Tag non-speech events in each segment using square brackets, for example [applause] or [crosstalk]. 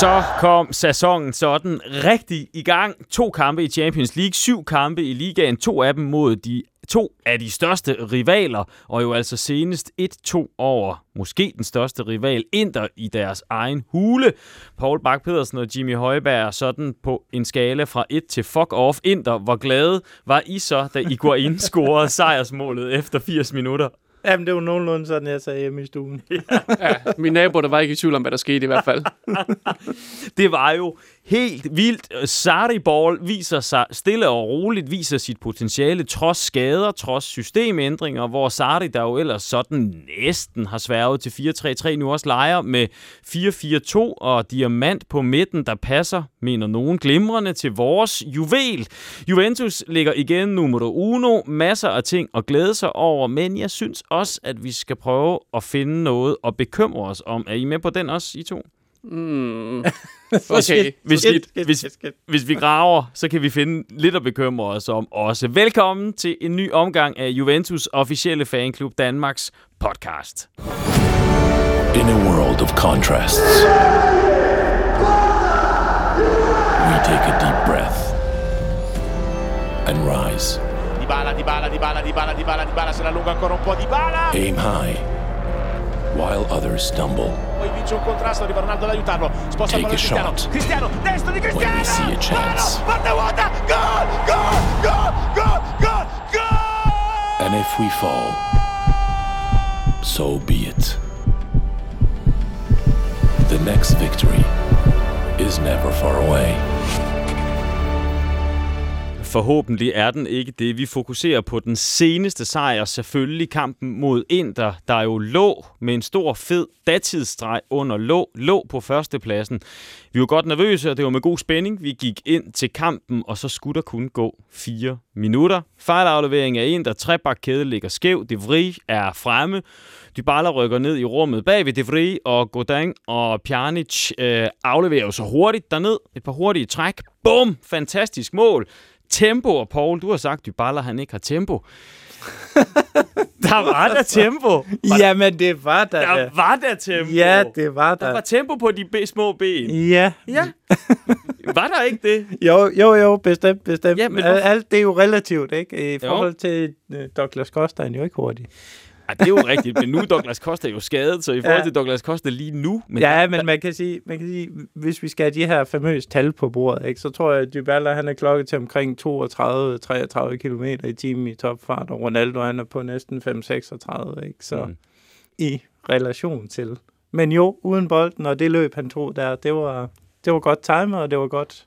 Så kom sæsonen sådan rigtig i gang. To kampe i Champions League, syv kampe i ligaen, to af dem mod de to af de største rivaler, og jo altså senest 1-2 over måske den største rival, Inter, i deres egen hule. Paul Bak pedersen og Jimmy Højberg sådan på en skala fra 1 til fuck off Inter. Hvor glade var I så, da I går ind scorede sejrsmålet efter 80 minutter? Jamen, det var nogenlunde sådan, jeg sagde hjemme i stuen. [laughs] ja, min nabo, der var ikke i tvivl om, hvad der skete i hvert fald. [laughs] det var jo helt vildt. Øh, Sarri Ball viser sig stille og roligt, viser sit potentiale, trods skader, trods systemændringer, hvor Sarri, der jo ellers sådan næsten har sværget til 4-3-3, nu også leger med 4-4-2 og diamant på midten, der passer, mener nogen, glimrende til vores juvel. Juventus ligger igen nummer uno, masser af ting at glæde sig over, men jeg synes også, at vi skal prøve at finde noget at bekymre os om. Er I med på den også, I to? Mm. [laughs] Okay, hvis vi, hvis, hvis vi graver, så kan vi finde lidt at bekymre os om også. Velkommen til en ny omgang af Juventus officielle fanklub Danmarks podcast. In a world of contrasts, we take a deep breath and rise. Dybala, Dybala, Dybala, Dybala, Dybala, Dybala, se la lunga ancora un po' Dybala. Aim high while others stumble. Poi vince un contrasto, arriva Ronaldo ad aiutarlo. Sposta Take a Cristiano. shot. Cristiano, destro di Cristiano. When we see a chance. And if we fall, so be it. The next victory is never far away. Forhåbentlig er den ikke det. Vi fokuserer på den seneste sejr, selvfølgelig kampen mod Inter, der jo lå med en stor fed datidsstreg under lå, lå på førstepladsen. Vi var godt nervøse, og det var med god spænding. Vi gik ind til kampen, og så skulle der kun gå fire minutter. Fejlaflevering af Inter, trebakkæde ligger skæv, De Vries er fremme. Dybala rykker ned i rummet bag ved De Vries, og Godin og Pjanic øh, afleverer jo så hurtigt derned. Et par hurtige træk. Bum! Fantastisk mål. Tempo, og Paul, du har sagt, at Dybala han ikke har tempo. [laughs] der var der tempo. Var Jamen, det var der. Der var der tempo. Ja, det var der. Der var tempo på de små ben. Ja. Ja. [laughs] var der ikke det? Jo, jo, jo, bestemt, bestemt. Ja, men Alt det er jo relativt, ikke? I forhold jo. til uh, Douglas Costa er han jo ikke hurtig. Ej, det er jo rigtigt, men nu er Douglas Costa jo skadet, så i forhold ja. til Douglas Costa lige nu... Men ja, der, men man kan, sige, man kan sige, hvis vi skal have de her famøse tal på bordet, ikke, så tror jeg, at Dybala han er klokket til omkring 32-33 km i timen i topfart, og Ronaldo han er på næsten 5-36, ikke? Så mm. i relation til. Men jo, uden bolden, og det løb han tog der, det var, det var godt timet, og det var godt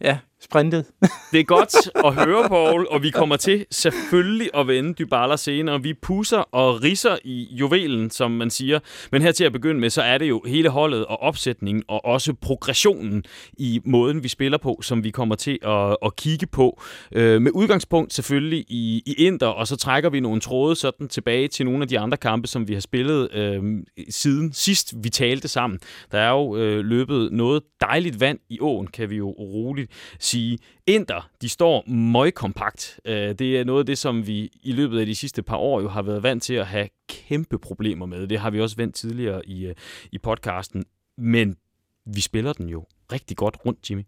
ja, sprintet. [laughs] det er godt at høre, Paul, og vi kommer til selvfølgelig at vende Dybala senere. Vi pusser og risser i juvelen, som man siger. Men her til at begynde med, så er det jo hele holdet og opsætningen, og også progressionen i måden, vi spiller på, som vi kommer til at, at kigge på. Øh, med udgangspunkt selvfølgelig i, i Inter, og så trækker vi nogle tråde sådan tilbage til nogle af de andre kampe, som vi har spillet øh, siden sidst vi talte sammen. Der er jo øh, løbet noget dejligt vand i åen, kan vi jo roligt sige, Inter, de står møgkompakt. Øh, det er noget af det, som vi i løbet af de sidste par år jo har været vant til at have kæmpe problemer med. Det har vi også vendt tidligere i, øh, i podcasten. Men vi spiller den jo rigtig godt rundt, Jimmy.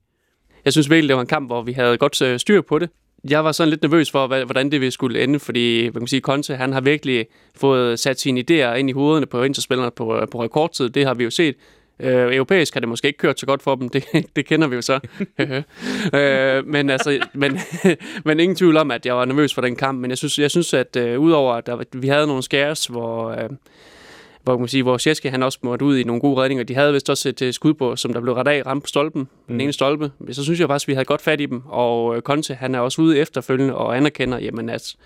Jeg synes virkelig, det var en kamp, hvor vi havde godt øh, styr på det. Jeg var sådan lidt nervøs for, hvordan det ville skulle ende, fordi hvad kan man sige, Conte han har virkelig fået sat sine idéer ind i hovederne på interspillerne på, på rekordtid. Det har vi jo set. Øh, europæisk har det måske ikke kørt så godt for dem, [laughs] det, det kender vi jo så. [laughs] øh, men, altså, men, [laughs] men ingen tvivl om, at jeg var nervøs for den kamp, men jeg synes, jeg synes at øh, udover at der, vi havde nogle skæres, hvor... Øh, hvor, man sige, hvor Sjeske, han også måtte ud i nogle gode redninger. De havde vist også et uh, skud på, som der blev ret af, ramt på stolpen, mm. den ene stolpe. Så synes jeg faktisk, at vi havde godt fat i dem. Og uh, Conte, han er også ude efterfølgende og anerkender, jamen at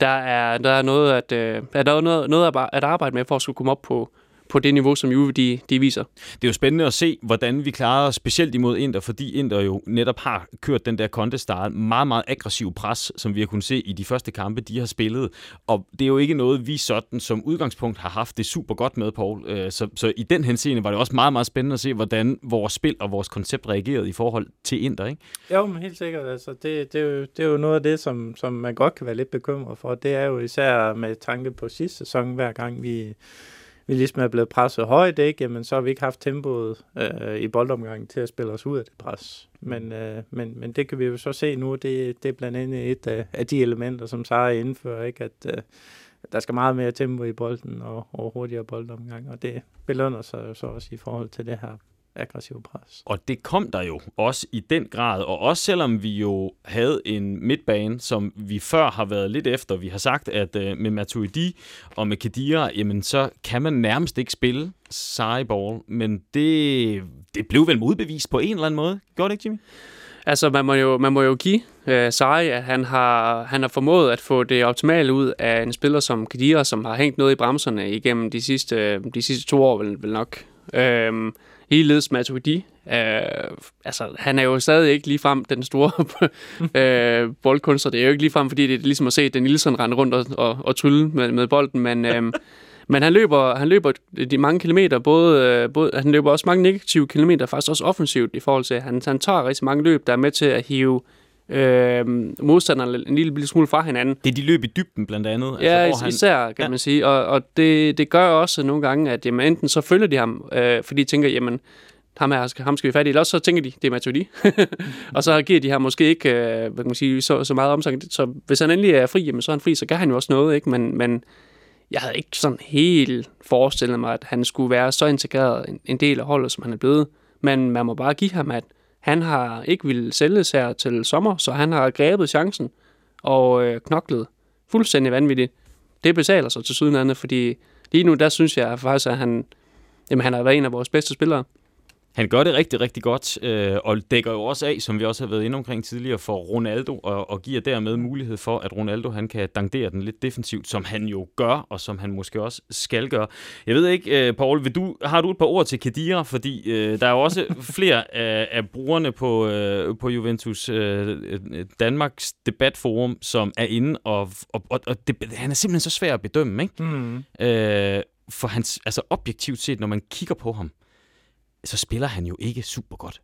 der er, der er noget at, uh, er der noget, noget at arbejde med for at skulle komme op på, på det niveau, som Juve de, de viser. Det er jo spændende at se, hvordan vi klarer os specielt imod Inter, fordi Inter jo netop har kørt den der kontestar, meget, meget aggressiv pres, som vi har kunnet se i de første kampe, de har spillet. Og det er jo ikke noget, vi sådan som udgangspunkt har haft det super godt med, Paul. Øh, så, så i den henseende var det også meget, meget spændende at se, hvordan vores spil og vores koncept reagerede i forhold til Inter, ikke? Jo, men helt sikkert. Altså, det, det, er jo, det er jo noget af det, som, som man godt kan være lidt bekymret for. Det er jo især med tanke på sidste sæson, hver gang vi vi ligesom er blevet presset højt, ikke? Jamen, så har vi ikke haft tempoet øh, i boldomgangen til at spille os ud af det pres. Men, øh, men, men det kan vi jo så se nu, det, det er blandt andet et af, af de elementer, som Sara indfører, ikke? At øh, der skal meget mere tempo i bolden og, og hurtigere boldomgang, og det belønner sig jo så også i forhold til det her aggressive pres. Og det kom der jo også i den grad, og også selvom vi jo havde en midtbane, som vi før har været lidt efter. Vi har sagt, at uh, med Matuidi og med Kedira, jamen så kan man nærmest ikke spille sejball, men det, det blev vel modbevist på en eller anden måde. Gjorde det ikke, Jimmy? Altså, man må jo, man må jo give uh, Sarri, at han har, han har formået at få det optimale ud af en spiller som Kedira, som har hængt noget i bremserne igennem de sidste, de sidste to år, vel, vel nok. Uh, Ligeledes Matuidi. Øh, altså, han er jo stadig ikke ligefrem den store [laughs] øh, boldkunstner. Det er jo ikke ligefrem, fordi det er ligesom at se Den Nielsen rende rundt og, og, og trylle med, med bolden, men, øh, [laughs] men han løber, han løber de mange kilometer, både, øh, både, han løber også mange negative kilometer, faktisk også offensivt i forhold til, at han, han tager rigtig mange løb, der er med til at hive øh, modstanderne en lille, lille smule fra hinanden. Det er de løb i dybden blandt andet. Ja, altså, han... især kan ja. man sige. Og, og det, det gør også nogle gange, at jamen, enten så følger de ham, øh, fordi de tænker, jamen, ham, her, ham skal vi fat i, eller også så tænker de, det er Matuidi. [laughs] og så giver de her måske ikke øh, hvad kan man sige, så, så meget omsang. Så hvis han endelig er fri, jamen, så er han fri, så gør han jo også noget. Ikke? Men, men jeg havde ikke sådan helt forestillet mig, at han skulle være så integreret en, en del af holdet, som han er blevet. Men man må bare give ham, at han har ikke ville sælges her til sommer, så han har grebet chancen og øh, knoklet fuldstændig vanvittigt. Det betaler sig til sydenlandet, fordi lige nu, der synes jeg faktisk, at han, jamen, han har været en af vores bedste spillere. Han gør det rigtig, rigtig godt, øh, og dækker jo også af, som vi også har været inde omkring tidligere, for Ronaldo, og, og giver dermed mulighed for, at Ronaldo han kan dangdere den lidt defensivt, som han jo gør, og som han måske også skal gøre. Jeg ved ikke, øh, Paul, vil du, har du et par ord til Kedira? Fordi øh, der er jo også [laughs] flere af, af brugerne på, øh, på Juventus øh, Danmarks debatforum, som er inde, og, og, og, og det, han er simpelthen så svær at bedømme, ikke? Mm. Øh, for hans, altså objektivt set, når man kigger på ham, så spiller han jo ikke super godt.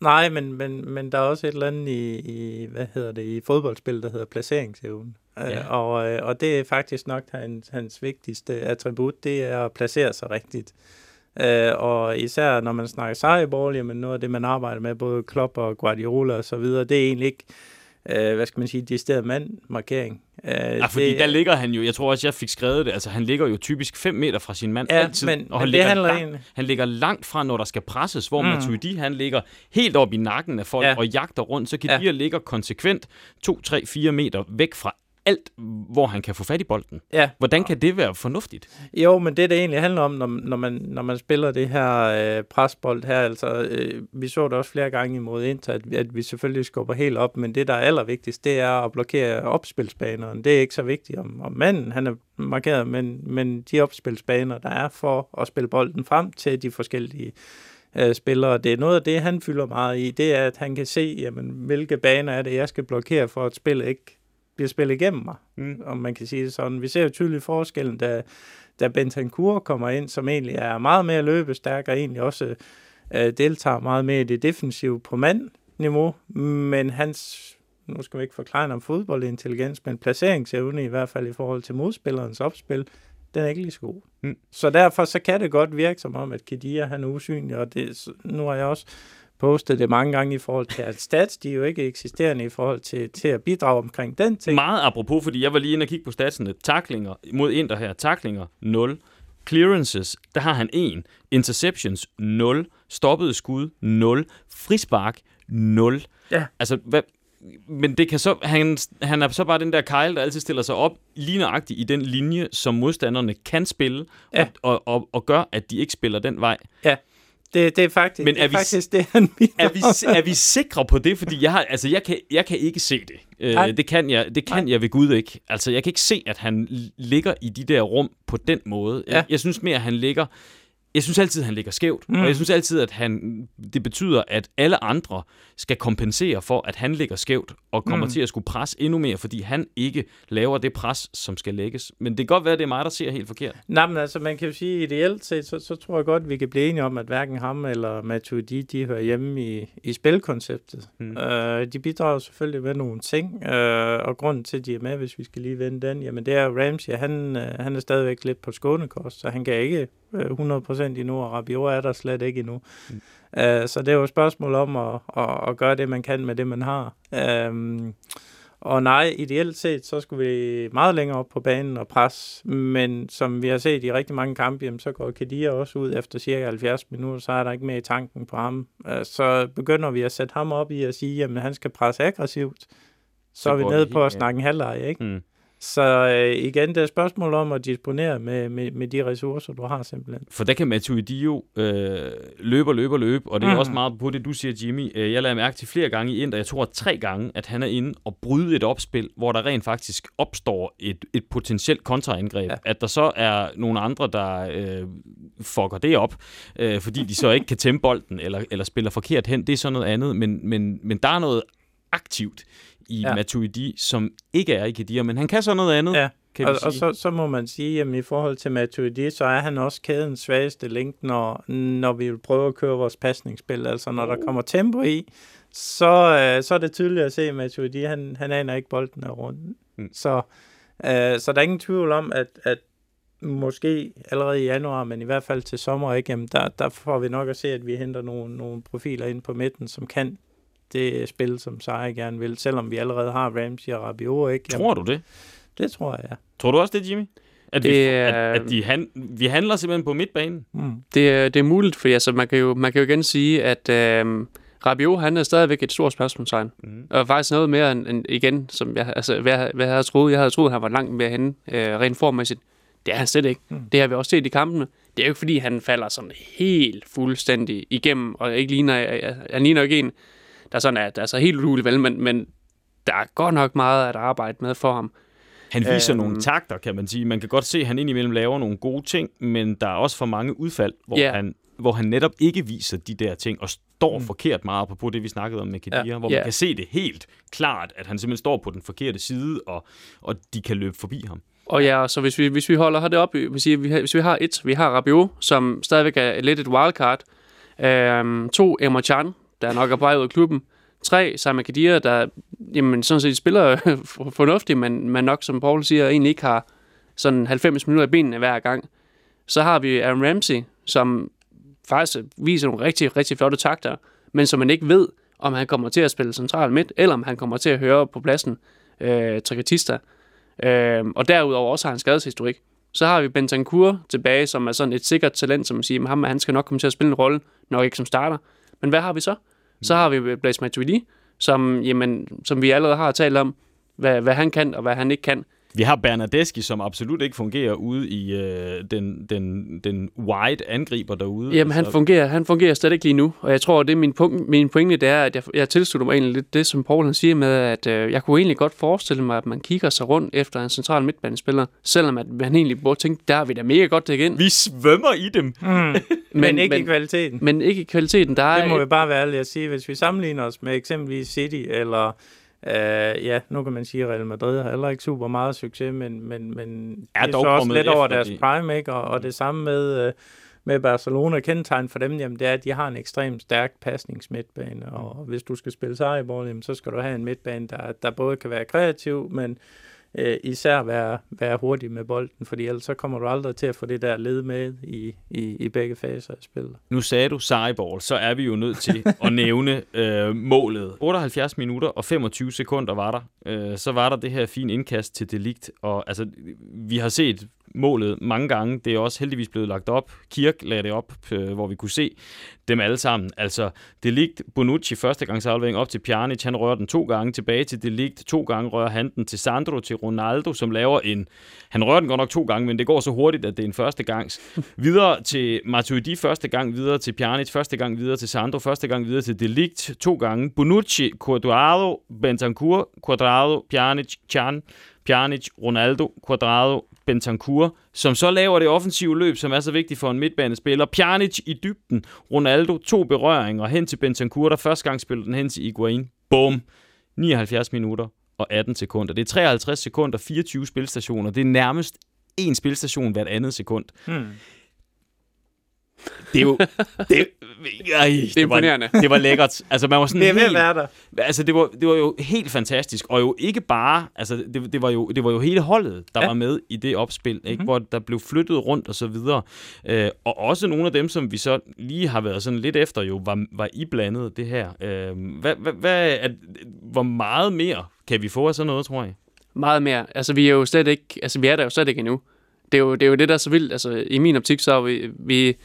Nej, men, men, men der er også et eller andet i, i hvad hedder det, i fodboldspil, der hedder placeringsevne. Øh, ja. Og, øh, og det er faktisk nok hans, hans vigtigste attribut, det er at placere sig rigtigt. Uh, og især når man snakker sejrball, jamen noget af det, man arbejder med, både Klopp og Guardiola og så videre, det er egentlig ikke øh, hvad skal man sige, stedet mand-markering. Øh, ja, fordi det, der ligger han jo, jeg tror også, jeg fik skrevet det, altså han ligger jo typisk 5 meter fra sin mand ja, altid, men, og han, men ligger langt, en... han ligger langt fra, når der skal presses, hvor mm. Matuidi, han ligger helt op i nakken af folk ja. og jagter rundt, så Kedir ja. ligger konsekvent 2, 3, 4 meter væk fra alt, hvor han kan få fat i bolden. Ja. Hvordan kan det være fornuftigt? Jo, men det, det egentlig handler om, når, når, man, når man spiller det her øh, presbold her, altså øh, vi så det også flere gange imod Inter, at, at vi selvfølgelig skubber helt op, men det, der er allervigtigst, det er at blokere opspilsbanerne. Det er ikke så vigtigt, om, om manden han er markeret, men, men de opspilsbaner, der er for at spille bolden frem til de forskellige øh, spillere. Det er noget af det, han fylder meget i. Det er, at han kan se, jamen, hvilke baner er det, jeg skal blokere for, at spillet ikke bliver spillet igennem mig, mm. om man kan sige det sådan. Vi ser jo tydeligt forskellen, da, da Bentancur kommer ind, som egentlig er meget mere løbestærk, og egentlig også øh, deltager meget mere i det defensive på mandniveau, men hans, nu skal vi ikke forklare om fodboldintelligens, men placeringsevne i hvert fald i forhold til modspillerens opspil, den er ikke lige så god. Mm. Så derfor så kan det godt virke som om, at Kedia han er usynlig, og det, nu har jeg også postet det mange gange i forhold til, at stats, de er jo ikke eksisterende i forhold til, til at bidrage omkring den ting. Meget apropos, fordi jeg var lige inde og kigge på statsene. Taklinger mod Inter her. Taklinger 0. Clearances, der har han 1. Interceptions 0. Stoppede skud 0. Frispark 0. Ja. Altså, hvad, men det kan så, han, han er så bare den der Kyle, der altid stiller sig op lige nøjagtigt i den linje, som modstanderne kan spille, ja. og, og, og, og gør, at de ikke spiller den vej. Ja. Det, det er faktisk, Men er, det er vi, faktisk det, han er vi, er vi sikre på det? Fordi jeg, har, altså, jeg, kan, jeg kan ikke se det. Øh, det kan, jeg, det kan jeg ved Gud ikke. Altså, jeg kan ikke se, at han ligger i de der rum på den måde. Ja. Jeg, jeg synes mere, at han ligger jeg synes altid, at han ligger skævt. Mm. Og jeg synes altid, at han, det betyder, at alle andre skal kompensere for, at han ligger skævt og kommer mm. til at skulle presse endnu mere, fordi han ikke laver det pres, som skal lægges. Men det kan godt være, at det er mig, der ser helt forkert. Nej, men altså, man kan jo sige, ideelt set, så, så tror jeg godt, at vi kan blive enige om, at hverken ham eller Matuidi, de hører hjemme i, i spilkonceptet. Mm. Uh, de bidrager selvfølgelig med nogle ting, uh, og grunden til, at de er med, hvis vi skal lige vende den, jamen det er Ramsey, han, uh, han er stadigvæk lidt på skånekost, så han kan ikke 100% endnu, og Rabiot er der slet ikke endnu. Mm. Uh, så det er jo et spørgsmål om at, at, at gøre det, man kan med det, man har. Uh, og nej, ideelt set, så skulle vi meget længere op på banen og pres. Men som vi har set i rigtig mange kampe, jamen, så går Kadir også ud efter cirka 70 minutter, så er der ikke mere i tanken på ham. Uh, så begynder vi at sætte ham op i at sige, at han skal presse aggressivt. Så, så er vi nede på at snakke en halvleg, ikke? Mm. Så øh, igen, det er et spørgsmål om at disponere med, med, med de ressourcer, du har simpelthen. For der kan Matuidi jo øh, løbe og løbe og løbe, og det er mm. også meget på det, du siger, Jimmy. Øh, jeg lader mærke til flere gange i Inter, jeg tror tre gange, at han er inde og bryde et opspil, hvor der rent faktisk opstår et, et potentielt kontraangreb. Ja. At der så er nogle andre, der øh, fucker det op, øh, fordi de så ikke kan tæmme bolden, eller, eller spiller forkert hen, det er så noget andet. Men, men, men der er noget aktivt i ja. Matuidi, som ikke er i Kedir, men han kan så noget andet. Ja. Kan og, og så, så må man sige, at i forhold til Matuidi, så er han også kædens svageste link, når, når vi vil prøve at køre vores pasningsspil. Altså når der kommer tempo i, så, øh, så er det tydeligt at se, at Matuidi, han, han aner ikke bolden af rundt. Mm. Så, øh, så der er ingen tvivl om, at, at måske allerede i januar, men i hvert fald til sommer, ikke? Jamen, der, der får vi nok at se, at vi henter nogle, nogle profiler ind på midten, som kan det spil, som Sarri gerne vil, selvom vi allerede har Ramsey og Rabiot, ikke? Tror du det? Det tror jeg, ja. Tror du også det, Jimmy? At, det, vi, at, at de han, vi handler simpelthen på midtbanen? Mm. Det, det er muligt, for altså, man, kan jo, man kan jo igen sige, at øh, Rabiot, han er stadigvæk et stort spørgsmålstegn. Mm. Og faktisk noget mere end, end igen, som jeg, altså, hvad, hvad jeg havde troet. Jeg havde troet, han var langt mere henne, øh, rent formæssigt. Det er han slet ikke. Mm. Det har vi også set i kampene. Det er jo ikke, fordi han falder sådan helt fuldstændig igennem, og ikke ligner, han ligner ikke en, der sådan er, der er så helt udulig vel, men, men der er godt nok meget at arbejde med for ham. Han viser øhm, nogle takter, kan man sige. Man kan godt se, at han indimellem laver nogle gode ting, men der er også for mange udfald, hvor, yeah. han, hvor han netop ikke viser de der ting, og står mm. forkert meget på det, vi snakkede om med Kedia, ja. hvor yeah. man kan se det helt klart, at han simpelthen står på den forkerte side, og, og de kan løbe forbi ham. Og ja, så hvis vi, hvis vi holder det op, hvis vi, hvis vi har et, vi har Rabiot, som stadigvæk er lidt et wildcard, øhm, to, Emma Chan, der nok er på vej ud af klubben. Tre, Simon Kadir, der jamen, sådan set spiller [laughs] fornuftigt, men, men nok, som Paul siger, egentlig ikke har sådan 90 minutter i benene hver gang. Så har vi Aaron Ramsey, som faktisk viser nogle rigtig, rigtig flotte takter, men som man ikke ved, om han kommer til at spille central midt, eller om han kommer til at høre på pladsen øh, Tricatista. Øh, og derudover også har han skadeshistorik. Så har vi Bentancur tilbage, som er sådan et sikkert talent, som man siger, ham, han skal nok komme til at spille en rolle, nok ikke som starter. Men hvad har vi så? Så har vi Blaise Matuidi, som, jamen, som vi allerede har talt om, hvad, hvad han kan og hvad han ikke kan. Vi har Bernadeschi, som absolut ikke fungerer ude i øh, den, den, den wide angriber derude. Jamen, han, fungerer, han fungerer slet ikke lige nu, og jeg tror, det er min, punkt, min pointe, det er, at jeg, jeg tilslutter mig egentlig lidt det, som Paul han siger med, at øh, jeg kunne egentlig godt forestille mig, at man kigger sig rundt efter en central midtbanespiller, selvom at man egentlig burde tænke, der er vi da mega godt igen. Vi svømmer i dem. Mm. men, men, ikke men, i kvaliteten. Men ikke i kvaliteten. Der det må et... vi bare være ærlige at sige. Hvis vi sammenligner os med eksempelvis City eller Uh, ja, nu kan man sige, at Real Madrid har heller ikke super meget succes, men, men, men er det er så også lidt over deres de... prime, ikke? Og, og det samme med, uh, med Barcelona. Kendetegn for dem, jamen, det er, at de har en ekstremt stærk pasningsmidtbane, og hvis du skal spille sejrbold, så skal du have en midtbane, der, der både kan være kreativ, men øh, især være, være hurtig med bolden, fordi ellers så kommer du aldrig til at få det der led med i, i, i begge faser af spillet. Nu sagde du sejbold, så er vi jo nødt til [laughs] at nævne øh, målet. 78 minutter og 25 sekunder var der. Øh, så var der det her fine indkast til Delict, og altså, vi har set målet mange gange. Det er også heldigvis blevet lagt op. Kirk lagde det op, øh, hvor vi kunne se dem alle sammen. Altså, det ligt Bonucci første gang aflevering op til Pjanic. Han rører den to gange tilbage til det ligt. To gange rører han den til Sandro, til Ronaldo, som laver en... Han rører den godt nok to gange, men det går så hurtigt, at det er en første gangs. [laughs] Videre til Matuidi første gang, videre til Pjanic, første gang videre til Sandro, første gang videre til Delict, to gange. Bonucci, Cuadrado, Bentancur, Cuadrado, Pjanic, Chan, Pjanic, Ronaldo, Quadrado, Bentancur, som så laver det offensive løb, som er så vigtigt for en midtbanespiller. Pjanic i dybden, Ronaldo, to berøringer hen til Bentancur, der første gang spillede den hen til Iguain. Bum! 79 minutter og 18 sekunder. Det er 53 sekunder, 24 spilstationer. Det er nærmest en spilstation hvert andet sekund. Hmm. Det er jo... Det, ej, det, er imponerende. Var, det var lækkert. Altså, man var sådan Det er at helt, være der. Altså, det var, det var jo helt fantastisk. Og jo ikke bare... Altså, det, det, var, jo, det var jo hele holdet, der ja. Var med i det opspil, ikke? Mhm. Mm-hmm. hvor der blev flyttet rundt og så videre. Øh, og også nogle af dem, som vi så lige har været sådan lidt efter, jo var, var iblandet det her. Øh, hvad, hvad, hvad er, hvor meget mere kan vi få af sådan noget, tror jeg? Meget mere. Altså, vi er jo slet ikke, altså, vi er der jo slet ikke endnu. Det er jo det, er jo det der er så vildt. Altså, i min optik, så er vi, vi,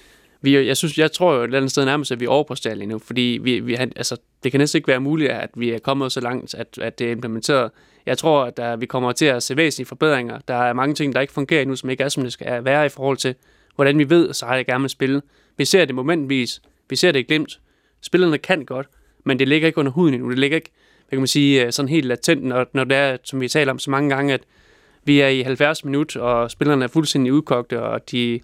vi jeg, synes, jeg tror jo et eller andet sted nærmest, at vi er overpræsterer lige nu, fordi vi, vi, altså, det kan næsten ikke være muligt, at vi er kommet så langt, at, at det er implementeret. Jeg tror, at der, vi kommer til at se væsentlige forbedringer. Der er mange ting, der ikke fungerer endnu, som ikke er, som det skal være i forhold til, hvordan vi ved, så har jeg gerne vil spille. Vi ser det momentvis. Vi ser det glemt. glimt. Spillerne kan godt, men det ligger ikke under huden endnu. Det ligger ikke, hvad kan man sige, øh, sådan helt latent, når, når det er, som vi taler om så mange gange, at vi er i 70 minutter, og spillerne er fuldstændig udkogte, og de,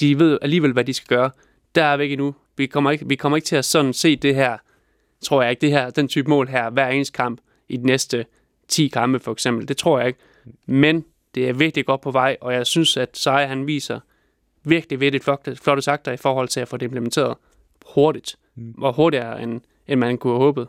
de ved alligevel, hvad de skal gøre. Der er vi ikke endnu. Vi kommer ikke, vi kommer ikke til at sådan se det her, tror jeg ikke, det her, den type mål her, hver eneste kamp i de næste 10 kampe for eksempel. Det tror jeg ikke. Men det er virkelig godt på vej, og jeg synes, at Seje han viser virkelig virkelig flotte, flotte sagter i forhold til at få det implementeret hurtigt. Mm. Og hurtigere, end, end man kunne have håbet.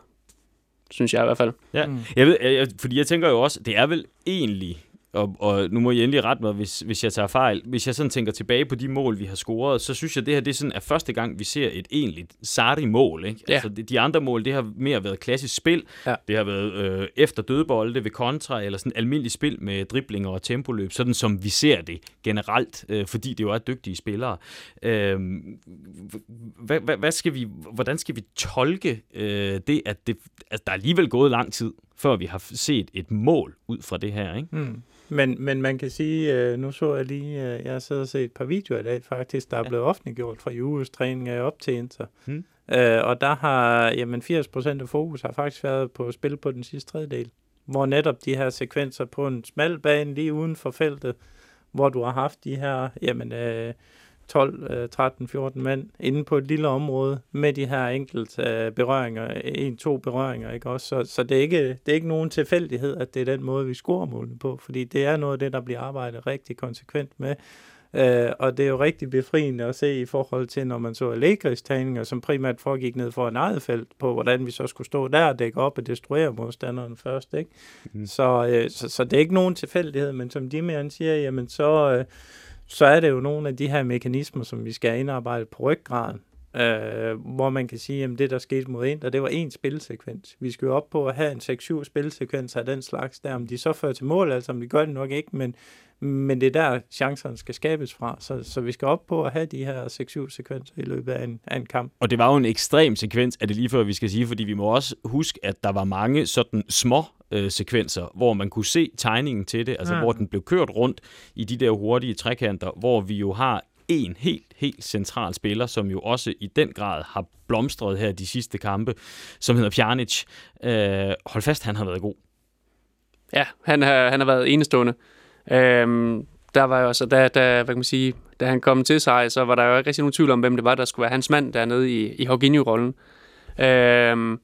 Synes jeg i hvert fald. Ja, Mm. jeg ved, jeg- fordi jeg tænker jo også, det er vel egentlig, og, og nu må I endelig rette mig, hvis, hvis jeg tager fejl, hvis jeg sådan tænker tilbage på de mål, vi har scoret, så synes jeg, det her det er, sådan, er første gang, vi ser et egentligt Sarri-mål. Ikke? Ja. Altså, de, andre mål, det har mere været klassisk spil. Ja. Det har været øh, efter dødbolde ved kontra, eller sådan almindelig spil med driblinger og tempoløb, sådan som vi ser det generelt, øh, fordi det jo er dygtige spillere. Øh, hvad, hvad, hvad skal vi, hvordan skal vi tolke øh, det, at det, altså, der er alligevel gået lang tid, før vi har set et mål ud fra det her, ikke? Mm. Men, men man kan sige, øh, nu så jeg lige, øh, jeg har siddet og set et par videoer i dag faktisk, der er Ja. blevet offentliggjort fra Juves træning af op til Inter. Mm. Øh, og der har, jamen 80% af fokus har faktisk været på at spille på den sidste tredjedel. Hvor netop de her sekvenser på en smal bane lige uden for feltet, hvor du har haft de her, jamen øh, 12, øh, 13, 14 mand inde på et lille område med de her enkelte øh, berøringer, en, to berøringer, ikke også? Så, så det, er ikke, det er ikke nogen tilfældighed, at det er den måde, vi scorer målene på, fordi det er noget af det, der bliver arbejdet rigtig konsekvent med. Øh, og det er jo rigtig befriende at se i forhold til, når man så Allegris træninger, som primært foregik ned for en eget felt, på hvordan vi så skulle stå der og dække op og destruere modstanderen først. Ikke? Mm. Så, øh, så, så det er ikke nogen tilfældighed, men som Dimian siger, jamen så, øh, så er det jo nogle af de her mekanismer, som vi skal indarbejde på ryggraden. Øh, hvor man kan sige, at det, der skete mod ind, det var én spilsekvens. Vi skal jo op på at have en 6-7 spilsekvenser af den slags der. Om de så fører til mål, altså om de gør det nok ikke, men, men det er der, chancerne skal skabes fra. Så, så vi skal op på at have de her 6-7 sekvenser i løbet af en, af en kamp. Og det var jo en ekstrem sekvens, er det lige før, vi skal sige, fordi vi må også huske, at der var mange sådan små øh, sekvenser, hvor man kunne se tegningen til det, altså Ja. hvor den blev kørt rundt i de der hurtige trekanter, hvor vi jo har en helt, helt central spiller, som jo også i den grad har blomstret her de sidste kampe, som hedder Pjanic. Øh, hold fast, han har været god. Ja, han har, han har været enestående. Øhm, der var jo altså, da, da, hvad kan man sige, da han kom til sig, så var der jo ikke rigtig nogen tvivl om, hvem det var, der skulle være hans mand dernede i, i Jorginho-rollen. Øhm,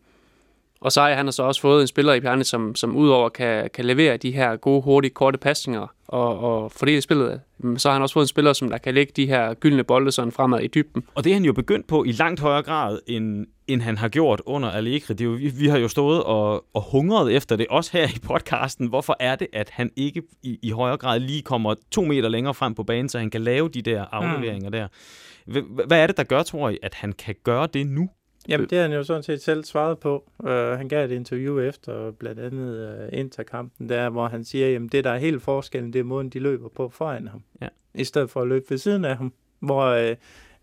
og så han har så også fået en spiller i Pjerne, som, som udover kan, kan levere de her gode, hurtige, korte pasninger og, og fordele spillet. mm, Så har han også fået en spiller, som der kan lægge de her gyldne bolde sådan fremad i dybden. Og det er han jo begyndt på i langt højere grad, end, end han har gjort under Allegri. Det er jo, vi, vi har jo stået og, og hungret efter det, også her i podcasten. Hvorfor er det, at han ikke i, i højere grad lige kommer to meter længere frem på banen, så han kan lave de der afleveringer der? H- hvad er det, der gør, tror I, at han kan gøre det nu? Jamen, det har han jo sådan set selv svaret på. Uh, han gav et interview efter blandt andet uh, Interkampen, der hvor han siger, jamen det der er helt forskellen, det er måden, de løber på foran ham. Ja. I stedet for at løbe ved siden af ham. Hvor, uh,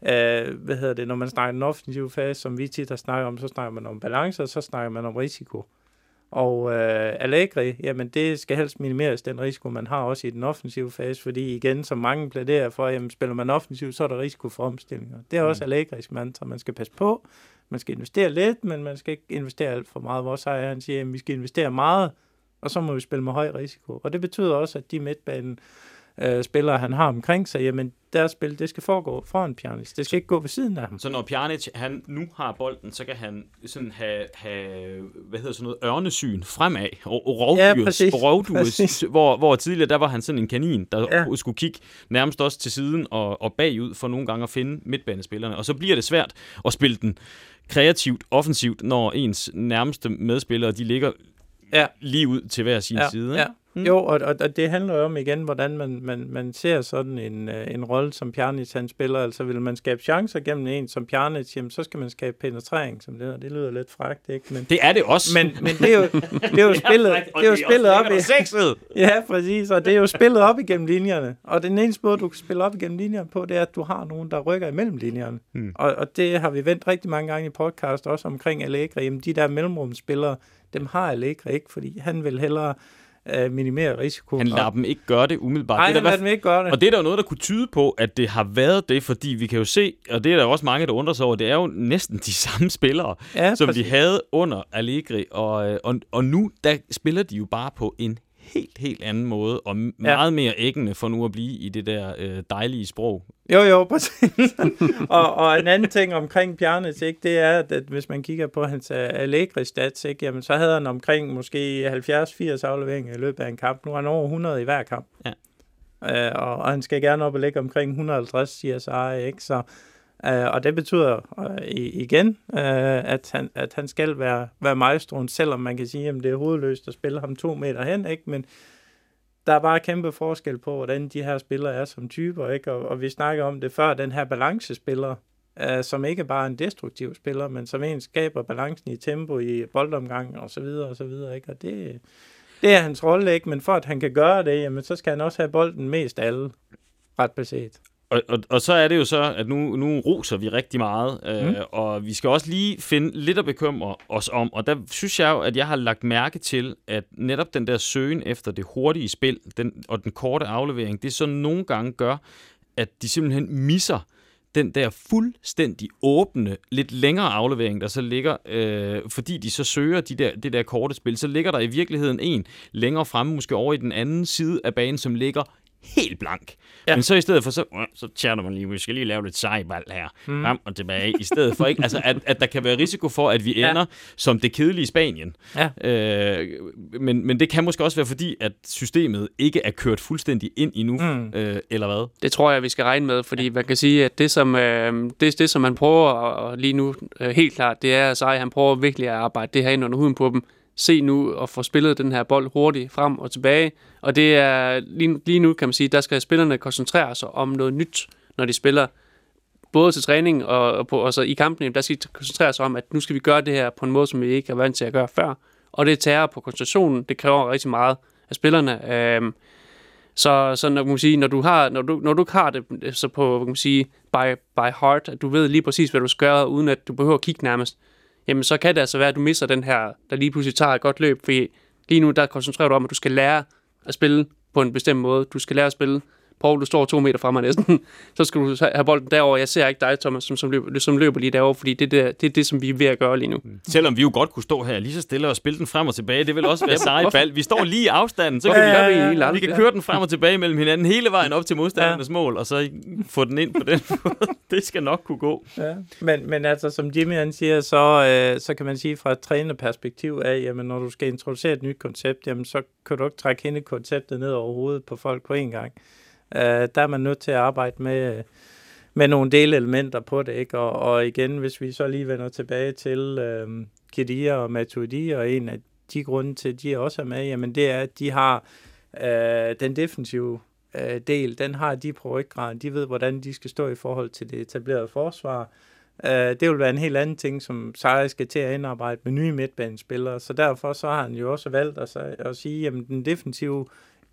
uh, hvad hedder det, når man snakker den offensive fase, som vi tit har snakket om, så snakker man om balance, og så snakker man om risiko. Og uh, Allegri, jamen det skal helst minimeres, den risiko, man har også i den offensive fase, fordi igen, som mange plæderer for, jamen spiller man offensivt, så er der risiko for omstillinger. Det er også Mm. Allegris mantra, man skal passe på, man skal investere lidt, men man skal ikke investere alt for meget. Vores ejer, han siger, at vi skal investere meget, og så må vi spille med høj risiko. Og det betyder også, at de midtbanen øh, spillere, han har omkring sig, jamen deres spil, det skal foregå foran Pjanic. Det skal ikke gå ved siden af ham. Så når Pjanic, han nu har bolden, så kan han sådan have, have hvad hedder sådan noget, ørnesyn fremad, rovdyrs, Ja, præcis. rovdyrs, Præcis. hvor, hvor tidligere, der var han sådan en kanin, der Ja. skulle kigge nærmest også til siden og, og bagud for nogle gange at finde midtbanespillerne. Og så bliver det svært at spille den kreativt, offensivt, når ens nærmeste medspillere, de ligger Ja. lige ud til hver sin ja, side. Ja. Mm. Jo, og, og, og det handler jo om igen, hvordan man, man, man ser sådan en, øh, en rolle, som Pjanic han spiller. Altså vil man skabe chancer gennem en som Pjanic, jamen, så skal man skabe penetrering, som det. Det lyder lidt frækt, ikke? Men, Det er det også. men, men det er jo, det er jo [laughs] spillet, det er jo spillet op i... Sexet. [laughs] Ja, præcis, og det er jo spillet op igennem linjerne. Og den eneste måde, du kan spille op igennem linjerne på, det er, at du har nogen, der rykker imellem linjerne. Hmm. Og, og det har vi vendt rigtig mange gange i podcast, også omkring Allegri. Jamen, de der mellemrumspillere, dem har Allegri ikke, fordi han vil hellere øh, minimere risikoen. Han lader dem ikke gøre det umiddelbart. Nej, det han lader dem ikke gøre det. Og det er der jo noget, der kunne tyde på, at det har været det, fordi vi kan jo se, og det er der også mange, der undrer sig over, det er jo næsten de [laughs] samme spillere, ja, som præcis. de havde under Allegri, og, øh, og, og nu der spiller de jo bare på en helt, helt anden måde, og m- Ja. meget mere æggende for nu at blive i det der øh, dejlige sprog. Jo, jo, præcis. [laughs] og, og en anden ting omkring Pjanic, ikke, det er, at, hvis man kigger på hans uh, Allegri-stats, ikke, jamen, så havde han omkring måske 70-80 afleveringer i løbet af en kamp. Nu er han over 100 i hver kamp. Ja. Uh, og, og han skal gerne op og ligge omkring 150 CSI, ikke? Så, uh, og det betyder uh, igen, uh, at, han, at han skal være, være maestroen, selvom man kan sige, at det er hovedløst at spille ham to meter hen, ikke? Men der er bare kæmpe forskel på, hvordan de her spillere er som typer, ikke? Og, og vi snakker om det før, den her balancespiller, uh, som ikke bare er en destruktiv spiller, men som en skaber balancen i tempo, i boldomgang og så videre og så videre, ikke? Og det, det er hans rolle, ikke? Men for at han kan gøre det, jamen, så skal han også have bolden mest af alle, ret beset. Og, og, og så er det jo så, at nu, nu roser vi rigtig meget, øh, Mm. og vi skal også lige finde lidt at bekymre os om, og der synes jeg jo, at jeg har lagt mærke til, at netop den der søgen efter det hurtige spil den, og den korte aflevering, det så nogle gange gør, at de simpelthen misser den der fuldstændig åbne, lidt længere aflevering, der så ligger, øh, fordi de så søger de der, det der korte spil, så ligger der i virkeligheden en længere fremme, måske over i den anden side af banen, som ligger helt blank. Ja. Ja. Men så i stedet for, så, øh, så chatter man lige, vi skal lige lave lidt sejbald her, mm. frem og tilbage, i stedet for, ikke? Altså, at, at der kan være risiko for, at vi Ja. ender som det kedelige Spanien. Ja. Øh, men, men det kan måske også være fordi, at systemet ikke er kørt fuldstændig ind endnu, Mm. øh, eller hvad? Det tror jeg, vi skal regne med, fordi man kan sige, at det, som, øh, det, det, som man prøver at, at lige nu øh, helt klart, det er, at Sej, han prøver virkelig at arbejde det her ind under huden på dem. Se nu og få spillet den her bold hurtigt frem og tilbage. Og det er lige, lige nu, kan man sige, der skal spillerne koncentrere sig om noget nyt, når de spiller. Både til træning og, og, på, og så i kampen, der skal de koncentrere sig om, at nu skal vi gøre det her på en måde, som vi ikke er vant til at gøre før. Og det tager på koncentrationen. Det kræver rigtig meget af spillerne. Øhm, så, så når, man sige, når, du har, når, du, når du har det så på kan man sige, by, by heart, at du ved lige præcis, hvad du skal gøre, uden at du behøver at kigge nærmest, jamen så kan det altså være, at du misser den her, der lige pludselig tager et godt løb, fordi lige nu der koncentrerer du om, at du skal lære at spille på en bestemt måde. Du skal lære at spille. Paul, du står to meter fra mig næsten. [laughs] så skal du have bolden derover. Jeg ser ikke dig, Thomas, som, som, løber, som løber lige derover, fordi det, der, det er det, som vi er ved at gøre lige nu. Selvom vi jo godt kunne stå her lige så stille og spille den frem og tilbage, det vil også være [laughs] seje bald. Vi står [laughs] lige i afstanden, så kan Hvorfor vi, ja, helt vi kan køre den frem og tilbage mellem hinanden hele vejen op til modstandernes mål, og så få den ind på den måde. Det skal nok kunne gå. Ja. Men, men altså, som Jimmy han siger, så, øh, så kan man sige fra et trænerperspektiv af, jamen når du skal introducere et nyt koncept, jamen så kan du ikke trække hele konceptet ned over hovedet på folk på én gang. Øh, der er man nødt til at arbejde med, øh, med nogle delelementer på det, ikke? Og, og igen, hvis vi så lige vender tilbage til øh, Kedia og Matuidi, og en af de grunde til, at de også er med, jamen det er, at de har øh, den defensive øh, del, den har de på ryggraden. De ved, hvordan de skal stå i forhold til det etablerede forsvar. Øh, det vil være en helt anden ting, som Sarri skal til at indarbejde med nye midtbanespillere. Så derfor så har han jo også valgt at, at sige, at den defensive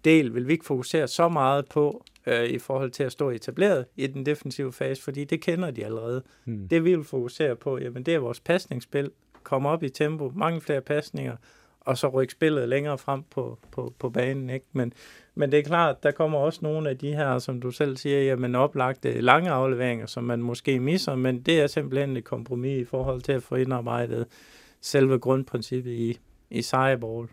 del vil vi ikke fokusere så meget på uh, i forhold til at stå etableret i den defensive fase, fordi det kender de allerede. Hmm. Det vi vil fokusere på, jamen det er vores pasningsspil. Komme op i tempo, mange flere pasninger, og så rykke spillet længere frem på, på, på banen. Ikke? Men, men det er klart, der kommer også nogle af de her, som du selv siger, jamen oplagte lange afleveringer, som man måske misser, men det er simpelthen et kompromis i forhold til at få indarbejdet selve grundprincippet i, i sejrball.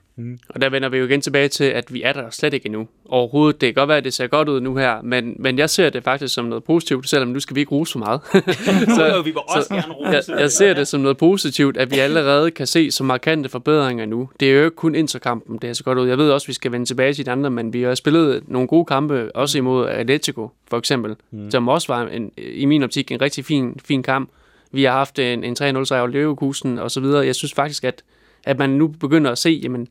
Og der vender vi jo igen tilbage til, at vi er der slet ikke endnu. Overhovedet. Det kan godt være, at det ser godt ud nu her, men, men jeg ser det faktisk som noget positivt, selvom nu skal vi ikke ruse for meget. [laughs] Så, vi vil også gerne rose. jeg, jeg ser det som noget positivt, at vi allerede kan se så markante forbedringer nu. Det er jo ikke kun interkampen, det er så godt ud. Jeg ved også, at vi skal vende tilbage til de andre, men vi har spillet nogle gode kampe, også imod Atletico, for eksempel, mm. som også var en, i min optik en rigtig fin, fin kamp. Vi har haft en, en 3-0 sejr over Leverkusen og så videre. Jeg synes faktisk, at, at man nu begynder at se, jamen,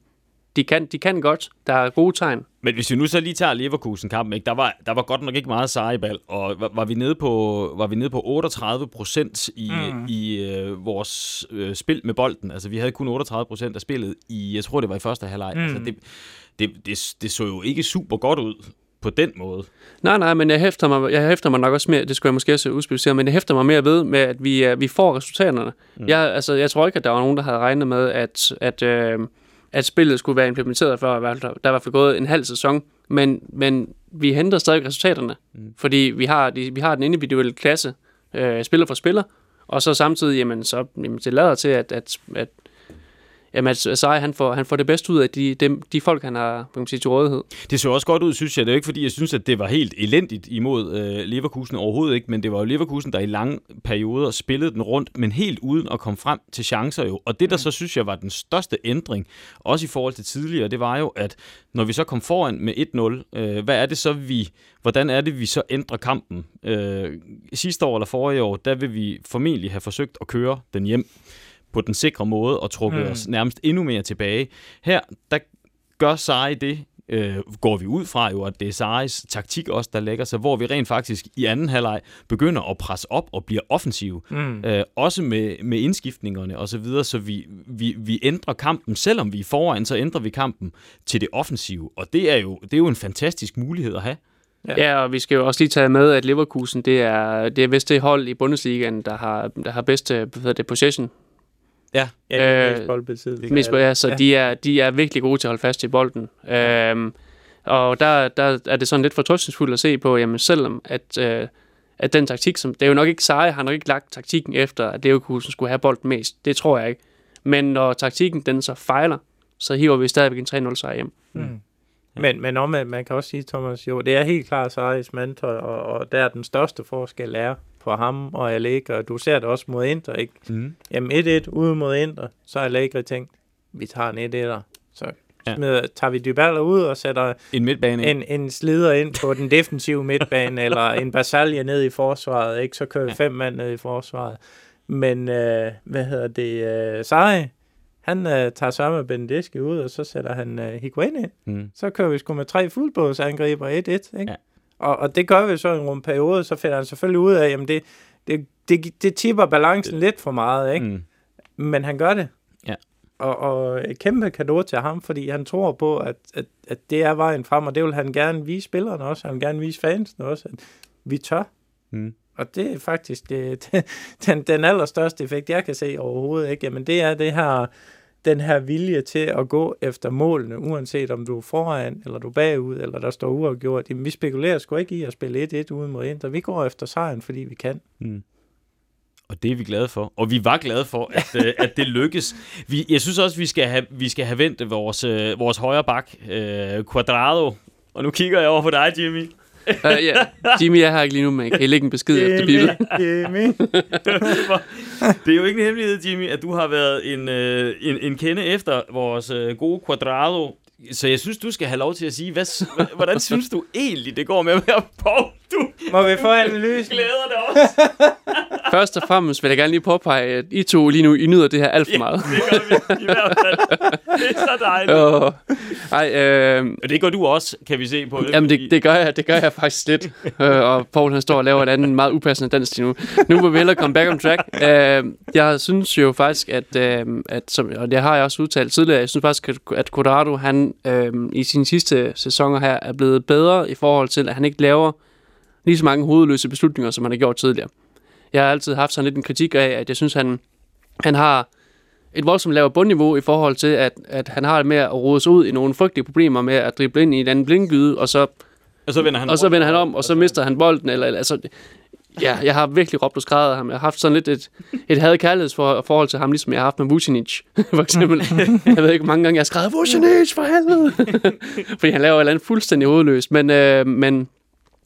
de kan, de kan godt. Der er gode tegn. Men hvis vi nu så lige tager Leverkusen-kampen, ikke? Der, var, der var godt nok ikke meget seje bal, og var, var, vi nede på, var vi nede på 38 procent i, mm. i øh, vores øh, spil med bolden. Altså, vi havde kun 38 procent af spillet i, jeg tror, det var i første halvleg. Mm. Altså, det, det, det, det så jo ikke super godt ud på den måde. Nej, nej, men jeg hæfter mig, jeg hæfter mig nok også mere, det skulle jeg måske også udspecificere, men jeg hæfter mig mere ved med, at vi, uh, vi får resultaterne. Mm. Jeg, altså, jeg tror ikke, at der var nogen, der havde regnet med, at, at, uh, at spillet skulle være implementeret før, der, der er i hvert fald gået en halv sæson, men, men vi henter stadig resultaterne, mm. fordi vi har, de, vi har den individuelle klasse, uh, spiller for spiller, og så samtidig, jamen, så jamen, det lader til, at, at, at at Sarri, han får, han får det bedste ud af de, de, de folk, han har kan man sige, til rådighed. Det så også godt ud, synes jeg. Det er ikke, fordi jeg synes, at det var helt elendigt imod øh, Leverkusen overhovedet ikke, men det var jo Leverkusen, der i lange perioder spillede den rundt, men helt uden at komme frem til chancer jo. Og det, der så synes jeg var den største ændring, også i forhold til tidligere, det var jo, at når vi så kom foran med 1-0, øh, hvad er det så, vi, hvordan er det, vi så ændrer kampen? Øh, sidste år eller forrige år, der vil vi formentlig have forsøgt at køre den hjem på den sikre måde og trukket mm. os nærmest endnu mere tilbage. Her, der gør Sarri det, øh, går vi ud fra jo, at det er Saris taktik også, der lægger sig, hvor vi rent faktisk i anden halvleg begynder at presse op og bliver offensiv. Mm. Øh, også med, med indskiftningerne og så videre, så vi, vi, vi ændrer kampen, selvom vi er foran, så ændrer vi kampen til det offensive. Og det er jo, det er jo en fantastisk mulighed at have. Ja. ja, og vi skal jo også lige tage med, at Leverkusen, det er, det er vist det hold i Bundesligaen, der har, der har bedste hvad det, possession Ja, ja øh, boldbesiddelse. Mest, ja, så ja. de, er, de er virkelig gode til at holde fast i bolden. Ja. Øhm, og der, der er det sådan lidt fortrystningsfuldt at se på, jamen selvom at, øh, at den taktik, som, det er jo nok ikke seje, har nok ikke lagt taktikken efter, at Leverkusen skulle have bolden mest. Det tror jeg ikke. Men når taktikken den så fejler, så hiver vi stadigvæk en 3-0 sejr hjem. Mm. Men, men om, man kan også sige, Thomas, jo, det er helt klart Saris mandtøj, og, og der er den største forskel er på ham og Allegri, og du ser det også mod Inter, ikke? Mm. Jamen 1-1 ude mod Inter, så er Allegri tænkt, vi tager en 1 så ja. smider, tager vi Dybala ud og sætter en, midtbane en, en slider ind på den defensive midtbane, [laughs] eller en Basalje ned i forsvaret, ikke? så kører vi ja. fem mand ned i forsvaret. Men, øh, hvad hedder det, øh, Sarri, han øh, tager sørme Benedicte ud, og så sætter han øh, Higuain ind. Mm. Så kører vi sgu med tre fuldbådsangriber 1-1, ikke? Ja. Og, og det gør vi så i en periode, så finder han selvfølgelig ud af, at det, det, det, det tipper balancen lidt for meget, ikke? Mm. Men han gør det. Ja. Og, og et kæmpe kado til ham, fordi han tror på, at, at, at det er vejen frem, og det vil han gerne vise spillerne også, han vil gerne vise fansene også, at vi tør. Mm. Og det er faktisk det, det, [laughs] den, den allerstørste effekt, jeg kan se overhovedet. Ikke? Jamen det er det her den her vilje til at gå efter målene, uanset om du er foran, eller du er bagud, eller der står uafgjort. Jamen, vi spekulerer sgu ikke i at spille 1-1 uden mod Inter. Vi går efter sejren, fordi vi kan. Mm. Og det er vi glade for. Og vi var glade for, at, [laughs] øh, at det lykkes. Vi, jeg synes også, vi skal have, vi skal have vendt vores, øh, vores højre bak, øh, Quadrado. Og nu kigger jeg over på dig, Jimmy uh, ja. Jimmy er her ikke lige nu, men kan I lægge en besked efter bilen? Jimmy. [laughs] [laughs] det er jo ikke en hemmelighed, Jimmy, at du har været en, øh, en, en kende efter vores øh, gode Quadrado. Så jeg synes, du skal have lov til at sige, hvad, hvordan synes du egentlig, det går med at være på? Du, Må vi få analysen? glæder det også. [laughs] Først og fremmest vil jeg gerne lige påpege, at I to lige nu, I nyder det her alt for ja, meget. det gør vi i hvert fald. Det er så dejligt. Oh. Ej, øh, og det gør du også, kan vi se på det. Jamen, det, det, gør, jeg, det gør jeg faktisk lidt. [laughs] øh, og Paul han står og laver et andet meget upassende dans til nu. Nu må vi hellere komme back on track. Øh, jeg synes jo faktisk, at, øh, at som, og det har jeg også udtalt tidligere, jeg synes faktisk, at Quadrado, han øh, i sine sidste sæsoner her, er blevet bedre i forhold til, at han ikke laver lige så mange hovedløse beslutninger, som han har gjort tidligere. Jeg har altid haft sådan lidt en kritik af, at jeg synes, han, han har et voldsomt lavere bundniveau i forhold til, at, at han har det med at rode sig ud i nogle frygtelige problemer med at drible ind i en anden blindgyde, og så, og så vender han, og så vender han om, og så mister han bolden. Eller, altså, Ja, jeg har virkelig råbt og skrevet af ham. Jeg har haft sådan lidt et, et had forhold til ham, ligesom jeg har haft med Vucinic, [laughs] for eksempel. jeg ved ikke, hvor mange gange jeg har skrevet, Vucinic, for helvede! [laughs] Fordi han laver et eller andet fuldstændig hovedløst. Men, øh, men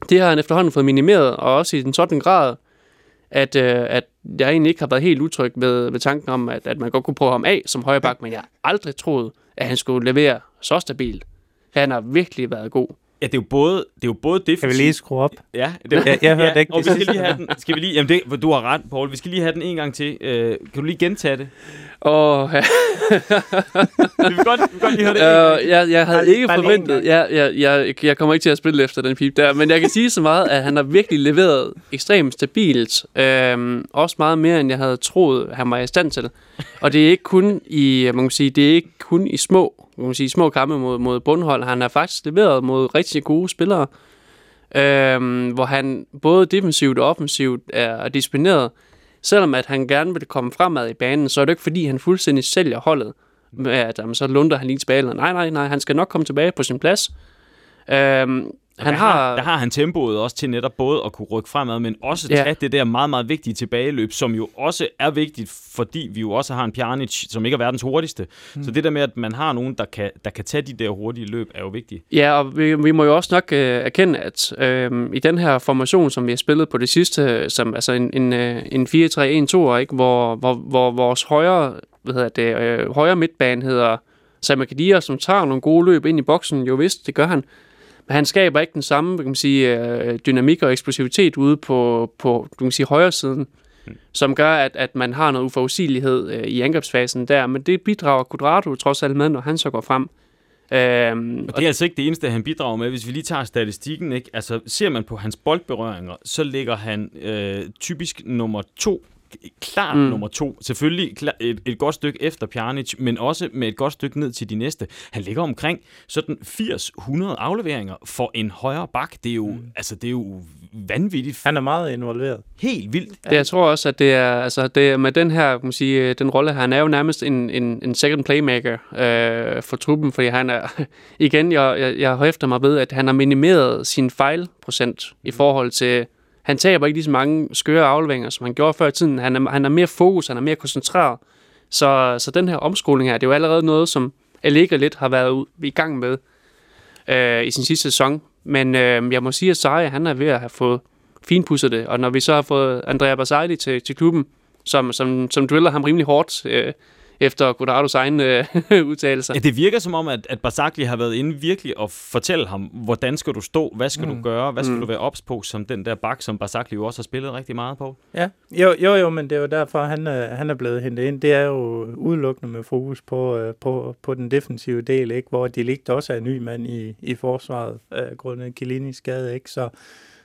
det har han efterhånden fået minimeret, og også i den sådan grad, at, øh, at jeg egentlig ikke har været helt utryg ved, ved tanken om, at, at man godt kunne prøve ham af som højreback, men jeg har aldrig troet, at han skulle levere så stabilt. Han har virkelig været god. Ja, det er jo både, det er jo både defensivt. Kan vi lige skrue op? Ja, det, jeg, jeg hørte ja, ikke og det vi skal lige have den. Skal vi lige, jamen det, du har ret, Paul. Vi skal lige have den en gang til. Uh, kan du lige gentage det? Åh, ja. [laughs] vi vil godt, vi vil godt lige høre det. Uh, jeg, jeg havde Bare ikke bare forventet, jeg, jeg, jeg, jeg kommer ikke til at spille efter den pip der, men jeg kan sige så meget, at han har virkelig leveret ekstremt stabilt. Øhm, også meget mere, end jeg havde troet, han var i stand til. Og det er ikke kun i, man kan sige, det er ikke kun i små, man kan sige, små kampe mod, mod bundhold. Han har faktisk leveret mod rigtig gode spillere, øhm, hvor han både defensivt og offensivt er disciplineret. Selvom at han gerne vil komme fremad i banen, så er det ikke fordi, han fuldstændig sælger holdet med, at jamen, så lunder han lige tilbage. Eller, nej, nej, nej, han skal nok komme tilbage på sin plads. Øhm, han der har, der har han tempoet også til netop både at kunne rykke fremad, men også Ja. tage det der meget, meget vigtige tilbageløb, som jo også er vigtigt, fordi vi jo også har en Pjanic, som ikke er verdens hurtigste. Mm. Så det der med, at man har nogen, der kan, der kan tage de der hurtige løb, er jo vigtigt. Ja, og vi, vi må jo også nok øh, erkende, at øh, i den her formation, som vi har spillet på det sidste, som altså en, en, øh, en 4-3-1-2, ikke, hvor, hvor, hvor vores højre, hvad hedder det, øh, højre midtbane hedder Sam Kadir, som tager nogle gode løb ind i boksen, jo vist, det gør han. Men han skaber ikke den samme kan man sige, øh, dynamik og eksplosivitet ude på, på kan sige, højre siden, mm. som gør, at, at man har noget uforudsigelighed øh, i angrebsfasen der. Men det bidrager Quadrado trods alt med, når han så går frem. Øhm, Og det er altså ikke det eneste, han bidrager med. Hvis vi lige tager statistikken, ikke? Altså, ser man på hans boldberøringer, så ligger han øh, typisk nummer to klart mm. nummer to. Selvfølgelig et, et godt stykke efter Pjanic, men også med et godt stykke ned til de næste. Han ligger omkring sådan 80-100 afleveringer for en højre bak. Det er jo, mm. altså, det er jo vanvittigt. Han er meget involveret. Helt vildt. Det, jeg tror også, at det er, altså, det er med den her, kan man sige, den rolle, han er jo nærmest en, en, en second playmaker øh, for truppen, fordi han er, [laughs] igen, jeg, jeg, jeg hæfter mig ved, at han har minimeret sin fejlprocent i forhold til, han taber ikke lige så mange skøre afleveringer, som han gjorde før i tiden. Han er, han er mere fokus, han er mere koncentreret. Så, så den her omskoling her, det er jo allerede noget, som Allegri lidt har været ud, i gang med øh, i sin sidste sæson. Men øh, jeg må sige, at Sarri, han er ved at have fået finpudset det. Og når vi så har fået Andrea Barzagli til, til klubben, som, som, som driller ham rimelig hårdt øh, efter Godardos egen øh, [laughs] udtalelser. Ja, det virker som om, at, at Barzagli har været inde virkelig og fortælle ham, hvordan skal du stå, hvad skal mm. du gøre, hvad skal mm. du være ops på, som den der bak, som Barzagli jo også har spillet rigtig meget på. Ja, jo, jo, jo men det er jo derfor, han, er, han er blevet hentet ind. Det er jo udelukkende med fokus på, øh, på, på den defensive del, ikke? hvor de Ligt også er en ny mand i, i forsvaret, øh, grundet Kilinis skade. Ikke? Så,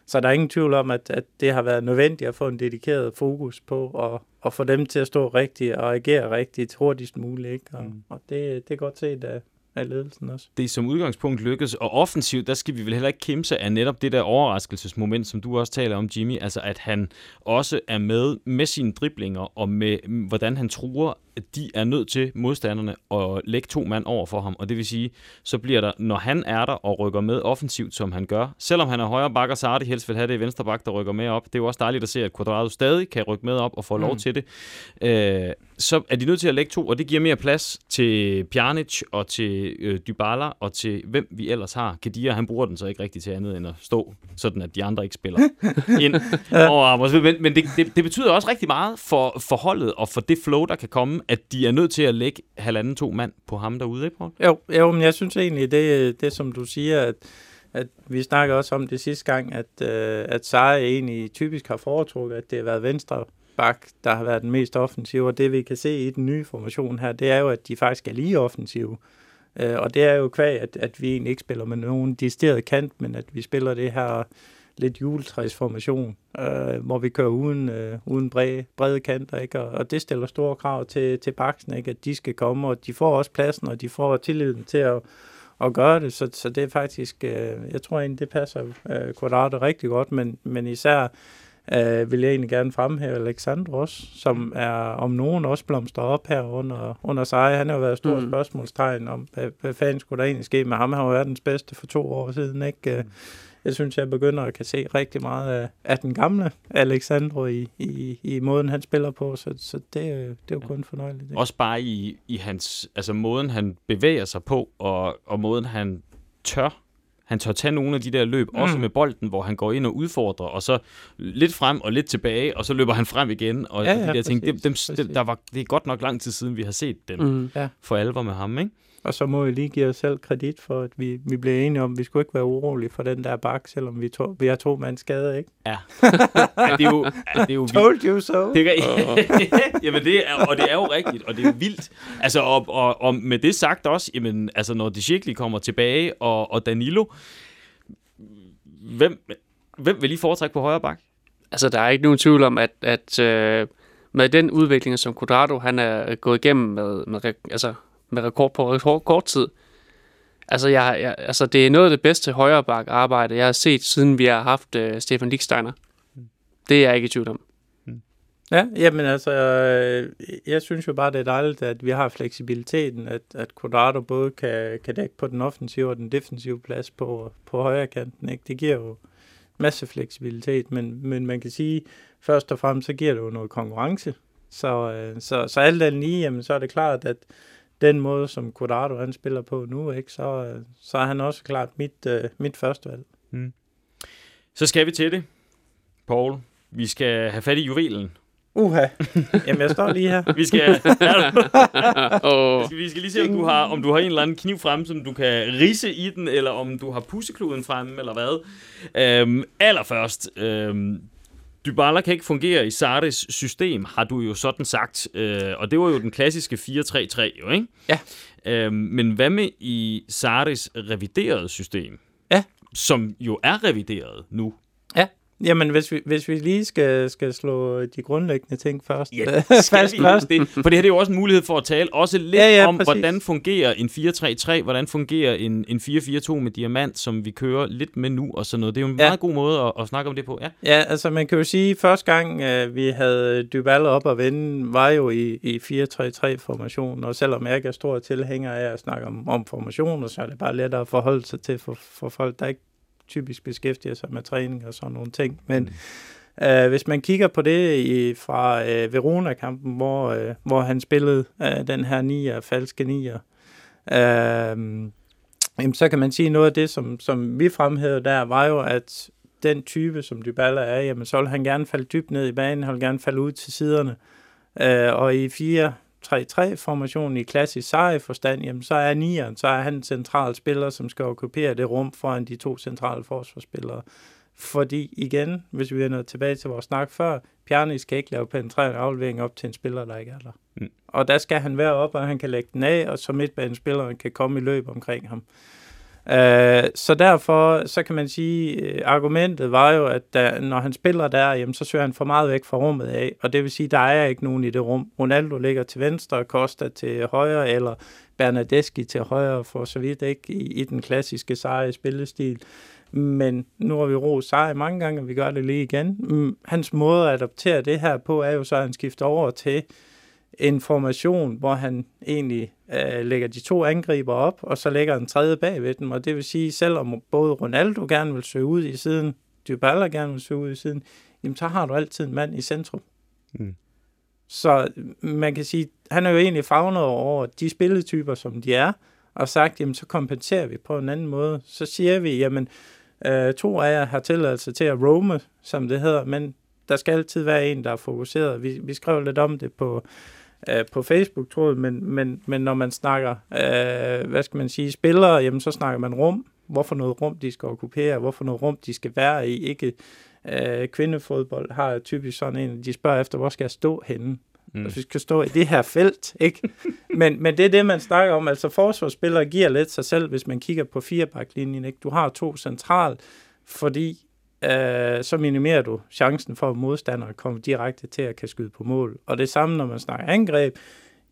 så der er ingen tvivl om, at, at det har været nødvendigt at få en dedikeret fokus på at, at få dem til at stå rigtigt og agere rigtigt hurtigst muligt. Ikke? Og, mm. og det, det er godt set af, af ledelsen også. Det er som udgangspunkt lykkes, og offensivt, der skal vi vel heller ikke kimse af netop det der overraskelsesmoment, som du også taler om, Jimmy, altså at han også er med med sine driblinger, og med hvordan han truer, at de er nødt til modstanderne at lægge to mand over for ham, og det vil sige, så bliver der, når han er der og rykker med offensivt, som han gør, selvom han er højre bakker, så har de helst vil have det i venstre bak, der rykker med op. Det er jo også dejligt at se, at Quadrado stadig kan rykke med op og få mm. lov til det. Øh, så er de nødt til at lægge to, og det giver mere plads til Pjanic og til øh, Dybala og til hvem vi ellers har. Kadir, han bruger den så ikke rigtig til andet end at stå, sådan at de andre ikke spiller [laughs] ind over. Men, men det, det, det betyder også rigtig meget for, for holdet og for det flow, der kan komme, at de er nødt til at lægge halvanden to mand på ham derude, ikke Paul? Jo, jo men jeg synes egentlig, det, det som du siger, at, at vi snakker også om det sidste gang, at, øh, at Sarri egentlig typisk har foretrukket, at det har været venstre bak, der har været den mest offensive, og det vi kan se i den nye formation her, det er jo, at de faktisk er lige offensive. Øh, og det er jo kvæg, at, at vi egentlig ikke spiller med nogen distilleret kant, men at vi spiller det her lidt juletræsformation, øh, hvor vi kører uden, øh, uden brede, brede kanter, ikke? Og, og det stiller store krav til, til baksen, ikke? at de skal komme, og de får også pladsen, og de får tilliden til at, at gøre det, så, så det er faktisk, øh, jeg tror egentlig, det passer øh, Quadrado rigtig godt, men, men især øh, vil jeg egentlig gerne fremhæve Alexander også, som er om nogen også blomstrer op her under, under sig. Han har jo været et stort mm. spørgsmålstegn om, hvad, hvad fanden skulle der egentlig ske med ham. Han har jo verdens bedste for to år siden, ikke? Mm jeg synes, jeg begynder at kan se rigtig meget af, af den gamle Alexandro i, i, i måden, han spiller på, så, så det, det er jo kun fornøjeligt. Også bare i, i hans, altså måden, han bevæger sig på, og, og måden, han tør han tør tage nogle af de der løb, mm. også med bolden, hvor han går ind og udfordrer, og så lidt frem og lidt tilbage, og så løber han frem igen. Og Ja, de ja, der ting, dem, præcis, dem, dem, præcis. der var, det er godt nok lang tid siden, vi har set dem Mm. For alvor med ham, ikke? Og så må vi lige give os selv kredit for, at vi, vi blev enige om, at vi skulle ikke være urolige for den der bak, selvom vi, to, vi har to mand skade, ikke? Ja. [laughs] ja det er jo, ja, det er jo vildt. Told you so. Det kan, [laughs] jamen det er, og det er jo rigtigt, og det er vildt. Altså, og, og, og med det sagt også, jamen, altså, når de Schickli kommer tilbage, og, og Danilo, hvem, hvem vil lige foretrække på højre bak? Altså, der er ikke nogen tvivl om, at, at øh, med den udvikling, som Quadrado han er gået igennem med, med, altså, med rekord på rekord, kort tid, altså, jeg, jeg, altså, det er noget af det bedste højre bak arbejde, jeg har set, siden vi har haft øh, Stefan Licksteiner. Det er jeg ikke i tvivl om. Ja, jamen altså, øh, jeg synes jo bare, det er dejligt, at vi har fleksibiliteten, at, at Quadrado både kan, kan dække på den offensive og den defensive plads på, på højre kanten. Ikke? Det giver jo masse fleksibilitet, men, men man kan sige, først og fremmest, så giver det jo noget konkurrence. Så, øh, så, så alt andet lige, jamen, så er det klart, at den måde, som Quadrado han spiller på nu, ikke, så, øh, så er han også klart mit, øh, mit første valg. Så skal vi til det, Paul. Vi skal have fat i juvelen. Uha, jamen jeg står lige her. Vi skal, [laughs] Og vi skal, vi skal lige se, om du, har, om du har en eller anden kniv frem, som du kan rise i den, eller om du har pussekloden fremme, eller hvad. Øhm, allerførst, øhm, Dybala kan ikke fungere i Sardes system, har du jo sådan sagt. Øh, og det var jo den klassiske 4-3-3, jo, ikke? Ja. Øhm, men hvad med i Sardes reviderede system? Ja. Som jo er revideret nu. Jamen, hvis vi, hvis vi lige skal, skal slå de grundlæggende ting først. Ja, fast skal vi først. det? [laughs] For det her det er jo også en mulighed for at tale også lidt Ja, ja, om, præcis. hvordan fungerer en 4-3-3, hvordan fungerer en, en 4-4-2 med diamant, som vi kører lidt med nu og sådan noget. Det er jo en Ja. meget god måde at, at snakke om det på. Ja. Ja, altså man kan jo sige, at første gang øh, vi havde Dybala op at vende, var jo i, i 4-3-3-formationen, og selvom jeg ikke er stor tilhænger af at snakke om, om formationer, så er det bare lettere at forholde sig til for, for folk, der ikke typisk beskæftiger sig med træning og sådan nogle ting. Men mm. øh, hvis man kigger på det i, fra øh, Verona-kampen, hvor, øh, hvor han spillede øh, den her nier, falske nier, øh, jamen, så kan man sige, noget af det, som, som vi fremhævede der, var jo, at den type, som Dybala er, jamen, så vil han gerne falde dybt ned i banen, han vil gerne falde ud til siderne. Øh, og i 4-3-3-formationen i klassisk seje forstand, jamen, så er nieren, så er han en central spiller, som skal okkupere det rum foran de to centrale forsvarsspillere. Fordi igen, hvis vi vender tilbage til vores snak før, Pjanic skal ikke lave penetrerende aflevering op til en spiller, der ikke er der. Mm. Og der skal han være op, og han kan lægge den af, og så midtbanespilleren kan komme i løb omkring ham. Øh, så derfor, så kan man sige, øh, argumentet var jo, at da, når han spiller der, jamen, så søger han for meget væk fra rummet af, og det vil sige, der er ikke nogen i det rum. Ronaldo ligger til venstre, Costa til højre, eller Bernadeschi til højre, for så vidt ikke i, i den klassiske seje spillestil. Men nu har vi ro sejr mange gange, og vi gør det lige igen. Mm, hans måde at adoptere det her på, er jo så, at han skifter over til en formation, hvor han egentlig øh, lægger de to angriber op, og så lægger en tredje bag ved dem. Og det vil sige, selvom både Ronaldo gerne vil søge ud i siden, Dybala gerne vil søge ud i siden, jamen så har du altid en mand i centrum. Mm. Så man kan sige, han er jo egentlig fagnet over de spilletyper, som de er, og sagt, jamen så kompenserer vi på en anden måde. Så siger vi, jamen øh, to af jer har tilladelse til at roame, som det hedder, men der skal altid være en, der er fokuseret. Vi, vi skrev lidt om det på, øh, på Facebook, tror jeg, men, men, men når man snakker, øh, hvad skal man sige, spillere, jamen så snakker man rum. Hvorfor noget rum, de skal okkupere, hvorfor noget rum, de skal være i. Ikke øh, kvindefodbold har typisk sådan en, de spørger efter, hvor skal jeg stå henne? Mm. Mm. Vi skal stå i det her felt, ikke? [laughs] men, men det er det, man snakker om. Altså forsvarsspillere giver lidt sig selv, hvis man kigger på firebaklinjen, ikke? Du har to central, fordi øh, så minimerer du chancen for, at modstandere kommer direkte til at kan skyde på mål. Og det samme, når man snakker angreb,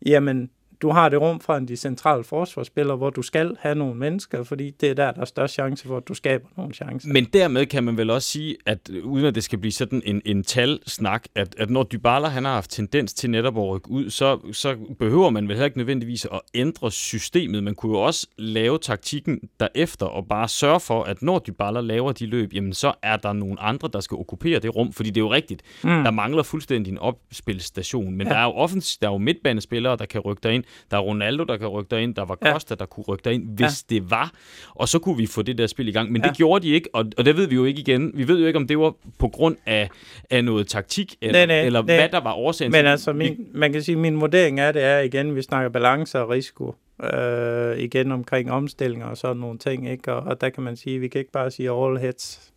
jamen du har det rum fra en de centrale forsvarsspillere, hvor du skal have nogle mennesker, fordi det er der, der er størst chance for, at du skaber nogle chancer. Men dermed kan man vel også sige, at uden at det skal blive sådan en, en talsnak, at, at når Dybala han har haft tendens til netop at rykke ud, så, så behøver man vel heller ikke nødvendigvis at ændre systemet. Man kunne jo også lave taktikken derefter og bare sørge for, at når Dybala laver de løb, jamen så er der nogle andre, der skal okkupere det rum, fordi det er jo rigtigt. Mm. Der mangler fuldstændig en opspilstation, men ja. der er jo offens, der er jo midtbanespillere, der kan rykke ind. Der er Ronaldo, der kan rykke ind. Der var Costa, ja. der kunne rykke ind, hvis ja. det var. Og så kunne vi få det der spil i gang. Men ja. det gjorde de ikke, og, og det ved vi jo ikke igen. Vi ved jo ikke, om det var på grund af, af noget taktik, eller, nej, nej, eller nej. hvad der var årsagen Men altså, min, man kan sige, min vurdering af det er igen, vi snakker balance og risiko. Øh, igen omkring omstillinger og sådan nogle ting, ikke? Og, og der kan man sige, vi kan ikke bare sige all heads.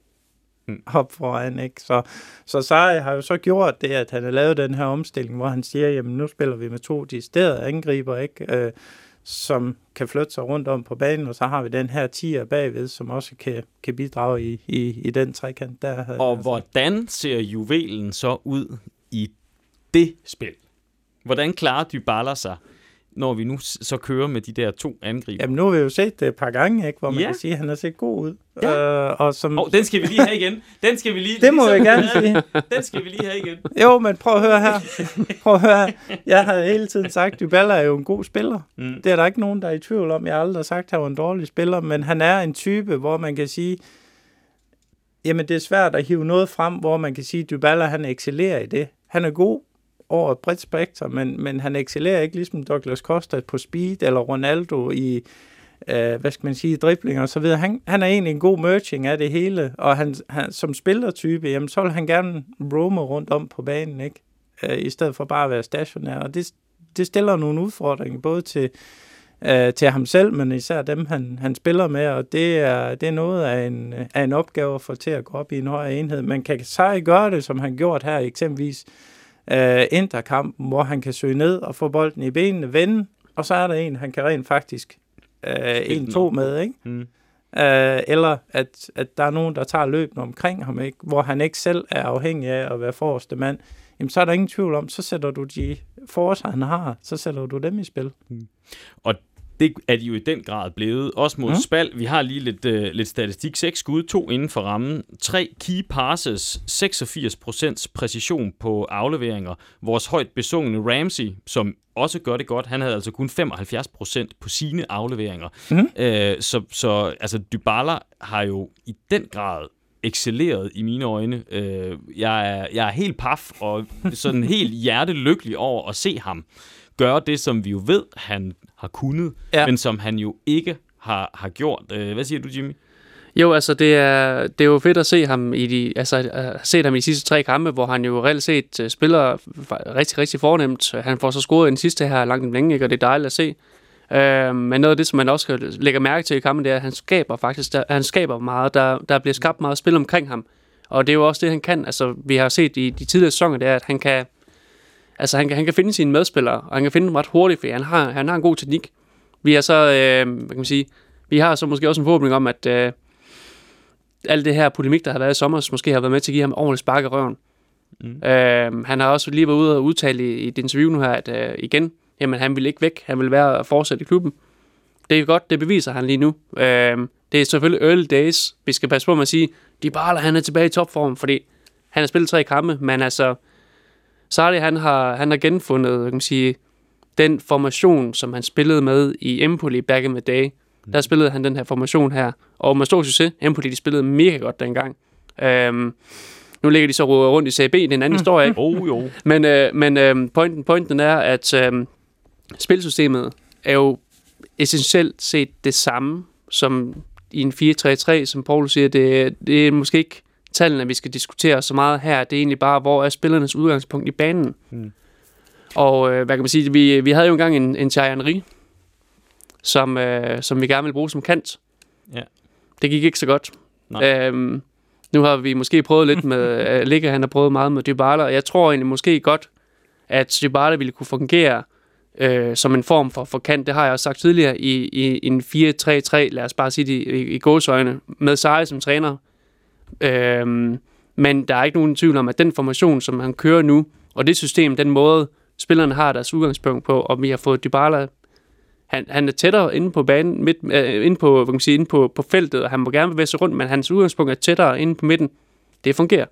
Op foran, ikke? Så, så Sarri har jo så gjort det, at han har lavet den her omstilling, hvor han siger, jamen nu spiller vi med to deciderede angriber, ikke? Øh, som kan flytte sig rundt om på banen, og så har vi den her tier bagved, som også kan, kan bidrage i, i, i den trekant. Der, og altså. hvordan ser juvelen så ud i det spil? Hvordan klarer Dybala sig når vi nu så kører med de der to angriber. Jamen, nu har vi jo set det et par gange, ikke, hvor man ja. kan sige, at han har set god ud. Ja. Øh, og som... oh, den skal vi lige have igen. Den skal vi lige... Det må jeg gerne sige. [laughs] Den skal vi lige have igen. Jo, men prøv at høre her. Prøv at høre her. Jeg har hele tiden sagt, at Dybala er jo en god spiller. Mm. Det er der ikke nogen, der er i tvivl om. Jeg har aldrig sagt, at han var en dårlig spiller, men han er en type, hvor man kan sige, jamen det er svært at hive noget frem, hvor man kan sige, at Dybala han excellerer i det. Han er god, over et bredt spektrum, men, men han excellerer ikke ligesom Douglas Costa på speed, eller Ronaldo i, øh, hvad skal man sige, dribling og så videre. Han, han er egentlig en god merging af det hele, og han, han, som spillertype, jamen, så vil han gerne roame rundt om på banen, ikke? Øh, i stedet for bare at være stationær, og det, det stiller nogle udfordringer, både til, øh, til ham selv, men især dem, han, han spiller med, og det er, det er noget af en, af en opgave at få til at gå op i en højere enhed. Man kan så gøre det, som han gjort her, eksempelvis øh, interkampen, hvor han kan søge ned og få bolden i benene, vende, og så er der en, han kan rent faktisk øh, en-to med, ikke? Mm. Øh, eller at, at der er nogen, der tager løbende omkring ham, ikke? hvor han ikke selv er afhængig af at være forreste mand, jamen så er der ingen tvivl om, så sætter du de forreste, han har, så sætter du dem i spil. Mm. Og det er de jo i den grad blevet. Også mod mm. spal. Vi har lige lidt, øh, lidt statistik. 6 skud, to inden for rammen. 3 key passes, 86% præcision på afleveringer. Vores højt besungne Ramsey, som også gør det godt, han havde altså kun 75% på sine afleveringer. Mm. Øh, så, så altså, Dybala har jo i den grad excelleret i mine øjne. Øh, jeg, er, jeg er helt paf og sådan helt hjertelykkelig over at se ham gøre det, som vi jo ved, han har kunnet, ja. men som han jo ikke har, har gjort. Øh, hvad siger du, Jimmy? Jo, altså det er, det er jo fedt at se ham i de, altså at se ham i de sidste tre kampe, hvor han jo reelt set øh, spiller rigtig, rigtig fornemt. Han får så scoret den sidste her langt om længe, ikke? og det er dejligt at se. Øh, men noget af det, som man også lægger mærke til i kampen, det er, at han skaber faktisk, der, han skaber meget. Der, der bliver skabt meget spil omkring ham. Og det er jo også det, han kan. Altså, vi har set i de tidligere sæsoner, det er, at han kan, Altså, han kan, han kan finde sine medspillere, og han kan finde dem ret hurtigt, fordi han har, han har en god teknik. Vi har så, øh, hvad kan man sige, vi har så måske også en forhåbning om, at øh, alt det her polemik, der har været i sommer, måske har været med til at give ham ordentligt spark i røven. Mm. Øh, han har også lige været ude og udtale i, i et interview nu her, at øh, igen, jamen han vil ikke væk, han vil være fortsat i klubben. Det er godt, det beviser han lige nu. Øh, det er selvfølgelig early days. Vi skal passe på med at sige, de bare han er tilbage i topform, fordi han har spillet tre kampe, men altså, Sarri, han har, han har genfundet, kan man sige, den formation, som han spillede med i Empoli back in the day. Der mm. spillede han den her formation her, og med stor succes. Empoli, de spillede mega godt dengang. Øhm, nu ligger de så rundt i CB, det er en anden mm. historie, ikke? [laughs] Oh, jo. Men, øh, men øh, pointen, pointen er, at øh, spilsystemet er jo essentielt set det samme som i en 4-3-3, som Paul siger. Det, det er måske ikke tallene, vi skal diskutere så meget her, det er egentlig bare, hvor er spillernes udgangspunkt i banen. Mm. Og øh, hvad kan man sige, vi, vi havde jo engang en, en Thierry Henry, som, øh, som vi gerne ville bruge som kant. Ja. Det gik ikke så godt. Øhm, nu har vi måske prøvet lidt med, uh, [laughs] Ligge han har prøvet meget med Dybala, og jeg tror egentlig måske godt, at Dybala ville kunne fungere øh, som en form for, for kant. Det har jeg også sagt tidligere i, i, i en 4-3-3, lad os bare sige det i, i gåsøjne, med Sarri som træner. Øhm, men der er ikke nogen tvivl om, at den formation, som han kører nu, og det system, den måde, spillerne har deres udgangspunkt på, og vi har fået Dybala han, han er tættere inde på banen, midt, øh, inde, på, hvad kan man sige, inde på, på feltet, og han må gerne bevæge sig rundt, men hans udgangspunkt er tættere inde på midten. Det fungerer.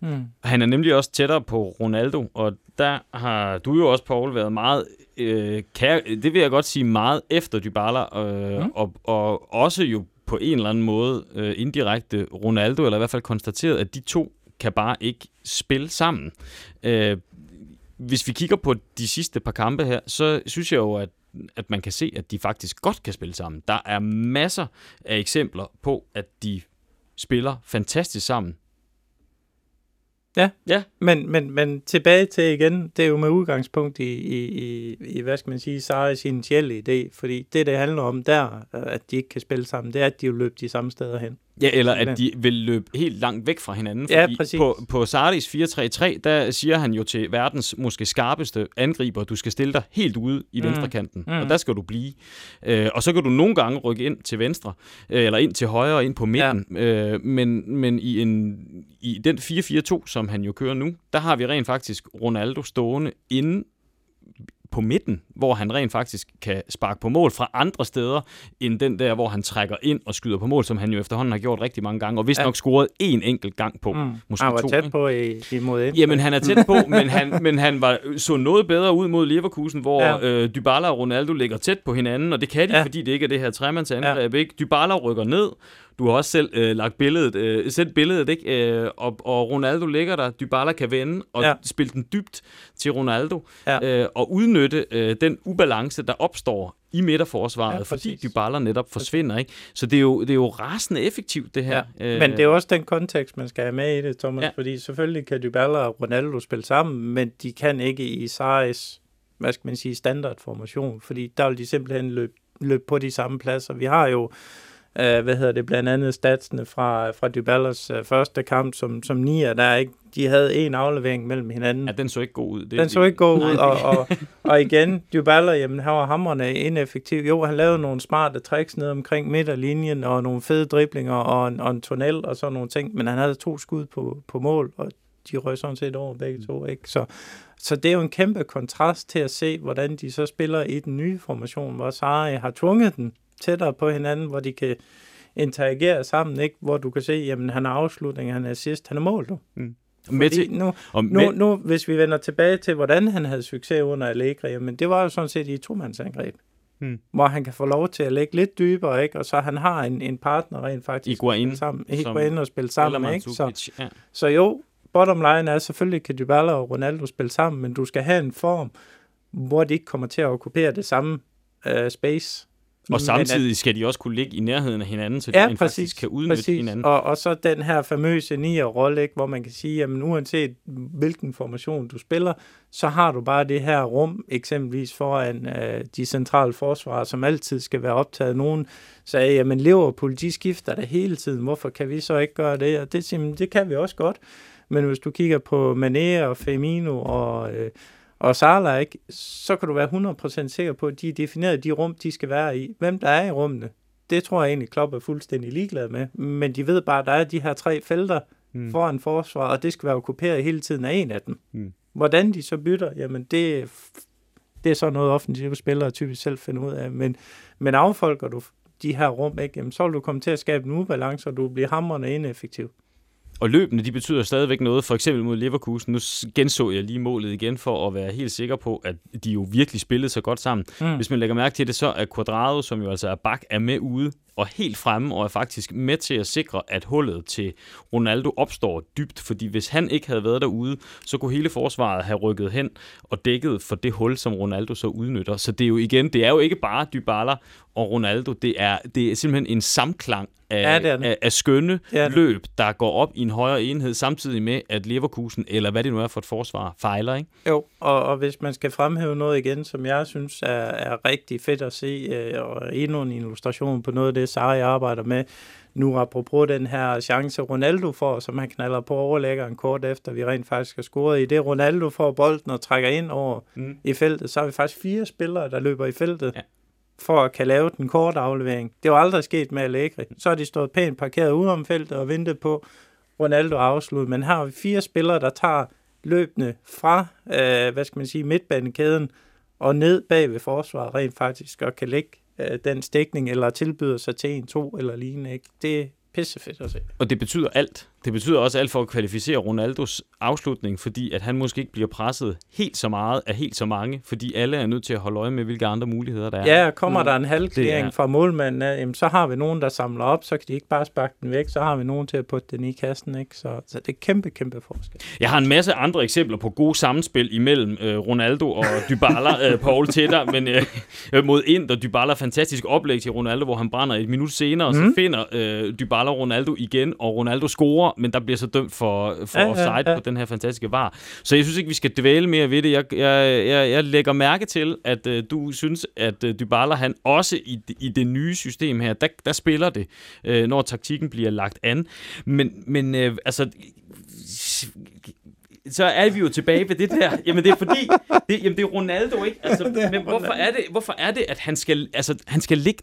Mm. Han er nemlig også tættere på Ronaldo, og der har du jo også, Paul, været meget, øh, kære, det vil jeg godt sige, meget efter Dybala, øh, mm. og, og også jo på en eller anden måde øh, indirekte Ronaldo, eller i hvert fald konstateret, at de to kan bare ikke spille sammen. Øh, hvis vi kigger på de sidste par kampe her, så synes jeg jo, at at man kan se, at de faktisk godt kan spille sammen. Der er masser af eksempler på, at de spiller fantastisk sammen. Ja, ja. Men, men, men tilbage til igen, det er jo med udgangspunkt i, i, i, i hvad skal man sige, Saris initielle idé, fordi det, det handler om der, at de ikke kan spille sammen, det er, at de vil løbe de samme steder hen. Ja, eller at de vil løbe helt langt væk fra hinanden. Fordi ja, præcis. På, på Sardis 4-3-3, der siger han jo til verdens måske skarpeste angriber, du skal stille dig helt ude i mm. venstrekanten, mm. og der skal du blive. Øh, og så kan du nogle gange rykke ind til venstre, øh, eller ind til højre og ind på midten. Ja. Øh, men men i, en, i den 4-4-2, som han jo kører nu, der har vi rent faktisk Ronaldo stående inde på midten, hvor han rent faktisk kan sparke på mål fra andre steder, end den der, hvor han trækker ind og skyder på mål, som han jo efterhånden har gjort rigtig mange gange, og vist ja. nok scoret en enkelt gang på. Mm. Måske han var to, tæt ikke? på i, imod ind. Jamen, han er tæt på, [laughs] men han, men han var, så noget bedre ud mod Leverkusen, hvor ja. øh, Dybala og Ronaldo ligger tæt på hinanden, og det kan de, ja. fordi det ikke er det her tremandsangreb. Ja. Ikke? Dybala rykker ned, du har også selv øh, lagt billedet, øh, sendt billedet, ikke? Øh, og, og Ronaldo ligger der, Dybala kan vende og ja. spille den dybt til Ronaldo, ja. øh, og udnytte øh, den ubalance, der opstår i midterforsvaret, ja, fordi Dybala netop forsvinder. Ikke? Så det er, jo, det er jo rasende effektivt, det her. Ja. Men det er også den kontekst, man skal have med i det, Thomas, ja. fordi selvfølgelig kan Dybala og Ronaldo spille sammen, men de kan ikke i Saris, hvad skal man sige, standardformation, fordi der vil de simpelthen løbe, løbe på de samme pladser. Vi har jo Uh, hvad hedder det, blandt andet statsene fra, fra Dybalas uh, første kamp som, som nier, der ikke, de havde en aflevering mellem hinanden. Ja, den så ikke god ud. Det, den så ikke god ud, og, og, [laughs] og igen, Dybala, jamen, han var hammerne ineffektiv. Jo, han lavede nogle smarte tricks ned omkring midterlinjen, og nogle fede driblinger, og en, og en tunnel, og sådan nogle ting, men han havde to skud på, på mål, og de røg sådan set over begge to, ikke? Så, så det er jo en kæmpe kontrast til at se, hvordan de så spiller i den nye formation, hvor Sarri har tvunget den tættere på hinanden, hvor de kan interagere sammen, ikke? hvor du kan se, jamen han er afslutning, han er assist, han er mål, du. Mm. Med til, nu, og med... nu, nu, hvis vi vender tilbage til, hvordan han havde succes under Allegri, jamen det var jo sådan set i to-mandsangreb. Hmm. Hvor han kan få lov til at lægge lidt dybere, ikke? og så han har en, en partner rent faktisk. Iguain. Sammen, Iguain og spille sammen. Ikke? Så, ja. så jo, bottom line er, selvfølgelig kan Dybala og Ronaldo spille sammen, men du skal have en form, hvor de ikke kommer til at okkupere det samme uh, space. Og samtidig skal de også kunne ligge i nærheden af hinanden, så de ja, præcis, faktisk kan udnytte præcis. hinanden. Og, og så den her famøse nier-rolle, hvor man kan sige, at uanset hvilken formation du spiller, så har du bare det her rum, eksempelvis foran uh, de centrale forsvarer, som altid skal være optaget. Nogen sagde, jamen Liverpool, de skifter det hele tiden, hvorfor kan vi så ikke gøre det? Og det, det kan vi også godt. Men hvis du kigger på Mané og Firmino og... Uh, og Salah, ikke, så kan du være 100% sikker på, at de er defineret de rum, de skal være i. Hvem der er i rummene, det tror jeg egentlig, Klopp er fuldstændig ligeglad med. Men de ved bare, at der er de her tre felter mm. foran forsvar, og det skal være okkuperet hele tiden af en af dem. Mm. Hvordan de så bytter, jamen det, det er så noget offensive spillere typisk selv finder ud af. Men, men affolker du de her rum, ikke, jamen, så vil du komme til at skabe en ubalance, og du bliver hammerende ineffektiv. Og løbende, de betyder stadigvæk noget. For eksempel mod Leverkusen. Nu genså jeg lige målet igen for at være helt sikker på, at de jo virkelig spillede så godt sammen. Mm. Hvis man lægger mærke til det, så er Quadrado, som jo altså er bak, er med ude og helt fremme, og er faktisk med til at sikre, at hullet til Ronaldo opstår dybt, fordi hvis han ikke havde været derude, så kunne hele forsvaret have rykket hen og dækket for det hul, som Ronaldo så udnytter. Så det er jo igen, det er jo ikke bare Dybala og Ronaldo, det er, det er simpelthen en samklang af, ja, det det. af, af skønne ja, løb, der går op i en højere enhed, samtidig med, at Leverkusen, eller hvad det nu er for et forsvar, fejler, ikke? Jo, og, og hvis man skal fremhæve noget igen, som jeg synes er, er rigtig fedt at se, øh, og endnu en illustration på noget af det, Sarri arbejder med, nu apropos den her chance, Ronaldo får, som han knaller på overlæggeren kort efter, vi rent faktisk har scoret i det. Ronaldo får bolden og trækker ind over mm. i feltet, så har vi faktisk fire spillere, der løber i feltet. Ja for at kan lave den korte aflevering. Det var aldrig sket med Allegri. Så har de stået pænt parkeret ude om feltet og ventet på Ronaldo afslut. Men her har vi fire spillere, der tager løbende fra, øh, hvad skal man sige, midtbanekæden og ned bag ved forsvaret rent faktisk, og kan lægge øh, den stikning, eller tilbyder sig til en, to eller lignende. Ikke? Det er pissefedt at se. Og det betyder alt. Det betyder også alt for at kvalificere Ronaldos afslutning, fordi at han måske ikke bliver presset helt så meget af helt så mange, fordi alle er nødt til at holde øje med, hvilke andre muligheder der er. Ja, kommer mm. der en halvklæring er... fra målmanden, jamen, så har vi nogen, der samler op, så kan de ikke bare sparke den væk, så har vi nogen til at putte den i kassen. Ikke? Så, så det er kæmpe, kæmpe forskel. Jeg har en masse andre eksempler på gode samspil imellem øh, Ronaldo og Dybala, øh, Paul dig, [laughs] men øh, mod Inter, Dybala fantastisk oplæg til Ronaldo, hvor han brænder et minut senere, mm. så finder øh, Dybala Ronaldo igen, og Ronaldo scorer men der bliver så dømt for, for ja, offside ja, ja. på den her fantastiske var. Så jeg synes ikke, vi skal dvæle mere ved det. Jeg, jeg, jeg, jeg lægger mærke til, at uh, du synes, at uh, Dybala, han også i, i det nye system her, der, der spiller det, uh, når taktikken bliver lagt an. Men, men uh, altså så er vi jo tilbage ved det der. Jamen det er fordi, det, jamen det er Ronaldo, ikke? Altså, [laughs] men hvorfor er, det, hvorfor er det, at han skal, altså, han skal ligge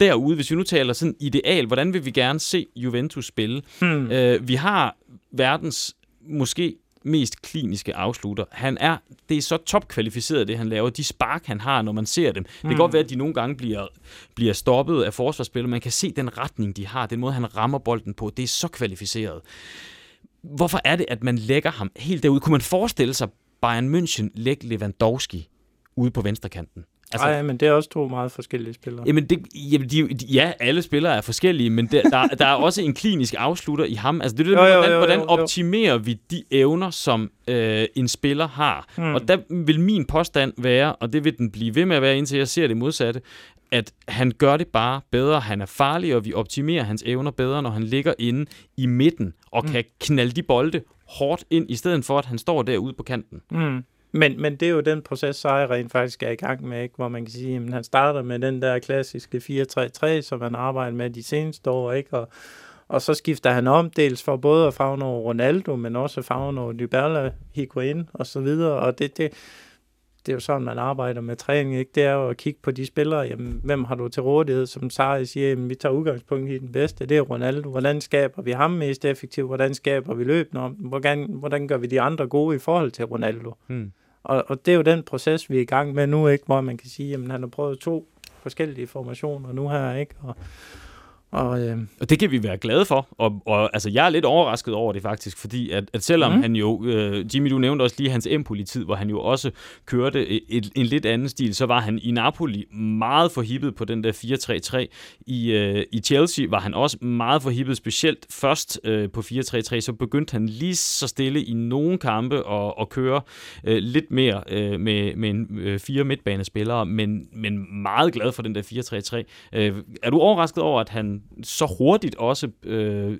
derude, hvis vi nu taler sådan ideal, hvordan vil vi gerne se Juventus spille? Hmm. Øh, vi har verdens måske mest kliniske afslutter. Han er, det er så topkvalificeret, det han laver. De spark, han har, når man ser dem. Mm. Det kan hmm. godt være, at de nogle gange bliver, bliver stoppet af forsvarsspillere. Man kan se den retning, de har, den måde, han rammer bolden på. Det er så kvalificeret. Hvorfor er det, at man lægger ham helt derude? Kunne man forestille sig Bayern München lægge Lewandowski ude på venstrekanten? Altså, Ej, men det er også to meget forskellige spillere. Jamen, det, jamen de, de, ja, alle spillere er forskellige, men der, der, der er også en klinisk afslutter i ham. Altså, det er det, jo, jo, hvordan, jo, jo, hvordan optimerer vi de evner, som øh, en spiller har? Hmm. Og der vil min påstand være, og det vil den blive ved med at være, indtil jeg ser det modsatte, at han gør det bare bedre, han er farlig, og vi optimerer hans evner bedre, når han ligger inde i midten og hmm. kan knalde de bolde hårdt ind, i stedet for, at han står derude på kanten. Hmm. Men, men det er jo den proces, Sejr rent faktisk er i gang med, ikke? hvor man kan sige, at han starter med den der klassiske 4-3-3, som han arbejder med de seneste år, ikke? Og, og så skifter han om, dels for både at fagne over Ronaldo, men også fagne over Dybala, Higuain og så videre, og det, det, det er jo sådan, man arbejder med træning, ikke? Det er jo at kigge på de spillere, jamen, hvem har du til rådighed, som Sarri siger, jamen, vi tager udgangspunkt i den bedste, det er Ronaldo. Hvordan skaber vi ham mest effektivt? Hvordan skaber vi løbende om? Hvordan, hvordan gør vi de andre gode i forhold til Ronaldo? Hmm. Og, og det er jo den proces, vi er i gang med nu, ikke? hvor man kan sige, at han har prøvet to forskellige formationer nu her, ikke? Og, og, øh... og det kan vi være glade for, og, og altså, jeg er lidt overrasket over det faktisk, fordi at, at selvom mm. han jo, øh, Jimmy, du nævnte også lige hans Empoli-tid, hvor han jo også kørte et, et, en lidt anden stil, så var han i Napoli meget forhippet på den der 4-3-3. I, øh, I Chelsea var han også meget forhippet, specielt først øh, på 4-3-3, så begyndte han lige så stille i nogle kampe at, at køre øh, lidt mere øh, med, med en, øh, fire midtbanespillere, men, men meget glad for den der 4-3-3. Øh, er du overrasket over, at han så hurtigt også øh,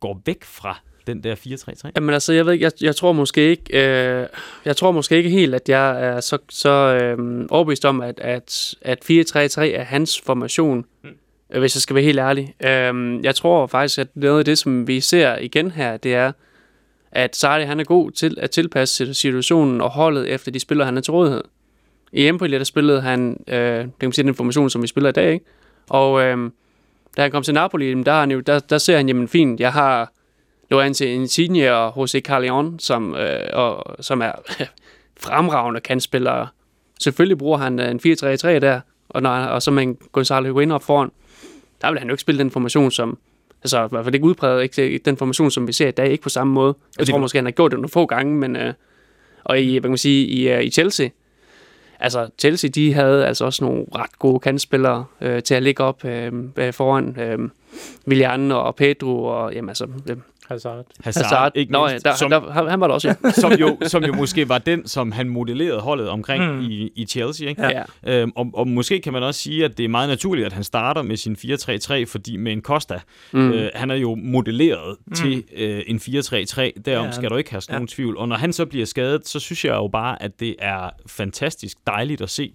går væk fra den der 4-3-3? Jamen altså, jeg ved ikke, jeg, jeg tror måske ikke, øh, jeg tror måske ikke helt, at jeg er så, så øh, overbevist om, at, at, at 4-3-3 er hans formation, hmm. hvis jeg skal være helt ærlig. Øh, jeg tror faktisk, at noget af det, som vi ser igen her, det er, at Sarri han er god til at tilpasse situationen og holdet efter de spillere, han er til rådighed. I Empoli, der spillede han, øh, det kan man sige, den formation, som vi spiller i dag, ikke? Og øh, da han kom til Napoli, der, han jo, der, der ser han, jamen fint, jeg har Lorenzo Insigne og José Carleon, som, øh, og, som er [laughs] fremragende kandspillere. Selvfølgelig bruger han øh, en 4-3-3 der, og, når, og så med en Gonzalo Higuain op foran, der vil han jo ikke spille den formation, som altså i hvert fald ikke udpræget, ikke den formation, som vi ser i dag, ikke på samme måde. Jeg tror måske, han har gjort det nogle få gange, men øh, og i, hvad kan man sige, i, uh, i Chelsea, altså Chelsea, de havde altså også nogle ret gode kandspillere øh, til at ligge op øh, øh foran øh, Willian og Pedro og jamen altså øh, Hazard. Hazard, Hazard. ikke Nå, ja, der, som, der, han var der også, ja. [laughs] som, jo, som jo måske var den, som han modellerede holdet omkring mm. i, i Chelsea. Ikke? Ja. Øhm, og, og måske kan man også sige, at det er meget naturligt, at han starter med sin 4-3-3, fordi med en Costa, mm. øh, han er jo modelleret mm. til øh, en 4-3-3. Derom ja. skal du ikke have nogen ja. tvivl. Og når han så bliver skadet, så synes jeg jo bare, at det er fantastisk dejligt at se,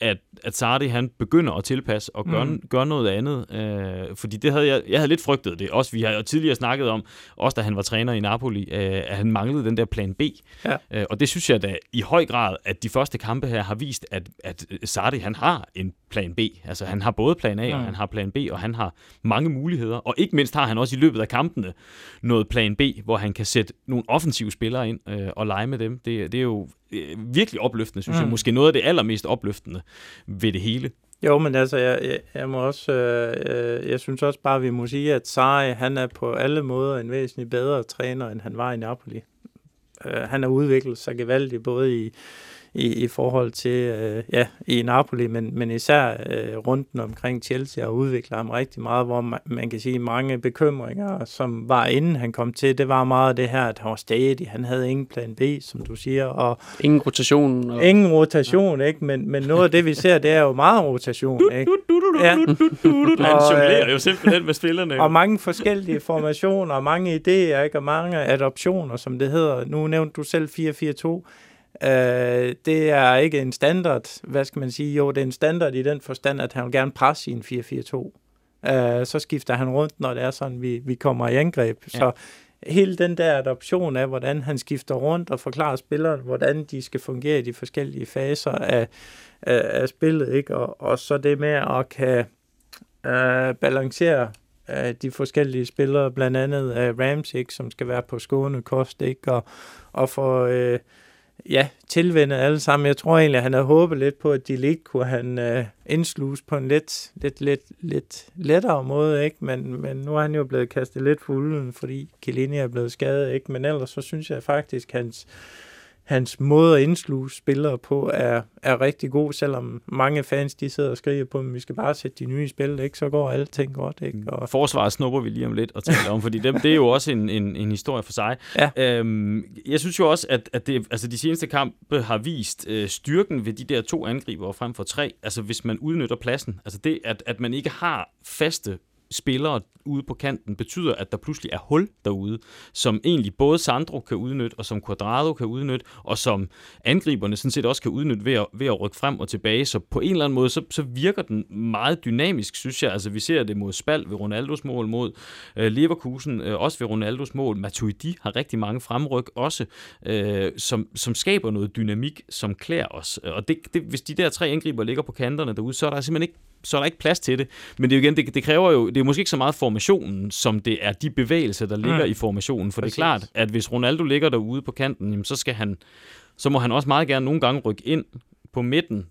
at, at Sardi han begynder at tilpasse og gøre, mm. gøre noget andet. Øh, fordi det havde jeg, jeg havde lidt frygtet det. Også vi har jo tidligere snakket om, også da han var træner i Napoli, øh, at han manglede den der plan B. Ja. Øh, og det synes jeg da i høj grad, at de første kampe her har vist, at, at Sardi han har en plan B. Altså han har både plan A, mm. og han har plan B, og han har mange muligheder. Og ikke mindst har han også i løbet af kampene noget plan B, hvor han kan sætte nogle offensive spillere ind øh, og lege med dem. Det, det er jo øh, virkelig opløftende, synes mm. jeg. Måske noget af det allermest opløftende ved det hele. Jo, men altså, jeg, jeg, jeg må også, øh, øh jeg synes også bare, vi må sige, at Sarri, han er på alle måder en væsentlig bedre træner, end han var i Napoli. Øh, han har udviklet sig gevaldigt, både i, i, i forhold til øh, ja, i Napoli, men, men især øh, runden omkring Chelsea og udvikler ham rigtig meget, hvor man, man kan sige mange bekymringer, som var inden han kom til, det var meget det her, at han var stadig, han havde ingen plan B, som du siger. Og ingen rotation. Og... Ingen rotation, ja. ikke? Men, men noget af det, vi ser, det er jo meget rotation, ikke? Ja. Han jonglerer jo simpelthen med spillerne. Og mange forskellige formationer, og mange idéer, ikke? Og mange adoptioner, som det hedder. Nu nævnte du selv 4-4-2 Øh, det er ikke en standard, hvad skal man sige? Jo, det er en standard i den forstand, at han vil gerne presse i en 4-4-2. Øh, så skifter han rundt, når det er sådan, vi, vi kommer i angreb. Ja. Så hele den der adoption af, hvordan han skifter rundt og forklarer spillerne, hvordan de skal fungere i de forskellige faser af, af, af spillet, ikke? Og, og så det med at kan øh, balancere øh, de forskellige spillere, blandt andet øh, Rams, ikke? som skal være på skåne kost, ikke? Og, og få... Øh, ja, tilvende alle sammen. Jeg tror egentlig, at han havde håbet lidt på, at de lidt kunne han øh, indsluse på en lidt, lidt, lidt, lidt lettere måde, ikke? Men, men nu er han jo blevet kastet lidt fulden, fordi Chiellini er blevet skadet, ikke? Men ellers så synes jeg faktisk, at hans, hans måde at indsluse spillere på er, er rigtig god, selvom mange fans de sidder og skriger på, at vi skal bare sætte de nye spil, ikke? så går alting godt. Ikke? Og... Forsvaret snupper vi lige om lidt og taler om, fordi dem, det er jo også en, en, en historie for sig. Ja. Øhm, jeg synes jo også, at, at det, altså de seneste kampe har vist øh, styrken ved de der to angriber frem for tre, altså hvis man udnytter pladsen. Altså det, at, at man ikke har faste spillere ude på kanten, betyder, at der pludselig er hul derude, som egentlig både Sandro kan udnytte, og som Quadrado kan udnytte, og som angriberne sådan set også kan udnytte ved at, ved at rykke frem og tilbage. Så på en eller anden måde, så, så virker den meget dynamisk, synes jeg. Altså vi ser det mod Spal ved Ronaldos mål, mod øh, Leverkusen, øh, også ved Ronaldos mål. Matuidi har rigtig mange fremryk også, øh, som, som skaber noget dynamik, som klæder os. Og det, det, hvis de der tre angriber ligger på kanterne derude, så er der simpelthen ikke så er der ikke plads til det. Men det er jo igen, det, det kræver jo, det er måske ikke så meget formationen, som det er de bevægelser, der ligger mm. i formationen. For Præcis. det er klart, at hvis Ronaldo ligger derude på kanten, jamen, så skal han, så må han også meget gerne nogle gange rykke ind på midten,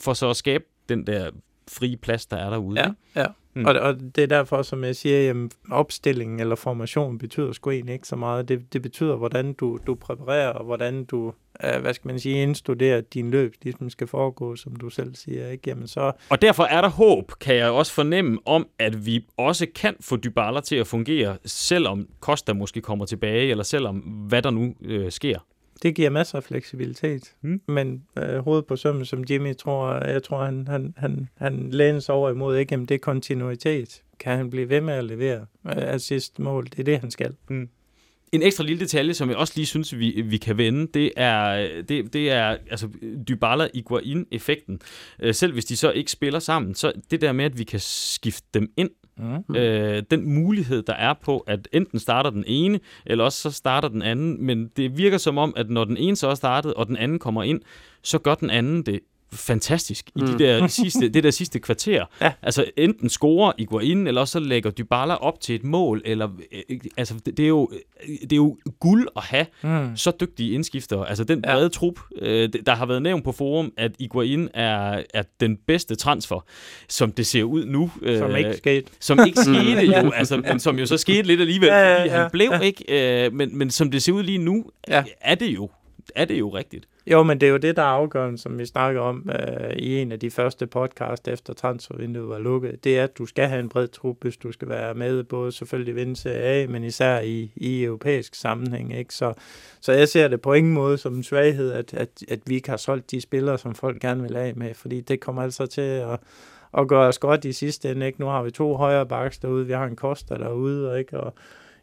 for så at skabe den der frie plads, der er derude. Ja, ja. Mm. Og, og det er derfor, som jeg siger, at opstillingen eller formationen betyder sgu egentlig ikke så meget. Det, det betyder, hvordan du, du præparerer, og hvordan du, øh, hvad skal man sige, indstuderer din løb, ligesom skal foregå, som du selv siger. Ikke? Jamen så... Og derfor er der håb, kan jeg også fornemme, om at vi også kan få Dybala til at fungere, selvom Costa måske kommer tilbage, eller selvom hvad der nu øh, sker. Det giver masser af fleksibilitet. Mm. Men øh, hovedet på sømmen, som Jimmy tror, jeg tror, han, han, han, han læner sig over imod, ikke? Jamen, det er kontinuitet. Kan han blive ved med at levere af sidste mål? Det er det, han skal. Mm. En ekstra lille detalje, som jeg også lige synes, vi, vi kan vende, det er, det, det er altså Dybala Iguain-effekten. Øh, selv hvis de så ikke spiller sammen, så det der med, at vi kan skifte dem ind Mm. Øh, den mulighed, der er på, at enten starter den ene, eller også så starter den anden. Men det virker som om, at når den ene så er startet, og den anden kommer ind, så gør den anden det fantastisk i mm. de der sidste, det der sidste kvarter. Ja. Altså enten scorer Iguain, eller også så lægger Dybala op til et mål, eller øh, altså det, det, er jo det er jo guld at have mm. så dygtige indskiftere. Altså den brede ja. trup, øh, der har været nævnt på forum, at Iguain er, er den bedste transfer, som det ser ud nu. Øh, som ikke skete. Som ikke [laughs] skete jo, altså, men som jo så skete lidt alligevel, ja, ja, ja, fordi han blev ja. ikke, øh, men, men som det ser ud lige nu, ja. er det jo er det jo rigtigt. Jo, men det er jo det, der er afgørende, som vi snakker om øh, i en af de første podcast efter transfervinduet var lukket. Det er, at du skal have en bred trup, hvis du skal være med, både selvfølgelig vinde Serie A, men især i, i europæisk sammenhæng. Ikke? Så, så jeg ser det på ingen måde som en svaghed, at, at, at vi ikke har solgt de spillere, som folk gerne vil af med, fordi det kommer altså til at, at gøre os godt i sidste ende. Ikke? Nu har vi to højre baks derude, vi har en Koster derude, ikke? og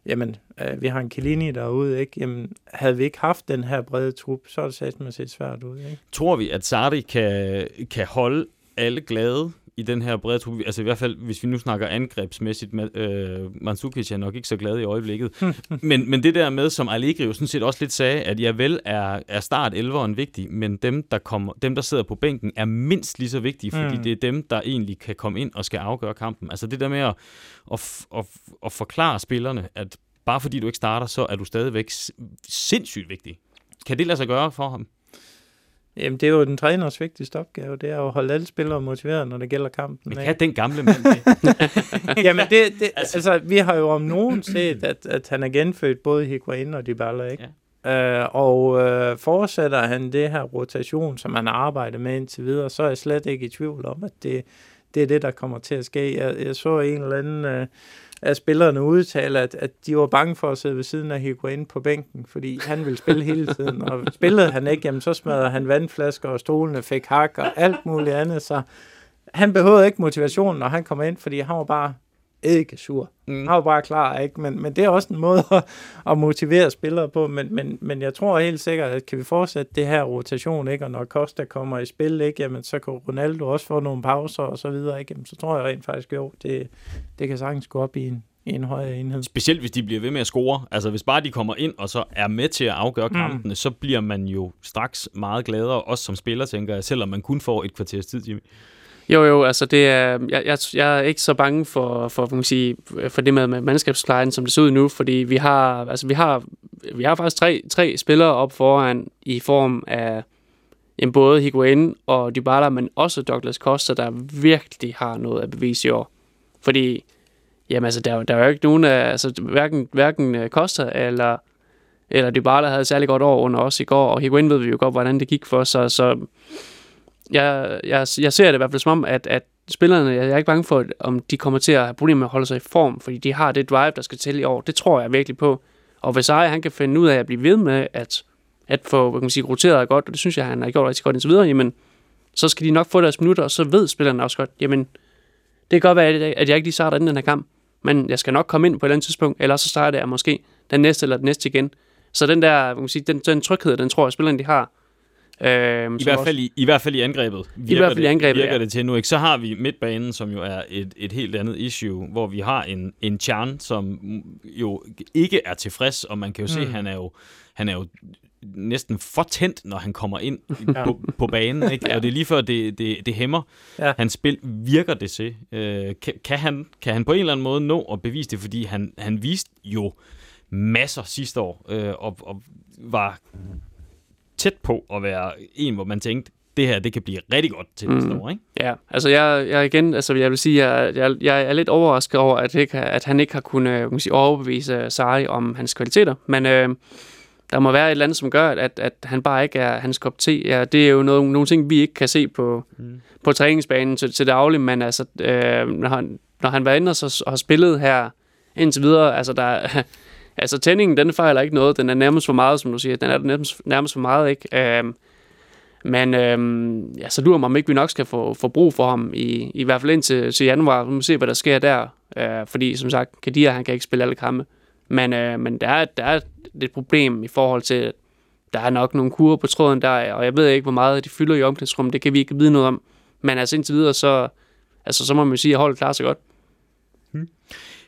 jamen, øh, vi har en Kilini derude, ikke? Jamen, havde vi ikke haft den her brede trup, så er det sat mig set svært ud, ikke? Tror vi, at Sardi kan, kan holde alle glade i den her brede trup? Altså i hvert fald, hvis vi nu snakker angrebsmæssigt, øh, Mandzukic er nok ikke så glad i øjeblikket. [laughs] men, men det der med, som Allegri jo sådan set også lidt sagde, at ja vel er, er start 11'eren vigtig, men dem der, kommer, dem, der sidder på bænken, er mindst lige så vigtige, fordi Mm. det er dem, der egentlig kan komme ind og skal afgøre kampen. Altså det der med at, at, at, at forklare spillerne, at bare fordi du ikke starter, så er du stadigvæk sindssygt vigtig. Kan det lade sig gøre for ham? Jamen, det er jo den træners vigtigste opgave, det er at holde alle spillere motiveret, når det gælder kampen. Men ikke? kan den gamle mand det? [laughs] Jamen, det, det, [laughs] altså, vi har jo om nogen set, at, at han er genfødt både Higuain og Dybala, ikke? Ja. Øh, og øh, fortsætter han det her rotation, som han har arbejdet med indtil videre, så er jeg slet ikke i tvivl om, at det, det er det, der kommer til at ske. Jeg, jeg så en eller anden øh, af spillerne udtale, at, at de var bange for at sidde ved siden af Higuain på bænken, fordi han ville spille hele tiden, og spillede han ikke, jamen, så smadrede han vandflasker, og stolene fik hak og alt muligt andet, så han behøvede ikke motivationen, når han kom ind, fordi han var bare ikke sur. Mm. Han var bare klar, ikke? Men, men det er også en måde at, at motivere spillere på, men, men, men jeg tror helt sikkert, at kan vi fortsætte det her rotation, ikke? Og når Costa kommer i spil, ikke? Jamen, så kan Ronaldo også få nogle pauser og så videre, ikke? Jamen, så tror jeg rent faktisk, jo, det, det kan sagtens gå op i en, i en højere enhed. Specielt hvis de bliver ved med at score. Altså hvis bare de kommer ind og så er med til at afgøre kampene, mm. så bliver man jo straks meget gladere, også som spiller, tænker jeg, selvom man kun får et kvarters tid, Jimmy. Jo, jo, altså det er, jeg, jeg, jeg er ikke så bange for, for, man kan sige, for det med, med mandskabsplejen, som det ser ud nu, fordi vi har, altså vi har, vi har faktisk tre, tre spillere op foran i form af jamen, både Higuain og Dybala, men også Douglas Costa, der virkelig har noget at bevise i år. Fordi, jamen altså, der, er jo- der er jo ikke nogen af, altså hverken, hverken øh, Costa eller, eller Dybala havde et særlig godt år under os i går, og Higuain ved vi jo godt, hvordan det gik for, så, så jeg, jeg, jeg ser det i hvert fald som om, at, at spillerne, jeg er ikke bange for, om de kommer til at have problemer med at holde sig i form, fordi de har det drive, der skal til i år. Det tror jeg virkelig på. Og hvis Eje, han kan finde ud af at blive ved med at, at få hvad kan man sige, roteret godt, og det synes jeg, han har gjort rigtig godt indtil videre, jamen, så skal de nok få deres minutter, og så ved spillerne også godt, jamen, det kan godt være, at jeg ikke lige starter inden den her kamp, men jeg skal nok komme ind på et eller andet tidspunkt, eller så starter jeg måske den næste eller den næste igen. Så den der, hvad kan man sige, den, den tryghed, den tror jeg, spillerne de har. Øhm, I hvert, fald i, I hvert fald i angrebet. Virker hvert fald i det, angrebet, virker ja. det til nu. Ikke? Så har vi midtbanen, som jo er et, et helt andet issue, hvor vi har en, en Chan, som jo ikke er tilfreds, og man kan jo se, Mm. at han er jo, han er jo næsten for tændt, når han kommer ind [laughs] Ja. på, på banen. Ikke? Og det er lige før, det, det, det hæmmer Ja. hans spil. Virker det til? Øh, kan, kan, han, kan han på en eller anden måde nå at bevise det? Fordi han, han viste jo masser sidste år, øh, og, og var tæt på at være en, hvor man tænkte, det her, det kan blive rigtig godt til næste Mm. år, ikke? Ja, altså jeg, jeg igen, altså jeg vil sige, jeg, jeg, jeg er lidt overrasket over, at, ikke, at han ikke har kunnet øh, kan man sige, overbevise Sarri om hans kvaliteter, men øh, der må være et eller andet, som gør, at, at han bare ikke er hans kop te. Ja, det er jo nogle, nogle ting, vi ikke kan se på, Mm. på træningsbanen til, til daglig, men altså, øh, når, han, når han var inde og, så, og har spillet her indtil videre, altså der, [laughs] altså tændingen, den fejler ikke noget, den er nærmest for meget, som du siger, den er nærmest, nærmest for meget, ikke? Øhm, men øhm, ja, så lurer mig, om ikke vi nok skal få, få brug for ham, i, i hvert fald indtil til januar. Vi må se, hvad der sker der. Øh, fordi som sagt, Kadir, han kan ikke spille alle kampe. Men, øh, men der, er, der er et problem i forhold til, at der er nok nogle kurer på tråden der, og jeg ved ikke, hvor meget de fylder i omklædningsrummet. Det kan vi ikke vide noget om. Men altså indtil videre, så, altså, så må man jo sige, at holdet klarer sig godt. Hmm.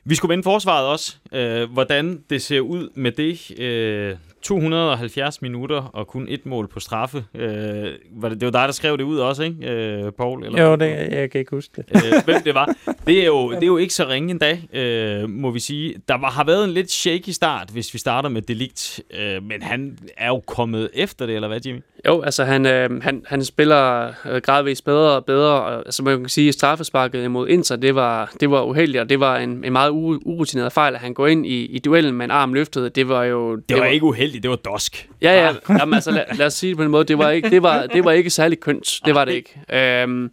Vi skulle vende forsvaret også. Øh, hvordan det ser ud med det. Øh, 270 minutter og kun et mål på straffe. Øh, var det, det var dig, der skrev det ud også, ikke, øh, Paul? Eller Jo, det, jeg kan ikke huske det. øh, hvem det var. Det er, jo, det er jo ikke så ringe endda, øh, må vi sige. Der var, har været en lidt shaky start, hvis vi starter med Delict, øh, men han er jo kommet efter det, eller hvad, Jimmy? Jo, altså han, øh, han, han spiller øh, gradvist bedre og bedre. Og, altså man kan sige, at straffesparket imod Inter, det var, det var uheldigt, og det var en, en meget u- urutineret fejl, at han går ind i, i duellen med en arm løftet. Det var jo... Det, det var, ikke uheldigt, det var dosk. Ja, ja. Jamen, altså, lad, lad os sige det på en måde. Det var ikke, det var, det var ikke særlig kønt. Det var det ikke. Øhm,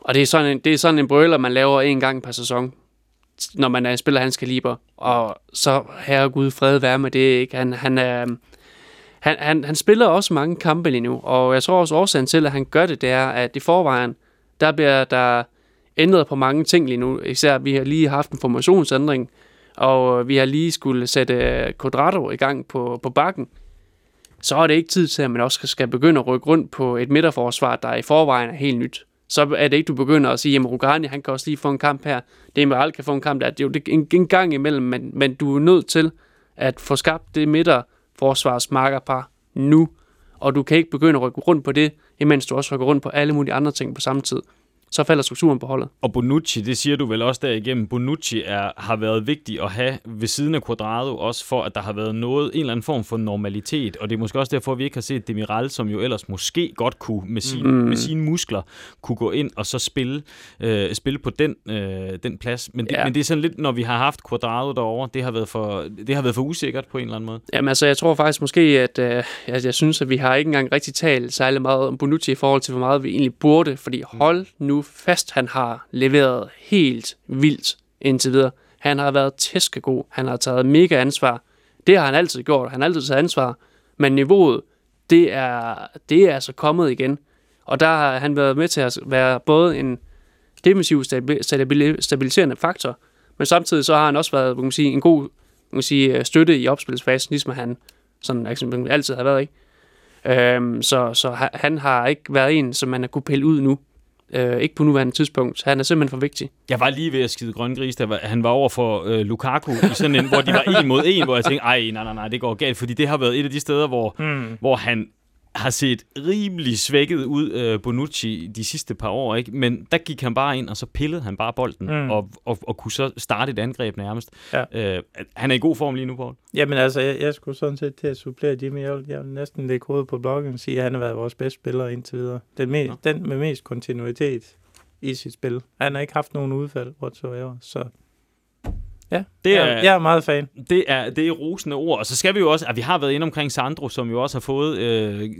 og det er, sådan en, det er sådan en brøler, man laver en gang per sæson, når man er en spiller hans kaliber. Og så, herregud, fred være med det, ikke? Han, han, er, han, han, han spiller også mange kampe lige nu, og jeg tror også årsagen til, at han gør det, det er, at i forvejen, der bliver der ændret på mange ting lige nu. Især, vi har lige haft en formationsændring, og øh, vi har lige skulle sætte Quadrato Quadrado i gang på, på bakken, så er det ikke tid til, at man også skal begynde at rykke rundt på et midterforsvar, der i forvejen er helt nyt. Så er det ikke, du begynder at sige, at Rugani, han kan også lige få en kamp her. Det er kan få en kamp der. Det er jo en, en gang imellem, men, men du er nødt til at få skabt det midterforsvarsmarkerpar nu. Og du kan ikke begynde at rykke rundt på det, imens du også rykker rundt på alle mulige andre ting på samme tid så falder strukturen på holdet. Og Bonucci, det siger du vel også derigennem, Bonucci er, har været vigtig at have ved siden af Quadrado, også for at der har været noget, en eller anden form for normalitet, og det er måske også derfor, at vi ikke har set Demiral, som jo ellers måske godt kunne med, sin, mm. med sine muskler, kunne gå ind og så spille, øh, spille på den, øh, den plads. Men det, ja. men det er sådan lidt, når vi har haft Quadrado derovre, det har været for, det har været for usikkert på en eller anden måde. Jamen altså, jeg tror faktisk måske, at øh, jeg, jeg synes, at vi har ikke engang rigtig talt særlig meget om Bonucci i forhold til, hvor meget vi egentlig burde, fordi hold nu fast, han har leveret helt vildt indtil videre. Han har været tæskegod. Han har taget mega ansvar. Det har han altid gjort. Han har altid taget ansvar. Men niveauet, det er, det er altså kommet igen. Og der har han været med til at være både en defensiv stabiliserende faktor, men samtidig så har han også været man sige, en god man sige, støtte i opspilsfasen, ligesom han sådan, altså, altid har været. Ikke? Øhm, så, så han har ikke været en, som man har kunne pille ud nu. Øh, ikke på nuværende tidspunkt. Han er simpelthen for vigtig. Jeg var lige ved at skide grøn gris, da han var over for øh, Lukaku, i sådan en, hvor de var en mod en, hvor jeg tænkte, ej, nej, nej, nej, det går galt, fordi det har været et af de steder, hvor, mm. hvor han har set rimelig svækket ud, øh, Bonucci, de sidste par år, ikke? Men der gik han bare ind, og så pillede han bare bolden, mm. og, og, og kunne så starte et angreb nærmest. Ja. Øh, han er i god form lige nu, Paul. Jamen altså, jeg, jeg skulle sådan set til at supplere Jimmy. Jeg vil, jeg vil næsten lægge hovedet på bloggen og sige, at han har været vores bedste spiller indtil videre. Den, me- ja. den med mest kontinuitet i sit spil. Han har ikke haft nogen udfald whatsoever, så Ja, det er, jeg er meget fan. Det er, det er rosende ord. Og så skal vi jo også, at vi har været inde omkring Sandro, som jo også har fået øh,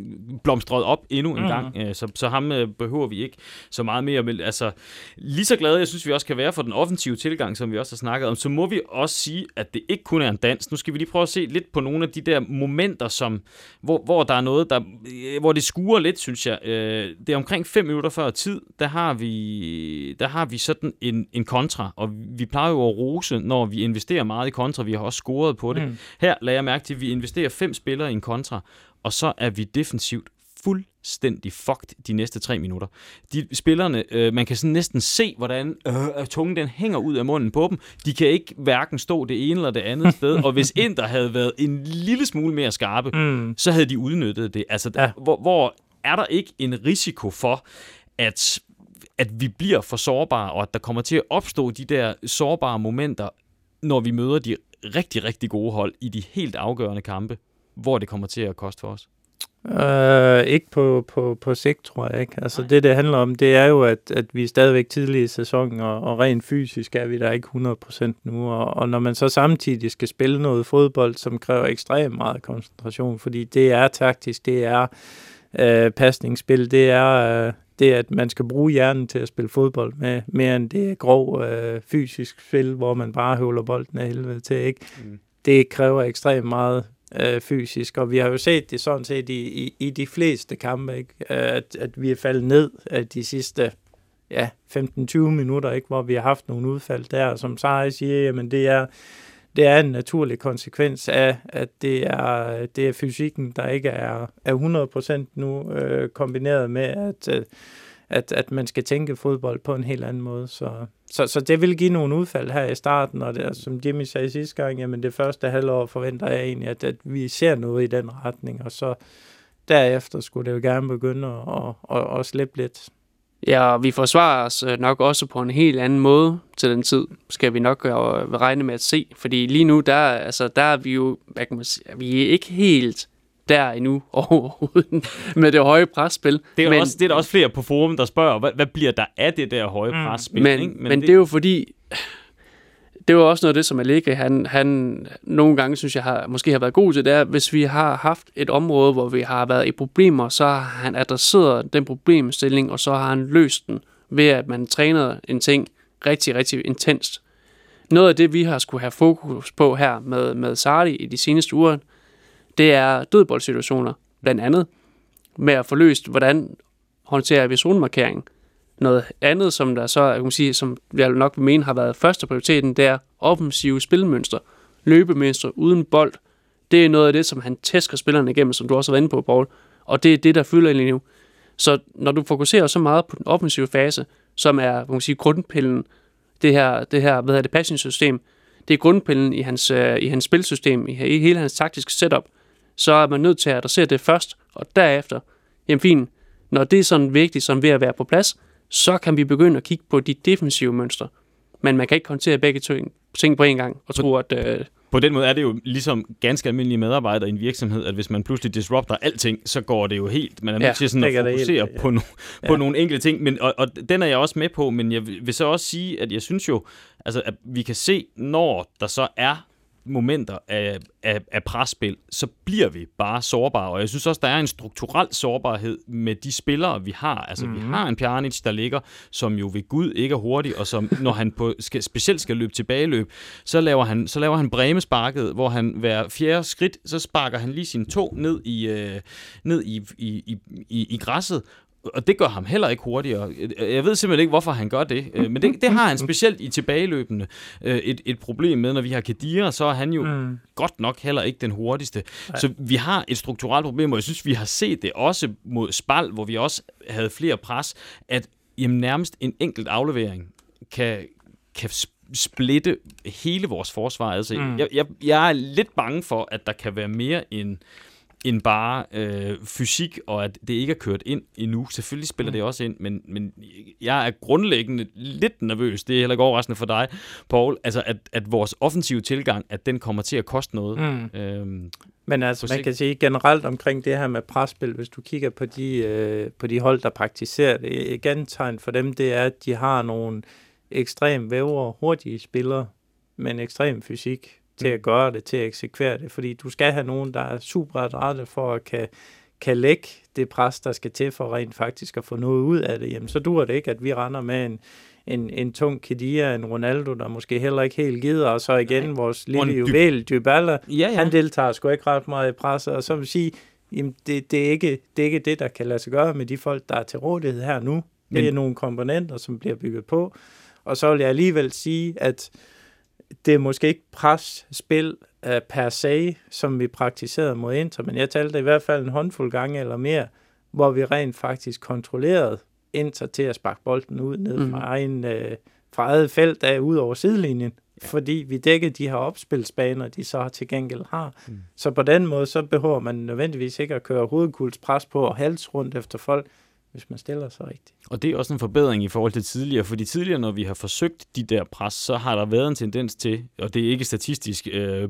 blomstret op endnu en mm. gang. Øh, så, så ham øh, behøver vi ikke så meget mere. Men altså, lige så glade, jeg synes, vi også kan være for den offensive tilgang, som vi også har snakket om, så må vi også sige, at det ikke kun er en dans. Nu skal vi lige prøve at se lidt på nogle af de der momenter, som, hvor, hvor der er noget, der, øh, hvor det skuer lidt, synes jeg. Øh, det er omkring 5 minutter før tid, der har vi, der har vi sådan en, en kontra, og vi plejer jo at rose, når vi investerer meget i kontra. Vi har også scoret på det. Mm. Her lader jeg mærke til, at vi investerer fem spillere i en kontra, og så er vi defensivt fuldstændig fucked de næste tre minutter. De spillerne, øh, man kan sådan næsten se, hvordan øh, tungen den hænger ud af munden på dem. De kan ikke hverken stå det ene eller det andet sted, [laughs] og hvis Inter havde været en lille smule mere skarpe, mm. så havde de udnyttet det. Altså, ja. hvor, hvor er der ikke en risiko for, at at vi bliver for sårbare, og at der kommer til at opstå de der sårbare momenter når vi møder de rigtig, rigtig gode hold i de helt afgørende kampe, hvor det kommer til at koste for os? Uh, ikke på, på, på sigt, tror jeg ikke. Altså Nej. det, det handler om, det er jo, at, at vi er stadigvæk tidlige i sæsonen, og, og rent fysisk er vi der ikke 100% nu. Og, og når man så samtidig skal spille noget fodbold, som kræver ekstremt meget koncentration, fordi det er taktisk, det er uh, pasningsspil, det er, uh, det, at man skal bruge hjernen til at spille fodbold med, mere end det grov øh, fysisk spil, hvor man bare høvler bolden af helvede til, ikke? Mm. Det kræver ekstremt meget øh, fysisk, og vi har jo set det sådan set i, i, i de fleste kampe, ikke? At, at vi er faldet ned af de sidste ja, 15-20 minutter, ikke? hvor vi har haft nogle udfald der, som Sarah siger, jamen det er det er en naturlig konsekvens af, at det er, det er fysikken, der ikke er, er 100% nu, øh, kombineret med, at, øh, at, at man skal tænke fodbold på en helt anden måde. Så, så, så det vil give nogle udfald her i starten, og det, som Jimmy sagde sidste gang, jamen det første halvår forventer jeg egentlig, at, at vi ser noget i den retning, og så derefter skulle det jo gerne begynde at, at, at, at slippe lidt. Ja, vi forsvarer os øh, nok også på en helt anden måde til den tid, skal vi nok øh, regne med at se. Fordi lige nu, der, altså, der er vi jo, hvad kan man sige, vi er ikke helt der endnu [laughs] overhovedet med det høje presspil. Det er, men, også, det er der også flere på forum, der spørger, hvad, hvad bliver der af det der høje mm. presspil? Men, ikke? men, men det, det er jo fordi, det var også noget af det, som Allegri, han, han nogle gange, synes jeg, har, måske har været god til, det er, hvis vi har haft et område, hvor vi har været i problemer, så har han adresseret den problemstilling, og så har han løst den ved, at man træner en ting rigtig, rigtig intenst. Noget af det, vi har skulle have fokus på her med, med Sardi i de seneste uger, det er dødboldsituationer, blandt andet, med at få løst, hvordan håndterer vi zonemarkeringen? Noget andet, som der så, jeg kan sige, som jeg nok vil mene har været første prioriteten, det er offensive spilmønstre. Løbemønstre uden bold, det er noget af det, som han tæsker spillerne igennem, som du også har været inde på, Paul. Og det er det, der fylder lige nu. Så når du fokuserer så meget på den offensive fase, som er man kan sige, grundpillen, det her, det her hvad hedder det, passing-system, det er grundpillen i hans, øh, i hans spilsystem, i, i hele hans taktiske setup, så er man nødt til at adressere det først, og derefter, jamen fint, når det er sådan vigtigt som ved at være på plads, så kan vi begynde at kigge på de defensive mønstre. Men man kan ikke håndtere begge ting på en gang og tro, at... Uh, på den måde er det jo ligesom ganske almindelige medarbejdere i en virksomhed, at hvis man pludselig disrupter alting, så går det jo helt. Man er nødt ja, til sådan at fokusere helt, ja. på, no, på ja. nogle enkelte ting, men, og, og den er jeg også med på, men jeg vil så også sige, at jeg synes jo, altså, at vi kan se, når der så er momenter af, af, af presspil, så bliver vi bare sårbare. Og jeg synes også, der er en strukturel sårbarhed med de spillere, vi har. Altså, mm-hmm. vi mhm. har en Pjanic, der ligger, som jo ved Gud ikke er hurtig, og som, når han på, skal, specielt skal løbe tilbageløb, så laver han, så laver han bremesparket, hvor han hver fjerde skridt, så sparker han lige sin tog ned i, øh, ned i, i, i, i græsset, og det gør ham heller ikke hurtigere. Jeg ved simpelthen ikke, hvorfor han gør det. Øh, men det, det har han [laughs] specielt i tilbageløbende øh, et, et problem med. Når vi har Kadira, så er han jo mm. godt nok heller ikke den hurtigste. Nej. Så vi har et strukturelt problem, og jeg synes, vi har set det også mod Spal, hvor vi også havde flere pres, at jamen, nærmest en enkelt aflevering kan, kan splitte hele vores forsvar. Altså, mm. jeg, jeg, jeg er lidt bange for, at der kan være mere end end bare øh, fysik, og at det ikke er kørt ind endnu. Selvfølgelig spiller mm. det også ind, men, men jeg er grundlæggende lidt nervøs. Det er heller ikke overraskende for dig, Paul. Altså, at, at vores offensive tilgang, at den kommer til at koste noget. Mm. Øhm, men altså, man kan sige generelt omkring det her med presspil, hvis du kigger på de, øh, på de hold, der praktiserer det, igen tegn for dem, det er, at de har nogle ekstrem vævre, hurtige spillere, med en ekstrem fysik til at gøre det, til at eksekvere det, fordi du skal have nogen, der er super adrette for at kan, kan lægge det pres, der skal til for rent faktisk at få noget ud af det. Jamen, så dur det ikke, at vi render med en, en, en tung Kedia, en Ronaldo, der måske heller ikke helt gider, og så igen Nej. vores lille juvel, Dybala, ja, ja. han deltager sgu ikke ret meget i presset, og så vil sige, jamen det, det, er ikke, det er ikke det, der kan lade sig gøre med de folk, der er til rådighed her nu. Men... Det er nogle komponenter, som bliver bygget på, og så vil jeg alligevel sige, at det er måske ikke presspil uh, per se, som vi praktiserede mod Inter, men jeg talte i hvert fald en håndfuld gange eller mere, hvor vi rent faktisk kontrollerede Inter til at sparke bolden ud ned mm. fra, egen, uh, fra eget felt af ud over sidelinjen, ja. fordi vi dækkede de her opspilsbaner, de så til gengæld har. Mm. Så på den måde, så behøver man nødvendigvis ikke at køre hovedkuldspres på og hals rundt efter folk, hvis man stiller sig rigtigt. Og det er også en forbedring i forhold til tidligere, fordi tidligere, når vi har forsøgt de der pres, så har der været en tendens til, og det er ikke statistisk øh,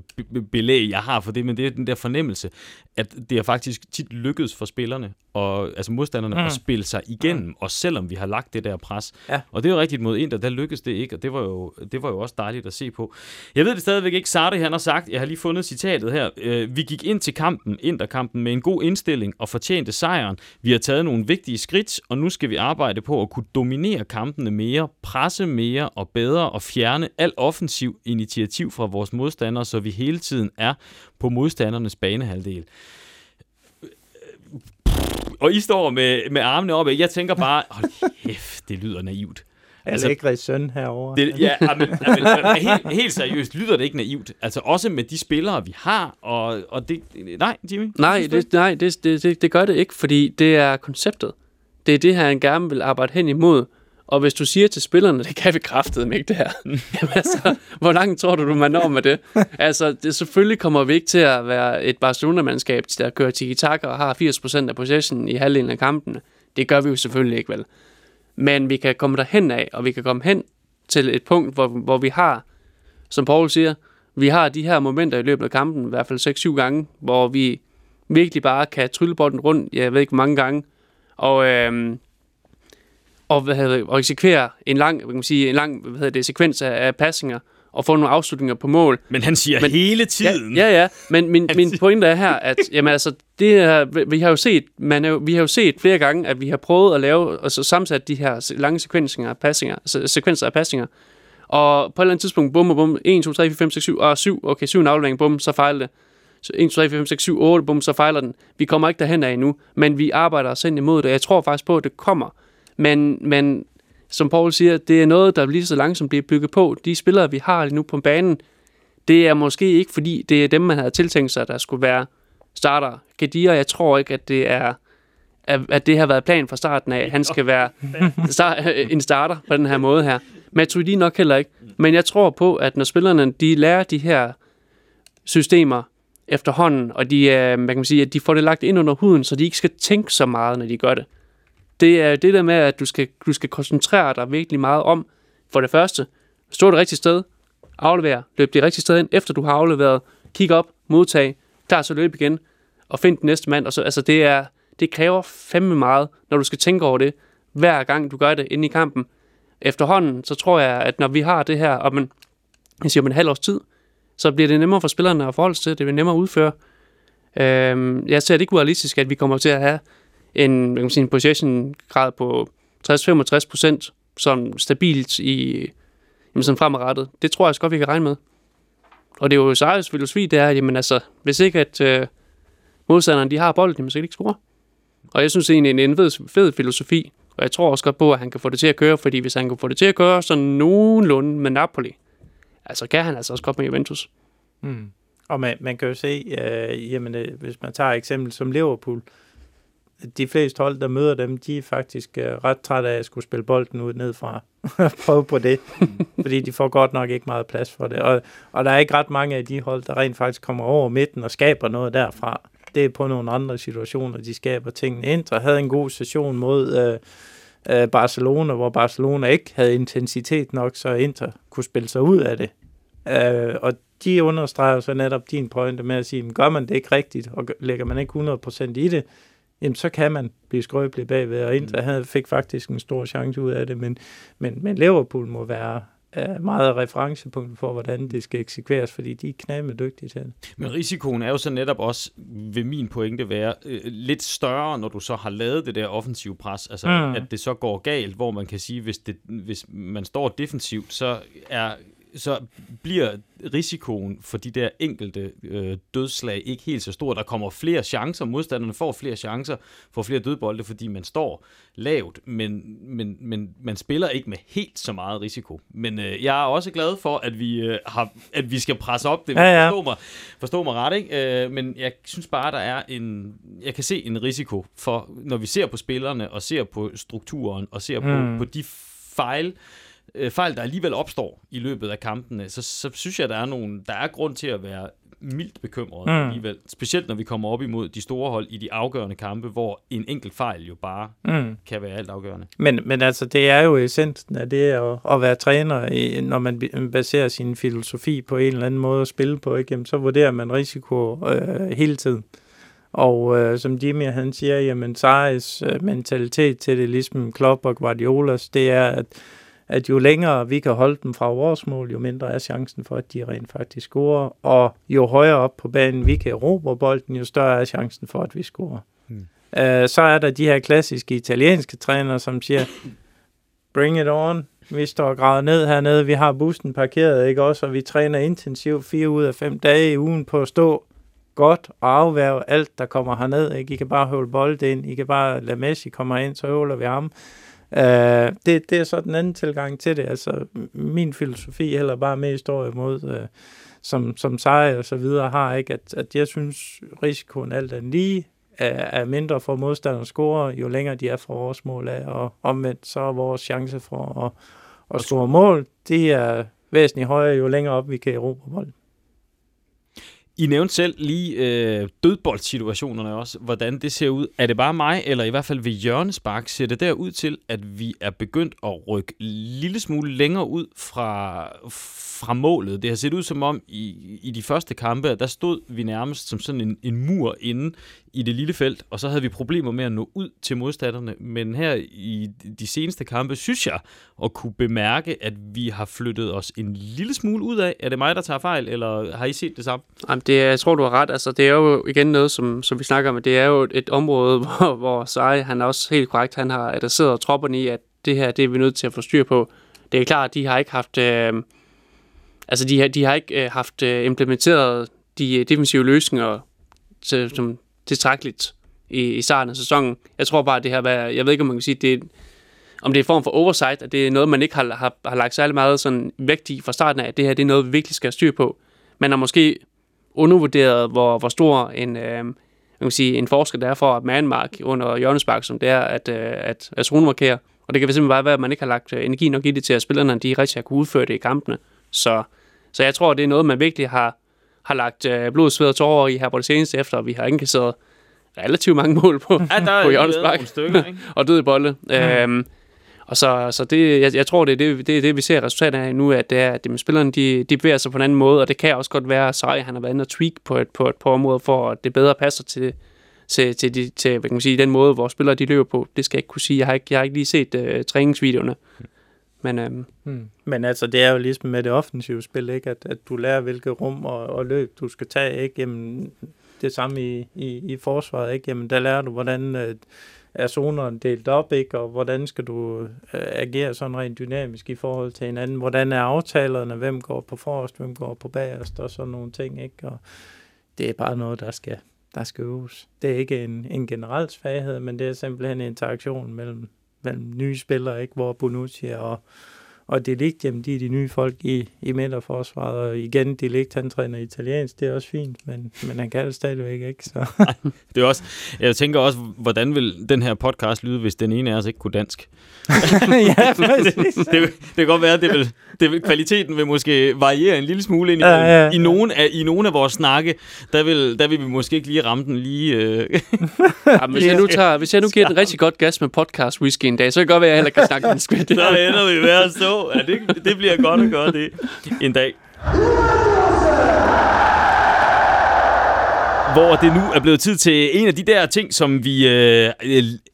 belæg, jeg har for det, men det er den der fornemmelse, at det er faktisk tit lykkedes for spillerne, og, altså modstanderne, mm. at spille sig igennem, mm. også selvom vi har lagt det der pres. Ja. Og det er jo rigtigt mod Inter, der lykkedes det ikke, og det var, jo, det var jo også dejligt at se på. Jeg ved det stadigvæk ikke, Sartre han har sagt, jeg har lige fundet citatet her, øh, vi gik ind til kampen, Inter-kampen, med en god indstilling og fortjente sejren. Vi har taget nogle vigtige skridt, og nu skal vi arbejde på at kunne dominere kampene mere, presse mere og bedre og fjerne al offensiv initiativ fra vores modstandere, så vi hele tiden er på modstandernes banehalvdel. Og I står med, med armene oppe. Jeg tænker bare, hold kæft, det lyder naivt. Altså, ikke søn herovre. Det, ja, men, men, helt, helt seriøst, lyder det ikke naivt? Altså også med de spillere, vi har, og, og det... Nej, Jimmy? Nej, det, nej det, det, det gør det ikke, fordi det er konceptet. Det er det her, han gerne vil arbejde hen imod. Og hvis du siger til spillerne, det kan vi kraftede ikke det her. [laughs] Jamen altså, hvor langt tror du, du man når med det? [laughs] Altså, det, selvfølgelig kommer vi ikke til at være et Barcelona-mandskab, der kører tiki-taka og har 80% af possession i halvdelen af kampene. Det gør vi jo selvfølgelig ikke, vel? Men vi kan komme derhen af, og vi kan komme hen til et punkt, hvor, hvor vi har, som Paul siger, vi har de her momenter i løbet af kampen, i hvert fald 6-7 gange, hvor vi virkelig bare kan trylle bolden rundt, jeg ved ikke hvor mange gange, og, øhm, og, hvad hedder, og eksekvere en lang, hvad kan man sige, en lang hvad hedder det, sekvens af, af passinger, og få nogle afslutninger på mål. Men han siger men, hele tiden. Ja, ja, ja. men min, min pointe er her, at jamen, altså, det er, vi har jo set, man er, vi har jo set flere gange, at vi har prøvet at lave, altså sammensat de her lange sekvenser af passinger, altså, sekvenser af passinger, og på et eller andet tidspunkt, bum, bum, 1, 2, 3, 4, 5, 6, 7, og 7, okay, 7 en aflevering, bum, så fejler det. Så 1, 2, 3, 4, 5, 6, 7, 8, bum, så fejler den. Vi kommer ikke derhen af endnu, men vi arbejder os ind imod det. Jeg tror faktisk på, at det kommer. Men, men som Paul siger, det er noget, der lige så langsomt bliver bygget på. De spillere, vi har lige nu på banen, det er måske ikke, fordi det er dem, man havde tiltænkt sig, der skulle være starter. Kadir, jeg tror ikke, at det er at det har været plan fra starten af, at han skal være en starter på den her måde her. Matuidi nok heller ikke. Men jeg tror på, at når spillerne de lærer de her systemer efterhånden, og de, øh, man kan sige, at de får det lagt ind under huden, så de ikke skal tænke så meget, når de gør det. Det er det der med, at du skal, du skal koncentrere dig virkelig meget om, for det første, stå det rigtige sted, aflevere, løb det rigtige sted ind, efter du har afleveret, kig op, modtag, klar så løb igen, og find den næste mand. Og så, altså det, er, det kræver fandme meget, når du skal tænke over det, hver gang du gør det inde i kampen. Efterhånden, så tror jeg, at når vi har det her om en, jeg siger, om en halv års tid, så bliver det nemmere for spillerne at forholde sig til, det bliver nemmere at udføre. Øhm, jeg ser det ikke urealistisk, at vi kommer til at have en, man kan sige, en possession-grad på 60-65 procent, som stabilt i, jamen sådan fremadrettet. Det tror jeg også godt, vi kan regne med. Og det er jo Sejers filosofi, det er, at jamen, altså, hvis ikke at øh, modstanderen de har bolden, så kan de ikke score. Og jeg synes egentlig, en, en fed, fed filosofi, og jeg tror også godt på, at han kan få det til at køre, fordi hvis han kan få det til at køre sådan nogenlunde med Napoli, altså kan han altså også godt med Juventus. Mm. Og man, man kan jo se, øh, jamen, øh, hvis man tager eksempel som Liverpool, de fleste hold, der møder dem, de er faktisk øh, ret trætte af at skulle spille bolden ud nedfra. [laughs] Prøve på det, fordi de får godt nok ikke meget plads for det. Og, og der er ikke ret mange af de hold, der rent faktisk kommer over midten og skaber noget derfra. Det er på nogle andre situationer, de skaber tingene. Inter havde en god session mod øh, øh, Barcelona, hvor Barcelona ikke havde intensitet nok, så Inter kunne spille sig ud af det. Øh, og de understreger så netop din pointe med at sige, gør man det ikke rigtigt, og lægger man ikke 100% i det, jamen så kan man blive skrøbelig bagved, og Inter mm. havde, fik faktisk en stor chance ud af det, men, men, men Liverpool må være uh, meget referencepunkt for, hvordan det skal eksekveres, fordi de er knæmme dygtige til det. Men risikoen er jo så netop også, ved min pointe være, øh, lidt større, når du så har lavet det der offensive pres, altså mm. at det så går galt, hvor man kan sige, hvis, det, hvis man står defensivt, så er så bliver risikoen for de der enkelte øh, dødslag ikke helt så stor. Der kommer flere chancer, modstanderne får flere chancer, får flere dødbolde, fordi man står lavt, men, men, men man spiller ikke med helt så meget risiko. Men øh, jeg er også glad for, at vi, øh, har, at vi skal presse op det. Ja, ja. Forstå, mig, forstå mig ret, ikke? Øh, men jeg synes bare, der er en... Jeg kan se en risiko for, når vi ser på spillerne, og ser på strukturen, og ser på, mm. på de fejl, øh, fejl, der alligevel opstår i løbet af kampene, så, så synes jeg, der er, nogle, der er grund til at være mildt bekymret mm. alligevel. Specielt når vi kommer op imod de store hold i de afgørende kampe, hvor en enkelt fejl jo bare mm. kan være alt afgørende. Men, men altså, det er jo essensen af det at, at være træner, når man baserer sin filosofi på en eller anden måde at spille på, ikke? Jamen, så vurderer man risiko øh, hele tiden. Og øh, som Jimmy han siger, jamen Sarris øh, mentalitet til det, ligesom Klopp og Guardiolas, det er, at at jo længere vi kan holde dem fra vores mål, jo mindre er chancen for, at de rent faktisk scorer. Og jo højere op på banen vi kan erobre bolden, jo større er chancen for, at vi scorer. Hmm. Uh, så er der de her klassiske italienske trænere, som siger, bring it on, vi står gravet ned hernede, vi har bussen parkeret, ikke også, og vi træner intensivt fire ud af fem dage i ugen på at stå godt og afværge alt, der kommer herned. Ikke? I kan bare høvle bold ind, I kan bare lade Messi komme ind, så høvler vi ham. Uh, det, det er så den anden tilgang til det. Altså, min filosofi heller bare med historie mod, uh, som, som sejr og så videre har, ikke? At, at jeg synes, risikoen alt er lige er, er mindre for modstanderne score, jo længere de er fra vores mål af, og omvendt så er vores chance for at, at score mål, det er væsentligt højere, jo længere op vi kan erobre bolden. I nævnte selv lige øh, dødboldsituationerne også, hvordan det ser ud. Er det bare mig, eller i hvert fald ved hjørnespark, ser det der ud til, at vi er begyndt at rykke lille smule længere ud fra, fra målet. Det har set ud som om i, i de første kampe, der stod vi nærmest som sådan en, en mur inde i det lille felt, og så havde vi problemer med at nå ud til modstanderne. Men her i de seneste kampe, synes jeg at kunne bemærke, at vi har flyttet os en lille smule ud af. Er det mig, der tager fejl, eller har I set det samme? Det, jeg tror, du har ret. Altså, det er jo igen noget, som, som vi snakker om, det er jo et område, [laughs] hvor, hvor Sai, han er også helt korrekt, han har adresseret tropperne i, at det her, det er vi nødt til at få styr på. Det er klart, at de har ikke haft... Øh, altså, de har, de har ikke øh, haft øh, implementeret de øh, defensive løsninger, til, som tilstrækkeligt i, i starten af sæsonen. Jeg tror bare, at det her, jeg ved ikke, om man kan sige, det er om det er en form for oversight, at det er noget, man ikke har, har, har lagt særlig meget sådan vægt i fra starten af, at det her det er noget, vi virkelig skal have styr på. Man har måske undervurderet, hvor, hvor stor en, øh, man kan sige, en forskel der er for at Manmark under hjørnespark, som det er at, øh, at, at markere. Og det kan simpelthen bare være, at man ikke har lagt øh, energi nok i det til, at spillerne de rigtig har kunne udføre det i kampene. Så, så jeg tror, det er noget, man virkelig har, har lagt øh, blod, sved og tårer i her på det seneste, efter vi har indkasseret relativt mange mål på, Ja, der er på Jørgens nogle stykker, ikke? [laughs] og død i bolle. Mm. Øhm, og så, så det, jeg, jeg tror, det er det, det, er det, vi ser resultatet af nu, at det er, at spillerne de, de bevæger sig på en anden måde, og det kan også godt være, at Sej, han har været inde og tweak på et, på et par områder, for at det bedre passer til, til, til, de, til hvad kan man sige, den måde, hvor spillere de løber på. Det skal jeg ikke kunne sige. Jeg har ikke, jeg har ikke lige set uh, træningsvideoerne. Men, øhm, Hmm. Men altså, det er jo ligesom med det offensive spil, ikke? At, at du lærer, hvilke rum og, og løb du skal tage, ikke? Jamen, det samme i, i, i forsvaret, ikke? Jamen, der lærer du, hvordan øh, er zonerne delt op, ikke? Og hvordan skal du øh, agere sådan rent dynamisk i forhold til hinanden? Hvordan er aftalerne? Hvem går på forrest? Hvem går på bagerst? Og sådan nogle ting, ikke? Og det er bare noget, der skal, der skal øves. Det er ikke en, en generel svaghed, men det er simpelthen en interaktion mellem, mellem nye spillere, ikke? Hvor Bonucci og og Delict, jamen de er de nye folk i, i midterforsvaret, og igen, Delict, han træner italiensk, det er også fint, men, men han kan det stadigvæk ikke, så... [laughs] Det er også, jeg tænker også, hvordan vil den her podcast lyde, hvis den ene af os ikke kunne dansk? [laughs] ja, præcis. [laughs] det, det kan godt være, at det vil, det vil, kvaliteten vil måske variere en lille smule ind i, Ja, ja, ja. i, nogle af, i nogle af vores snakke. Der vil, der vil vi måske ikke lige ramme den lige... Øh. ja, hvis, jeg nu tager, hvis jeg nu giver den rigtig godt gas med podcast whisky en dag, så kan det godt være, at jeg heller kan snakke skvidt. Så ender vi med at Ja, det, det bliver godt at gøre det en dag. Hvor det nu er blevet tid til en af de der ting, som vi øh,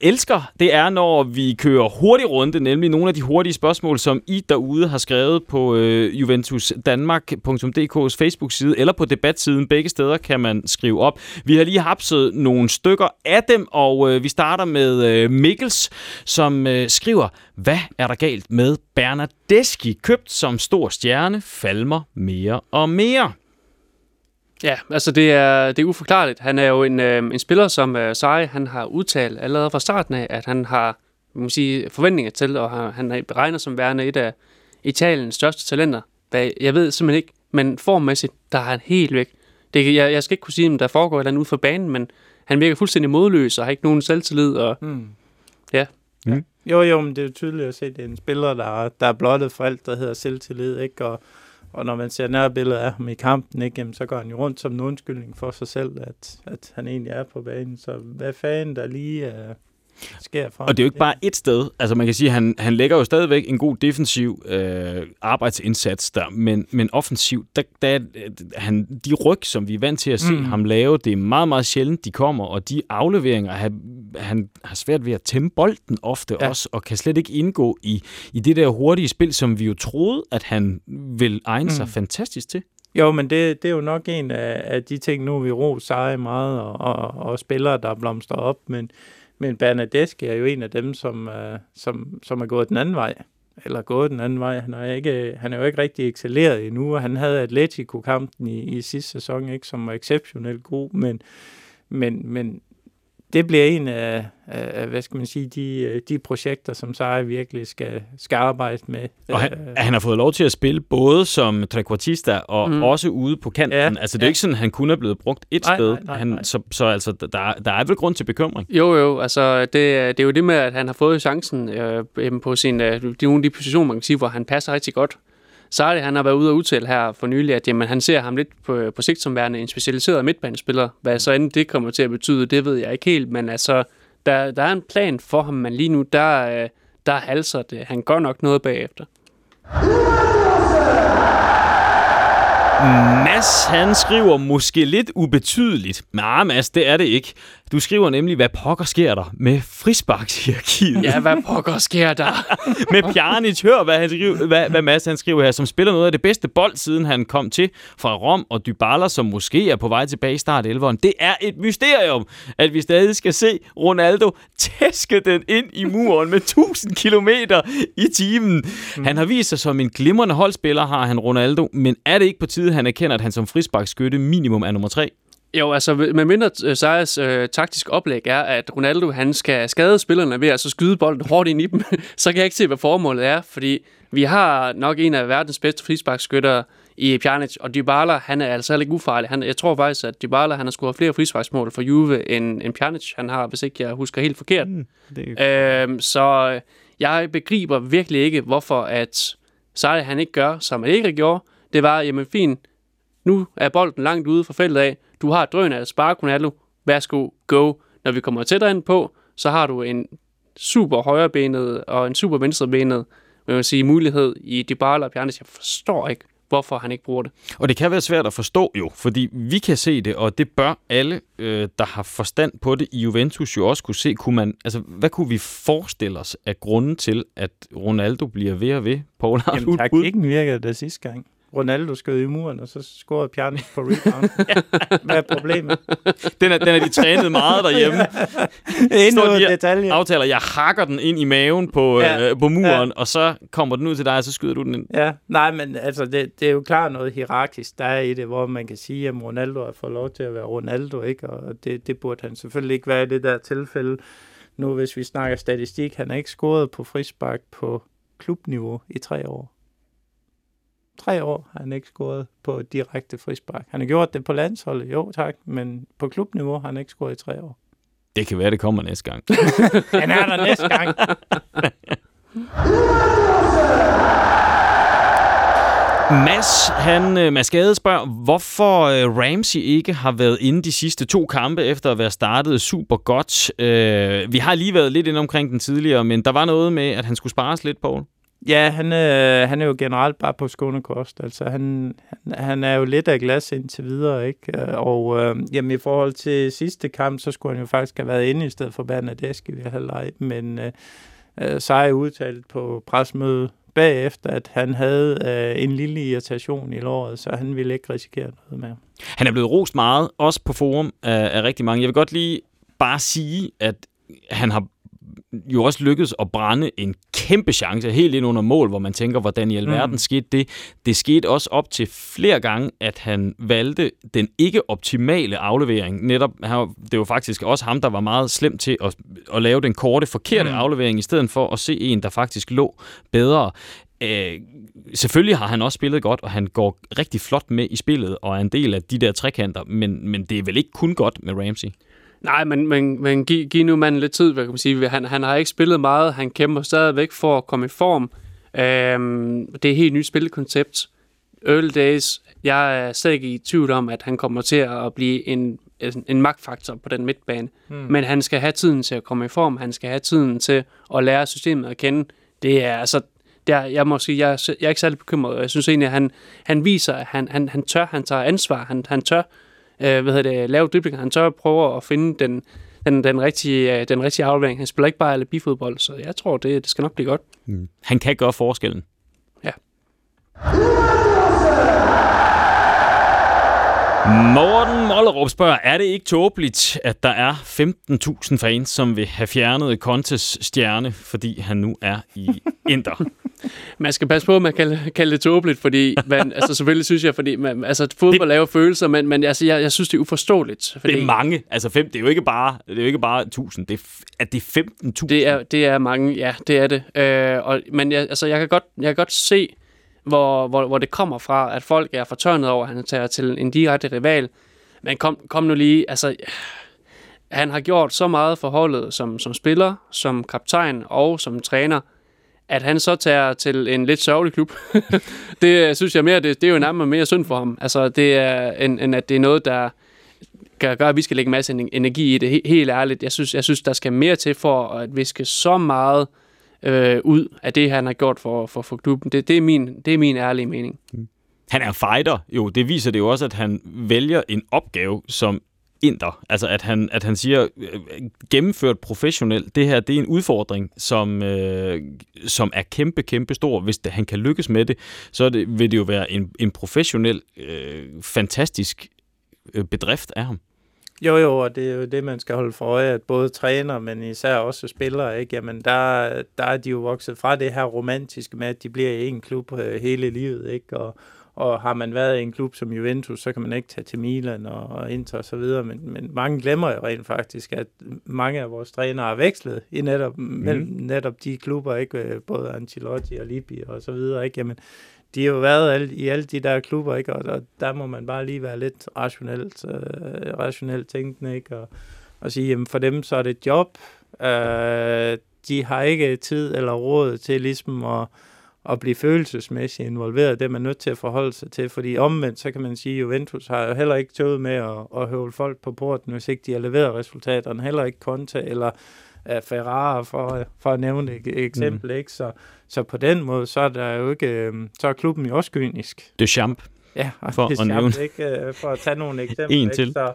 elsker. Det er, når vi kører hurtig runde, nemlig nogle af de hurtige spørgsmål, som I derude har skrevet på øh, juventusdanmark.dk's Facebook-side eller på debatsiden. Begge steder kan man skrive op. Vi har lige hapset nogle stykker af dem, og øh, vi starter med øh, Mikkels, som øh, skriver, hvad er der galt med Bernardeschi, købt som stor stjerne, falmer mere og mere? Ja, altså det er, det er uforklarligt. Han er jo en, øh, en spiller, som øh, Sarri, han har udtalt allerede fra starten af, at han har man sige, forventninger til, og han, han er beregnet som værende et af Italiens største talenter. Hvad, jeg ved simpelthen ikke, men formmæssigt, der er han helt væk. Det, jeg, jeg skal ikke kunne sige, om der foregår et eller andet ude for banen, men han virker fuldstændig modløs og har ikke nogen selvtillid. Og, Mm. Ja. Mm. Jo, jo, men det er jo tydeligt at se, at det er en spiller, der, er- der er blottet for alt, der hedder selvtillid, ikke? Og, og når man ser nærbilledet af ham i kampen, ikke? Jamen, så går han jo rundt som en undskyldning for sig selv, at, at han egentlig er på banen. Så hvad fanden der lige uh, sker for Og det er jo ikke bare et sted. Altså man kan sige, han, han lægger jo stadigvæk en god defensiv øh, arbejdsindsats der, men, men offensiv, der, der er han, de ryg, som vi er vant til at se mm. Ham lave, det er meget, meget sjældent, de kommer, og de afleveringer, han, han har svært ved at tæmme bolden ofte ja. Også, og kan slet ikke indgå i, i det der hurtige spil, som vi jo troede, at han vil egne sig Mm. fantastisk til. Jo, men det, det er jo nok en af, af de ting, nu vi ro seje meget, og, og, og spillere, der blomstrer op, men, men Bernadeschi er jo en af dem, som, øh, som, som er gået den anden vej, eller gået den anden vej. Han er, ikke, han er jo ikke rigtig excelleret endnu, og han havde Atletico-kampen i, i sidste sæson, ikke, som var exceptionelt god, men, men, men det bliver en af, af, hvad skal man sige, de, de projekter, som Sarri virkelig skal, skal arbejde med. Og han, han har fået lov til at spille både som trequartista og mm. Også ude på kanten. Ja, altså det er ja. ikke sådan, at han kun er blevet brugt et Nej, sted. nej, nej, han, nej. Så, så altså, der, der er vel grund til bekymring. Jo, jo, altså det, er- det er jo det med, at han har fået chancen øh, på sin, øh, de, nogle af de positioner, man kan sige, hvor han passer rigtig godt. Sarri, han har været ude og udtale her for nylig, at jamen, han ser ham lidt på, på sigt som værende en specialiseret midtbanespiller. Hvad så end det kommer til at betyde, det ved jeg ikke helt, men altså, der, der er en plan for ham, men lige nu, der, øh, der halser det. Han går nok noget bagefter. Mads, han skriver måske lidt ubetydeligt. Nej, Mads, det er det ikke. Du skriver nemlig, hvad pokker sker der med frisparkshierarkiet. Ja, hvad pokker sker der? [laughs] med Pjanic. Hør, hvad, han skriver, hvad, hvad Mads han skriver her, som spiller noget af det bedste bold, siden han kom til fra Rom, og Dybala, som måske er på vej tilbage i start 11'eren. Det er et mysterium, at vi stadig skal se Ronaldo tæske den ind i muren med 1000 km i timen. Mm. Han har vist sig som en glimrende holdspiller, har han Ronaldo, men er det ikke på tide, han erkender, at han som frisparkskytte minimum er nummer 3? Jo, altså med mindre Sejers øh, taktisk oplæg er, at Ronaldo han skal skade spillerne ved at så skyde bolden hårdt ind i dem, [laughs] så kan jeg ikke se, hvad formålet er, fordi vi har nok en af verdens bedste frisparkskyttere i Pjanic, og Dybala, han er altså heller ikke ufarlig. Han, jeg tror faktisk, at Dybala, han har scoret flere frisparksmål for Juve, end, end Pjanic, han har, hvis ikke jeg husker helt forkert. Mm, det er... øhm, så jeg begriber virkelig ikke, hvorfor at Sarri, han ikke gør, som han ikke gjorde. Det var, jamen fint, nu er bolden langt ude fra feltet af. Du har drøn af Spark Ronaldo. Værsgo, go. Når vi kommer tættere ind på, så har du en super højrebenet og en super venstrebenet vil man sige, mulighed i Dybala og Pjanic. Jeg forstår ikke, hvorfor han ikke bruger det. Og det kan være svært at forstå jo, fordi vi kan se det, og det bør alle, øh, der har forstand på det i Juventus jo også kunne se. Kunne man, altså, hvad kunne vi forestille os af grunden til, at Ronaldo bliver ved og ved? Paul, har Jamen, taktikken virkede det sidste gang. Ronaldo skød i muren, og så scorede Pjanic på rebound. [laughs] Hvad er problemet? Den er, den er de trænet meget derhjemme. [laughs] Endnu de detaljer. Aftaler, jeg hakker den ind i maven på, ja. øh, på muren, ja. og så kommer den ud til dig, og så skyder du den ind. Ja, nej, men altså, det, det er jo klart noget hierarkisk, der er i det, hvor man kan sige, at Ronaldo har fået lov til at være Ronaldo, ikke? og det, det burde han selvfølgelig ikke være i det der tilfælde. Nu, hvis vi snakker statistik, han har ikke scoret på frispark på klubniveau i tre år. Tre år har han ikke scoret på direkte frispark. Han har gjort det på landsholdet, jo tak, men på klubniveau har han ikke scoret i tre år. Det kan være, det kommer næste gang. [laughs] han er der næste gang. Mads, han, øh, Mads Gade spørger, hvorfor øh, Ramsey ikke har været inde de sidste to kampe efter at være startet super godt. Øh, vi har lige været lidt inde omkring den tidligere, men der var noget med, at han skulle spares lidt, Paul. Ja, han, øh, han er jo generelt bare på skånekost. Altså, han, han, han er jo lidt af glas indtil videre, ikke? Øh, og øh, jamen, i forhold til sidste kamp, så skulle han jo faktisk have været inde i stedet for Bernadeschi ved halvleg. Men øh, øh, så er udtalt på presmødet bagefter, at han havde øh, en lille irritation i låret, så han ville ikke risikere noget mere. Han er blevet rost meget, også på forum af, af rigtig mange. Jeg vil godt lige bare sige, at han har jo også lykkedes at brænde en kæmpe chance helt ind under mål, hvor man tænker, hvordan i alverden mm. skete det. Det skete også op til flere gange, at han valgte den ikke optimale aflevering. Netop, det var faktisk også ham, der var meget slem til at, at lave den korte, forkerte mm. aflevering, i stedet for at se en, der faktisk lå bedre. Øh, selvfølgelig har han også spillet godt, og han går rigtig flot med i spillet, og er en del af de der trekanter, men, men det er vel ikke kun godt med Ramsey? Nej, men, men, men giv, giv nu manden lidt tid, hvad kan man sige. Han, han har ikke spillet meget. Han kæmper stadigvæk for at komme i form. Øhm, det er et helt nyt spillekoncept. Early days. Jeg er slet ikke i tvivl om, at han kommer til at blive en, en, en magtfaktor på den midtbane. Hmm. Men han skal have tiden til at komme i form. Han skal have tiden til at lære systemet at kende. Det er altså der, jeg må sige, jeg, jeg er ikke særlig bekymret. Jeg synes egentlig, at han, han viser, at han, han, han tør, han tager ansvar, han, han tør øh, hvad hedder det, lave driblinger. Han tør at prøve at finde den, den, den, rigtige, øh, den rigtige aflevering. Han spiller ikke bare bifodbold, så jeg tror, det, det skal nok blive godt. Mm. Han kan gøre forskellen. Ja. Morten Mollerup spørger, er det ikke tåbeligt, at der er 15.000 fans, som vil have fjernet Contes stjerne, fordi han nu er i [laughs] Inter? man skal passe på, at man kan kalde det tåbeligt, fordi man, [laughs] altså selvfølgelig synes jeg, fordi man, altså fodbold laver følelser, men, men altså, jeg, jeg synes, det er uforståeligt. Fordi, det er mange. Altså fem, det er jo ikke bare, det er jo ikke bare 1000, det er, at det er 15.000. Det er, det er mange, ja, det er det. Øh, og, men jeg, altså, jeg, kan godt, jeg kan godt se, hvor, hvor, hvor det kommer fra, at folk er fortørnet over, at han tager til en direkte rival. Men kom, kom nu lige, altså, han har gjort så meget for holdet som, som spiller, som kaptajn og som træner, at han så tager til en lidt sørgelig klub, [laughs] det øh, synes jeg mere, det, det er jo nærmere mere synd for ham. Altså, det er, end, end at det er noget, der kan gøre, at vi skal lægge en masse energi i det. Helt ærligt, jeg synes, jeg synes der skal mere til for at viske så meget øh, øh, ud af det, han har gjort for, for, for klubben. Det, det, er min, det er min ærlige mening. Mm. Han er fighter, jo. Det viser det jo også, at han vælger en opgave, som inder. Altså at han, at han siger, øh, gennemført professionelt, det her det er en udfordring, som, øh, som er kæmpe, kæmpe stor. Hvis det, han kan lykkes med det, så det, vil det jo være en, en professionel, øh, fantastisk øh, bedrift af ham. Jo, jo, og det er jo det, man skal holde for øje, at både træner, men især også spillere, ikke? Jamen, der, der er de jo vokset fra det her romantiske med, at de bliver i en klub øh, hele livet, ikke? Og, og har man været i en klub som Juventus, så kan man ikke tage til Milan og, og Inter og så videre, men, men mange glemmer jo rent faktisk, at mange af vores trænere har vekslet i netop, mm. mellem netop de klubber, ikke? både Ancelotti og Lippi og så videre, ikke? Jamen, de har jo været alle, i alle de der klubber, ikke? Og, og der må man bare lige være lidt rationelt, øh, rationelt tænkende, ikke? Og, og sige, jamen for dem så er det et job. Øh, de har ikke tid eller råd til ligesom at, at blive følelsesmæssigt involveret. Det er man nødt til at forholde sig til, fordi omvendt, så kan man sige, at Juventus har jo heller ikke tøvet med at, at høvle folk på porten, hvis ikke de har leveret resultaterne. Heller ikke Conte eller uh, Ferrara, for, for at nævne et eksempel. Mm. Ikke? Så, så på den måde, så er der jo ikke, øhm, så er klubben jo også kynisk. Det er champ. Ja, for det er champ, ikke? Øh, for at tage nogle [laughs] eksempler. en til. Ikke? Så,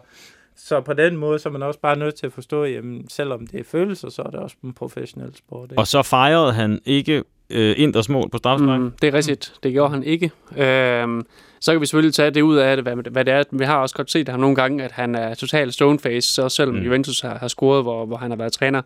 så på den måde, så er man også bare nødt til at forstå, at selvom det er følelser, så er det også en professionel sport. Ikke? Og så fejrede han ikke øh, Inders mål på straffespark. Mm, det er rigtigt. Det gjorde han ikke. Øhm, så kan vi selvfølgelig tage det ud af det, hvad, hvad det er. Vi har også godt set ham nogle gange, at han er totalt stoneface, så selvom mm. Juventus har, har scoret, hvor, hvor han har været træner.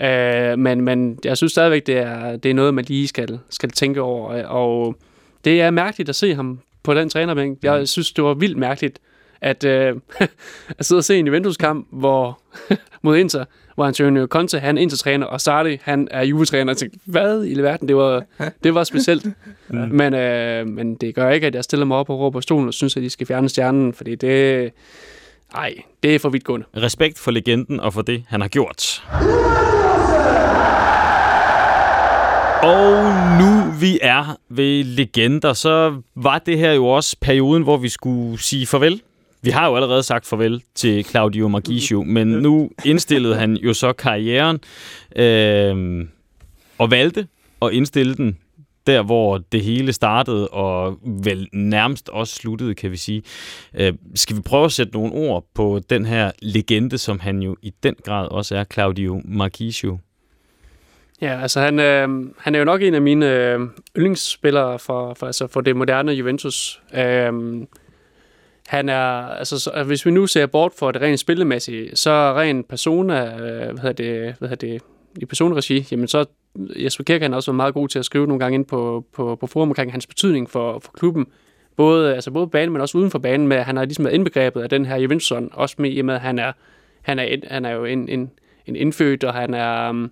Øh, men, men jeg synes stadigvæk, det er, det er noget, man lige skal, skal tænke over. Og det er mærkeligt at se ham på den trænerbænk. Jeg mm. synes, det var vildt mærkeligt, at, øh, [laughs] at sidde og se en Juventus-kamp, hvor [laughs] mod Inter, hvor Antonio Conte, han er Inter-træner, og Sarri, han er Juve-træner. Jeg tænkte, hvad i verden? Det var, [laughs] det var specielt. ja. men, øh, men det gør ikke, at jeg stiller mig op og råber på stolen og synes, at de skal fjerne stjernen, fordi det... Ej, det er for vidt gående. Respekt for legenden og for det, han har gjort. Og nu vi er ved legender, så var det her jo også perioden, hvor vi skulle sige farvel vi har jo allerede sagt farvel til Claudio Margisio, men nu indstillede han jo så karrieren øh, og valgte at indstille den der, hvor det hele startede og vel nærmest også sluttede, kan vi sige. Øh, skal vi prøve at sætte nogle ord på den her legende, som han jo i den grad også er, Claudio Marchisio? Ja, altså han, øh, han er jo nok en af mine øh, yndlingsspillere for, for, altså for det moderne Juventus. Øh, han er, altså, så, hvis vi nu ser bort for det rent spillemæssige, så rent persona, øh, hvad hedder det, hvad hedder det, i personregi, jamen så Jesper Kirk han også været meget god til at skrive nogle gange ind på, på, på forum omkring hans betydning for, for klubben. Både, altså både banen, men også uden for banen, med at han har ligesom været indbegrebet af den her Juventusson, også med i med, at han er, han er, han er jo en, en, en indfødt, og han er, um,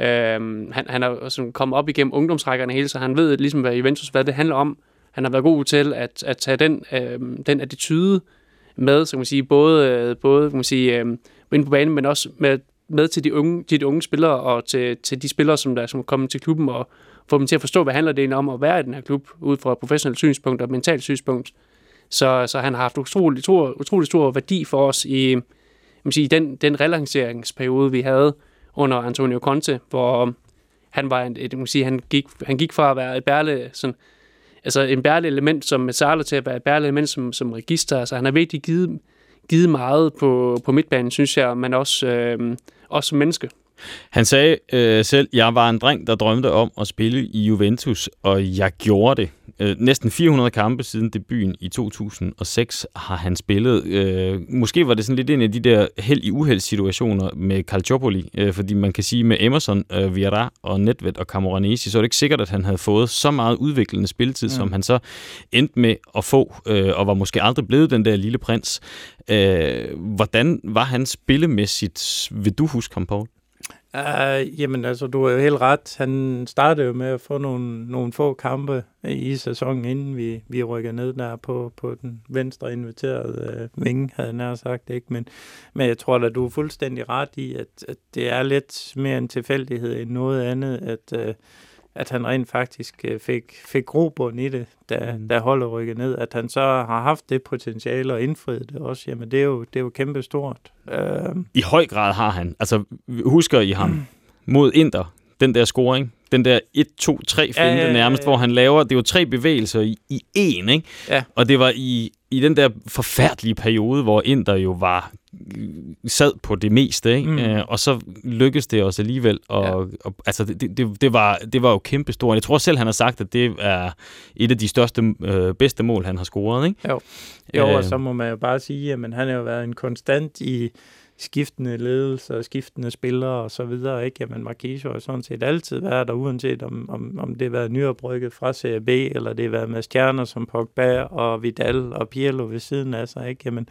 øhm, han, han er sådan kommet op igennem ungdomsrækkerne hele, så han ved ligesom, hvad Juventus, hvad det handler om, han har været god til at, at tage den, øh, den attitude med, så kan man sige, både, øh, både kan man sige, øh, ind på banen, men også med, med til de unge, de, de unge spillere og til, til de spillere, som der som er kommet til klubben, og få dem til at forstå, hvad handler det om at være i den her klub, ud fra et professionelt synspunkt og mentalt synspunkt. Så, så han har haft utrolig, utrolig, utrolig stor værdi for os i man sige, den, den relanceringsperiode, vi havde under Antonio Conte, hvor han var en, et, man sige, han gik, han gik fra at være et bærle, sådan, altså en bærende element som Mezzala til at være et bærende element som, som register. Altså han har virkelig givet, givet meget på, på midtbanen, synes jeg, men også, øh, også som menneske. Han sagde øh, selv, jeg var en dreng, der drømte om at spille i Juventus, og jeg gjorde det. Øh, næsten 400 kampe siden debuten i 2006 har han spillet. Øh, måske var det sådan lidt en af de der held i uheld situationer med Calciopoli, øh, fordi man kan sige med Emerson, øh, Vieira og Nedved og Camoranesi, så er det ikke sikkert, at han havde fået så meget udviklende spilletid, mm. som han så endte med at få, øh, og var måske aldrig blevet den der lille prins. Øh, hvordan var han spillemæssigt? Vil du huske ham, Paul? Uh, jamen altså, du har jo helt ret. Han startede jo med at få nogle, nogle få kampe i sæsonen, inden vi, vi rykker ned der på, på den venstre inviterede uh, øh, vinge, havde jeg nær sagt. Ikke? Men, men jeg tror da, du er fuldstændig ret i, at, at det er lidt mere en tilfældighed end noget andet, at, uh, at han rent faktisk øh, fik, fik grobund i det, da, mm. da holdet rykkede ned. At han så har haft det potentiale og indfriet det også, jamen det er jo, det er jo kæmpe stort. Uh... I høj grad har han. Altså, husker I ham mm. mod Inter, den der scoring? Den der 1-2-3 finte ja, ja, ja, nærmest, hvor han laver, det er jo tre bevægelser i, i én, ikke? Ja. Og det var i, i den der forfærdelige periode, hvor Inter jo var sad på det meste, ikke? Mm. Øh, og så lykkedes det også alligevel. Og, ja. og, altså, det, det, det, var, det var jo kæmpe stort. Jeg tror selv, han har sagt, at det er et af de største, øh, bedste mål, han har scoret. Ikke? Jo, jo øh. og så må man jo bare sige, at han har jo været en konstant i skiftende ledelse og skiftende spillere og så videre, ikke? Jamen, Marquisio har sådan set altid været der, uanset om, om, om det har været nyoprykket fra Serie B, eller det har været med stjerner som Pogba og Vidal og Pirlo ved siden af sig, ikke? Jamen,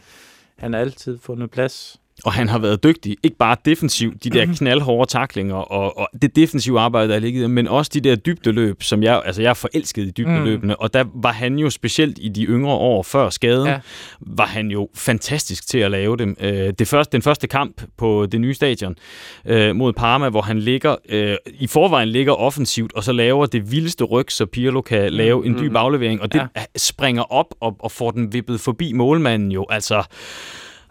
han har altid fundet plads og han har været dygtig, ikke bare defensivt, de der mhm. knaldhårde taklinger og, og det defensive arbejde, der er ligget men også de der dybdeløb, som jeg, altså jeg er forelsket i dybdeløbene, mm. og der var han jo specielt i de yngre år før skaden, ja. var han jo fantastisk til at lave dem. Øh, det første, den første kamp på det nye stadion øh, mod Parma, hvor han ligger, øh, i forvejen ligger offensivt, og så laver det vildeste ryg, så Pirlo kan lave mm. en dyb aflevering, og det ja. springer op og, og får den vippet forbi målmanden jo, altså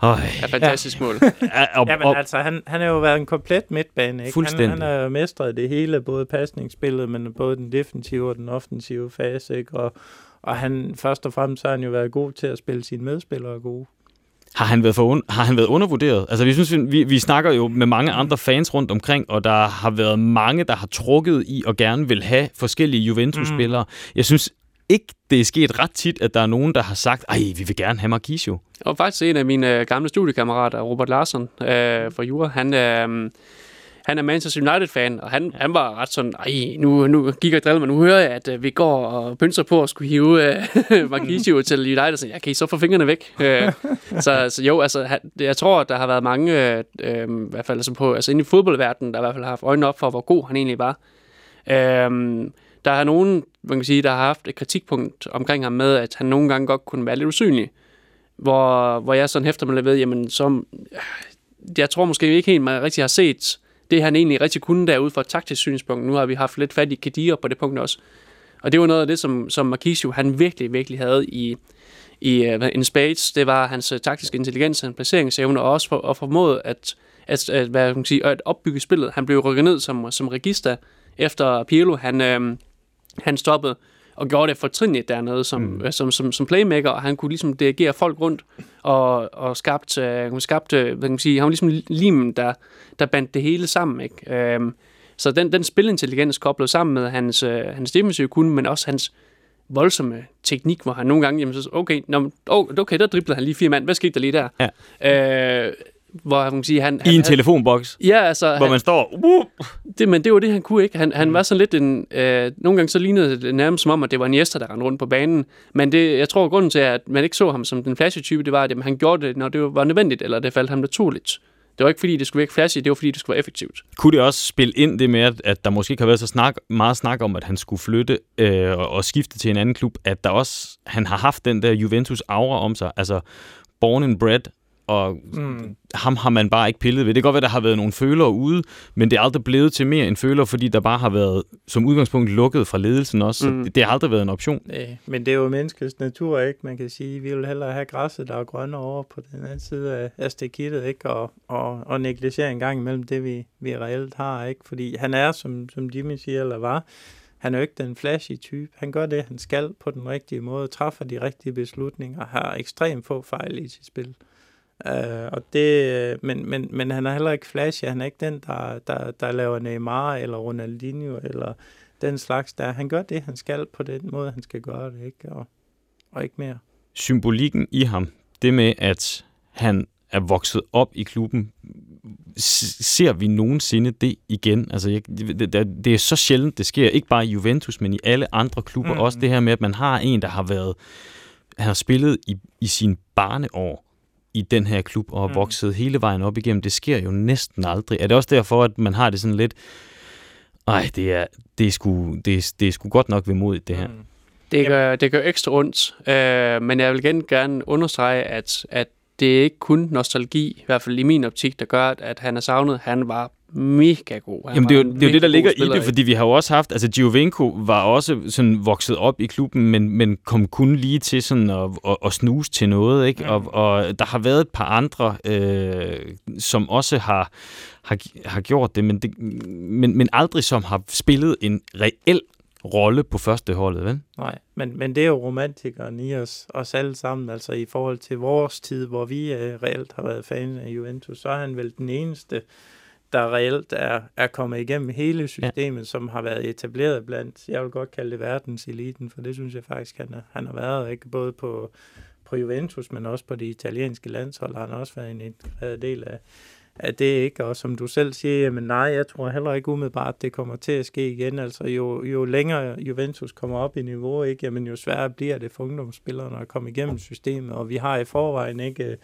Oh, ja, fantastisk ja. mål. [laughs] ja, men altså, han, han har jo været en komplet midtbane. Ikke? Fuldstændig. Han, han har mestret det hele, både pasningsspillet, men både den defensive og den offensive fase. Ikke? Og, og han, først og fremmest har han jo været god til at spille sine medspillere gode. Har han, været for un- har han været undervurderet? Altså, vi, synes, vi, vi snakker jo med mange andre fans rundt omkring, og der har været mange, der har trukket i og gerne vil have forskellige Juventus-spillere. Mm. Jeg synes ikke, det er sket ret tit, at der er nogen, der har sagt, ej, vi vil gerne have Marquisio. Og faktisk en af mine øh, gamle studiekammerater, Robert Larsen øh, fra Jura, han, øh, han er Manchester United-fan, og han, han var ret sådan, ej, nu, nu gik jeg drille, men nu hører jeg, at øh, vi går og pynser på at skulle hive øh, [laughs] Marquisio til United, så jeg kan I så få fingrene væk? Øh, så, så jo, altså, han, jeg tror, at der har været mange, øh, øh, i hvert fald altså på, altså inde i fodboldverdenen, der i hvert fald har haft øjnene op for, hvor god han egentlig var. Øh, der er nogen, man kan sige, der har haft et kritikpunkt omkring ham med, at han nogle gange godt kunne være lidt usynlig. Hvor, hvor jeg sådan hæfter mig lidt ved, jamen, som, jeg tror måske ikke helt, man rigtig har set det, han egentlig rigtig kunne derude fra et taktisk synspunkt. Nu har vi haft lidt fat i Kadir på det punkt også. Og det var noget af det, som, som Marquisio, han virkelig, virkelig havde i, i uh, en spades. Det var hans uh, taktiske intelligens, hans placeringsevne, og også for, og formået at, at, at, hvad kan man sige, at opbygge spillet. Han blev rykket ned som, som register efter Pirlo. Han, øh, han stoppede og gjorde det fortrinligt dernede som, mm. Øh, som, som, som playmaker, og han kunne ligesom dirigere folk rundt og, og skabt, uh, skabt hvad kan man sige, han var ligesom limen, der, der bandt det hele sammen. Ikke? Um, så den, den spilintelligens koblet sammen med hans, uh, hans defensive kunde, men også hans voldsomme teknik, hvor han nogle gange, jamen, så, okay, nå, okay, der driblede han lige fire mand, hvad skete der lige der? Ja. Uh, hvor man kan sige, han... I han, en telefonboks? Ja, altså... Hvor han, man står... Uh. Det, men det var det, han kunne ikke. Han, han mm. var sådan lidt en... Øh, nogle gange så lignede det nærmest som om, at det var en jester, der rendte rundt på banen. Men det, jeg tror, grunden til, at man ikke så ham som den flashy-type, det var, at jamen, han gjorde det, når det var nødvendigt, eller det faldt ham naturligt. Det var ikke fordi, det skulle virke flashy, det var fordi, det skulle være effektivt. Kunne det også spille ind det med, at, at der måske ikke har været så snak, meget snak om, at han skulle flytte øh, og skifte til en anden klub, at der også, han har haft den der Juventus-aura om sig, altså born and bred, og mm. ham har man bare ikke pillet ved. Det kan godt være, der har været nogle følere ude, men det er aldrig blevet til mere end føler, fordi der bare har været som udgangspunkt lukket fra ledelsen også. Mm. Det, det har aldrig været en option. Ja, men det er jo menneskets natur, ikke? Man kan sige, vi vil hellere have græsset, der er grønne over på den anden side af, af stikittet, ikke? Og, og, og negligere en gang imellem det, vi, vi reelt har, ikke? Fordi han er, som, som Jimmy siger, eller var, han er jo ikke den flashy type. Han gør det, han skal på den rigtige måde, træffer de rigtige beslutninger, har ekstremt få fejl i sit spil. Uh, og det, men, men, men han er heller ikke flashy. Han er ikke den, der, der, der laver Neymar eller Ronaldinho eller den slags der. Han gør det, han skal på den måde, han skal gøre det, ikke? Og, og ikke mere. Symbolikken i ham, det med, at han er vokset op i klubben, ser vi nogensinde det igen? Altså, jeg, det, det, er så sjældent, det sker. Ikke bare i Juventus, men i alle andre klubber. Mm. Også det her med, at man har en, der har været... Han har spillet i, i sin barneår i den her klub og har mm. vokset hele vejen op igennem. Det sker jo næsten aldrig. Er det også derfor, at man har det sådan lidt, nej, det er, det er, sgu, det er, det er sgu godt nok ved mod det her. Mm. Det gør, det gør ekstra ondt, øh, men jeg vil igen gerne understrege, at, at det er ikke kun nostalgi, i hvert fald i min optik, der gør, at han er savnet. Han var mega god. Han Jamen, det er jo det, er jo det der ligger i det, fordi vi har jo også haft, altså Giovinco var også sådan vokset op i klubben, men, men kom kun lige til sådan at, at, at snuse til noget, ikke? Mm. Og, og der har været et par andre, øh, som også har, har, har gjort det men, det, men, men aldrig som har spillet en reel rolle på første holdet, vel? Nej, men, men det er jo romantikeren i os, os alle sammen, altså i forhold til vores tid, hvor vi uh, reelt har været fans af Juventus, så er han vel den eneste, der reelt er, er kommet igennem hele systemet, ja. som har været etableret blandt, jeg vil godt kalde det verdenseliten, for det synes jeg faktisk, han, er, han har været, ikke både på, på Juventus, men også på det italienske landshold, har han også været en integreret del af, at det, ikke? Og som du selv siger, jamen nej, jeg tror heller ikke umiddelbart, at det kommer til at ske igen. Altså jo, jo længere Juventus kommer op i niveau, ikke? Jamen jo sværere bliver det for ungdomsspillerne at komme igennem systemet, og vi har i forvejen ikke øh,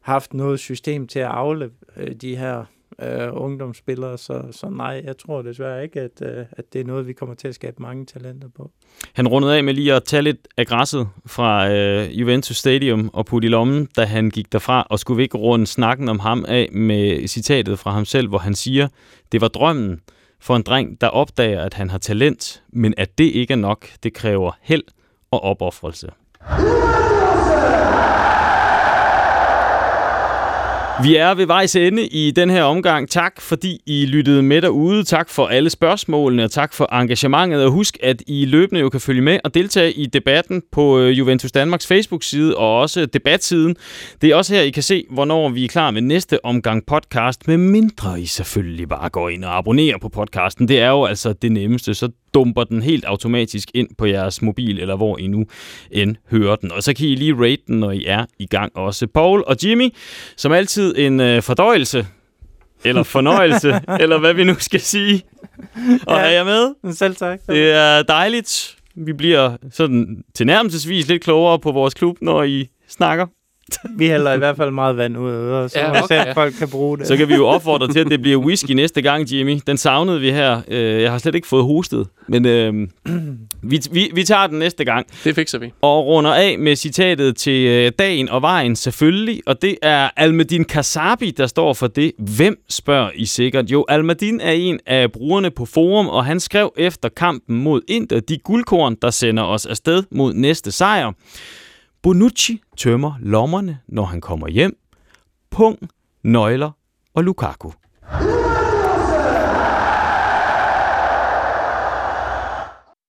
haft noget system til at afle øh, de her øh, ungdomsspillere, så, så nej, jeg tror desværre ikke, at, øh, at det er noget, vi kommer til at skabe mange talenter på. Han rundede af med lige at tage lidt af græsset fra øh, Juventus Stadium og putte i lommen, da han gik derfra, og skulle vi ikke runde snakken om ham af med citatet fra ham selv, hvor han siger, det var drømmen for en dreng, der opdager, at han har talent, men at det ikke er nok, det kræver held og opoffrelse. Vi er ved vejs ende i den her omgang. Tak fordi I lyttede med derude. Tak for alle spørgsmålene og tak for engagementet. Og husk, at I løbende jo kan følge med og deltage i debatten på øh, Juventus Danmarks Facebook-side og også debatsiden. Det er også her, I kan se, hvornår vi er klar med næste omgang podcast, med mindre I selvfølgelig bare går ind og abonnerer på podcasten. Det er jo altså det nemmeste, så dumper den helt automatisk ind på jeres mobil, eller hvor I nu end hører den. Og så kan I lige rate den, når I er i gang også. Paul og Jimmy, som altid en øh, fordøjelse, eller [laughs] fornøjelse, eller hvad vi nu skal sige. Og ja, er jeg med? Selv tak. Det er dejligt. Vi bliver sådan tilnærmelsesvis lidt klogere på vores klub, når I snakker. [laughs] Vi hælder i hvert fald meget vand ud af øret, så ja, okay. at folk kan bruge det. Så kan vi jo opfordre til, at det bliver whisky næste gang, Jimmy. Den savnede vi her. Øh, jeg har slet ikke fået hostet, men øh, [clears throat] vi, vi, vi tager den næste gang. Det fikser vi. Og runder af med citatet til øh, dagen og vejen selvfølgelig, og det er Almadin Kasabi, der står for det. Hvem spørger I sikkert? Jo, Almadin er en af brugerne på forum, og han skrev efter kampen mod Inter de guldkorn, der sender os afsted mod næste sejr. Bonucci tømmer lommerne, når han kommer hjem. Pung, nøgler og Lukaku.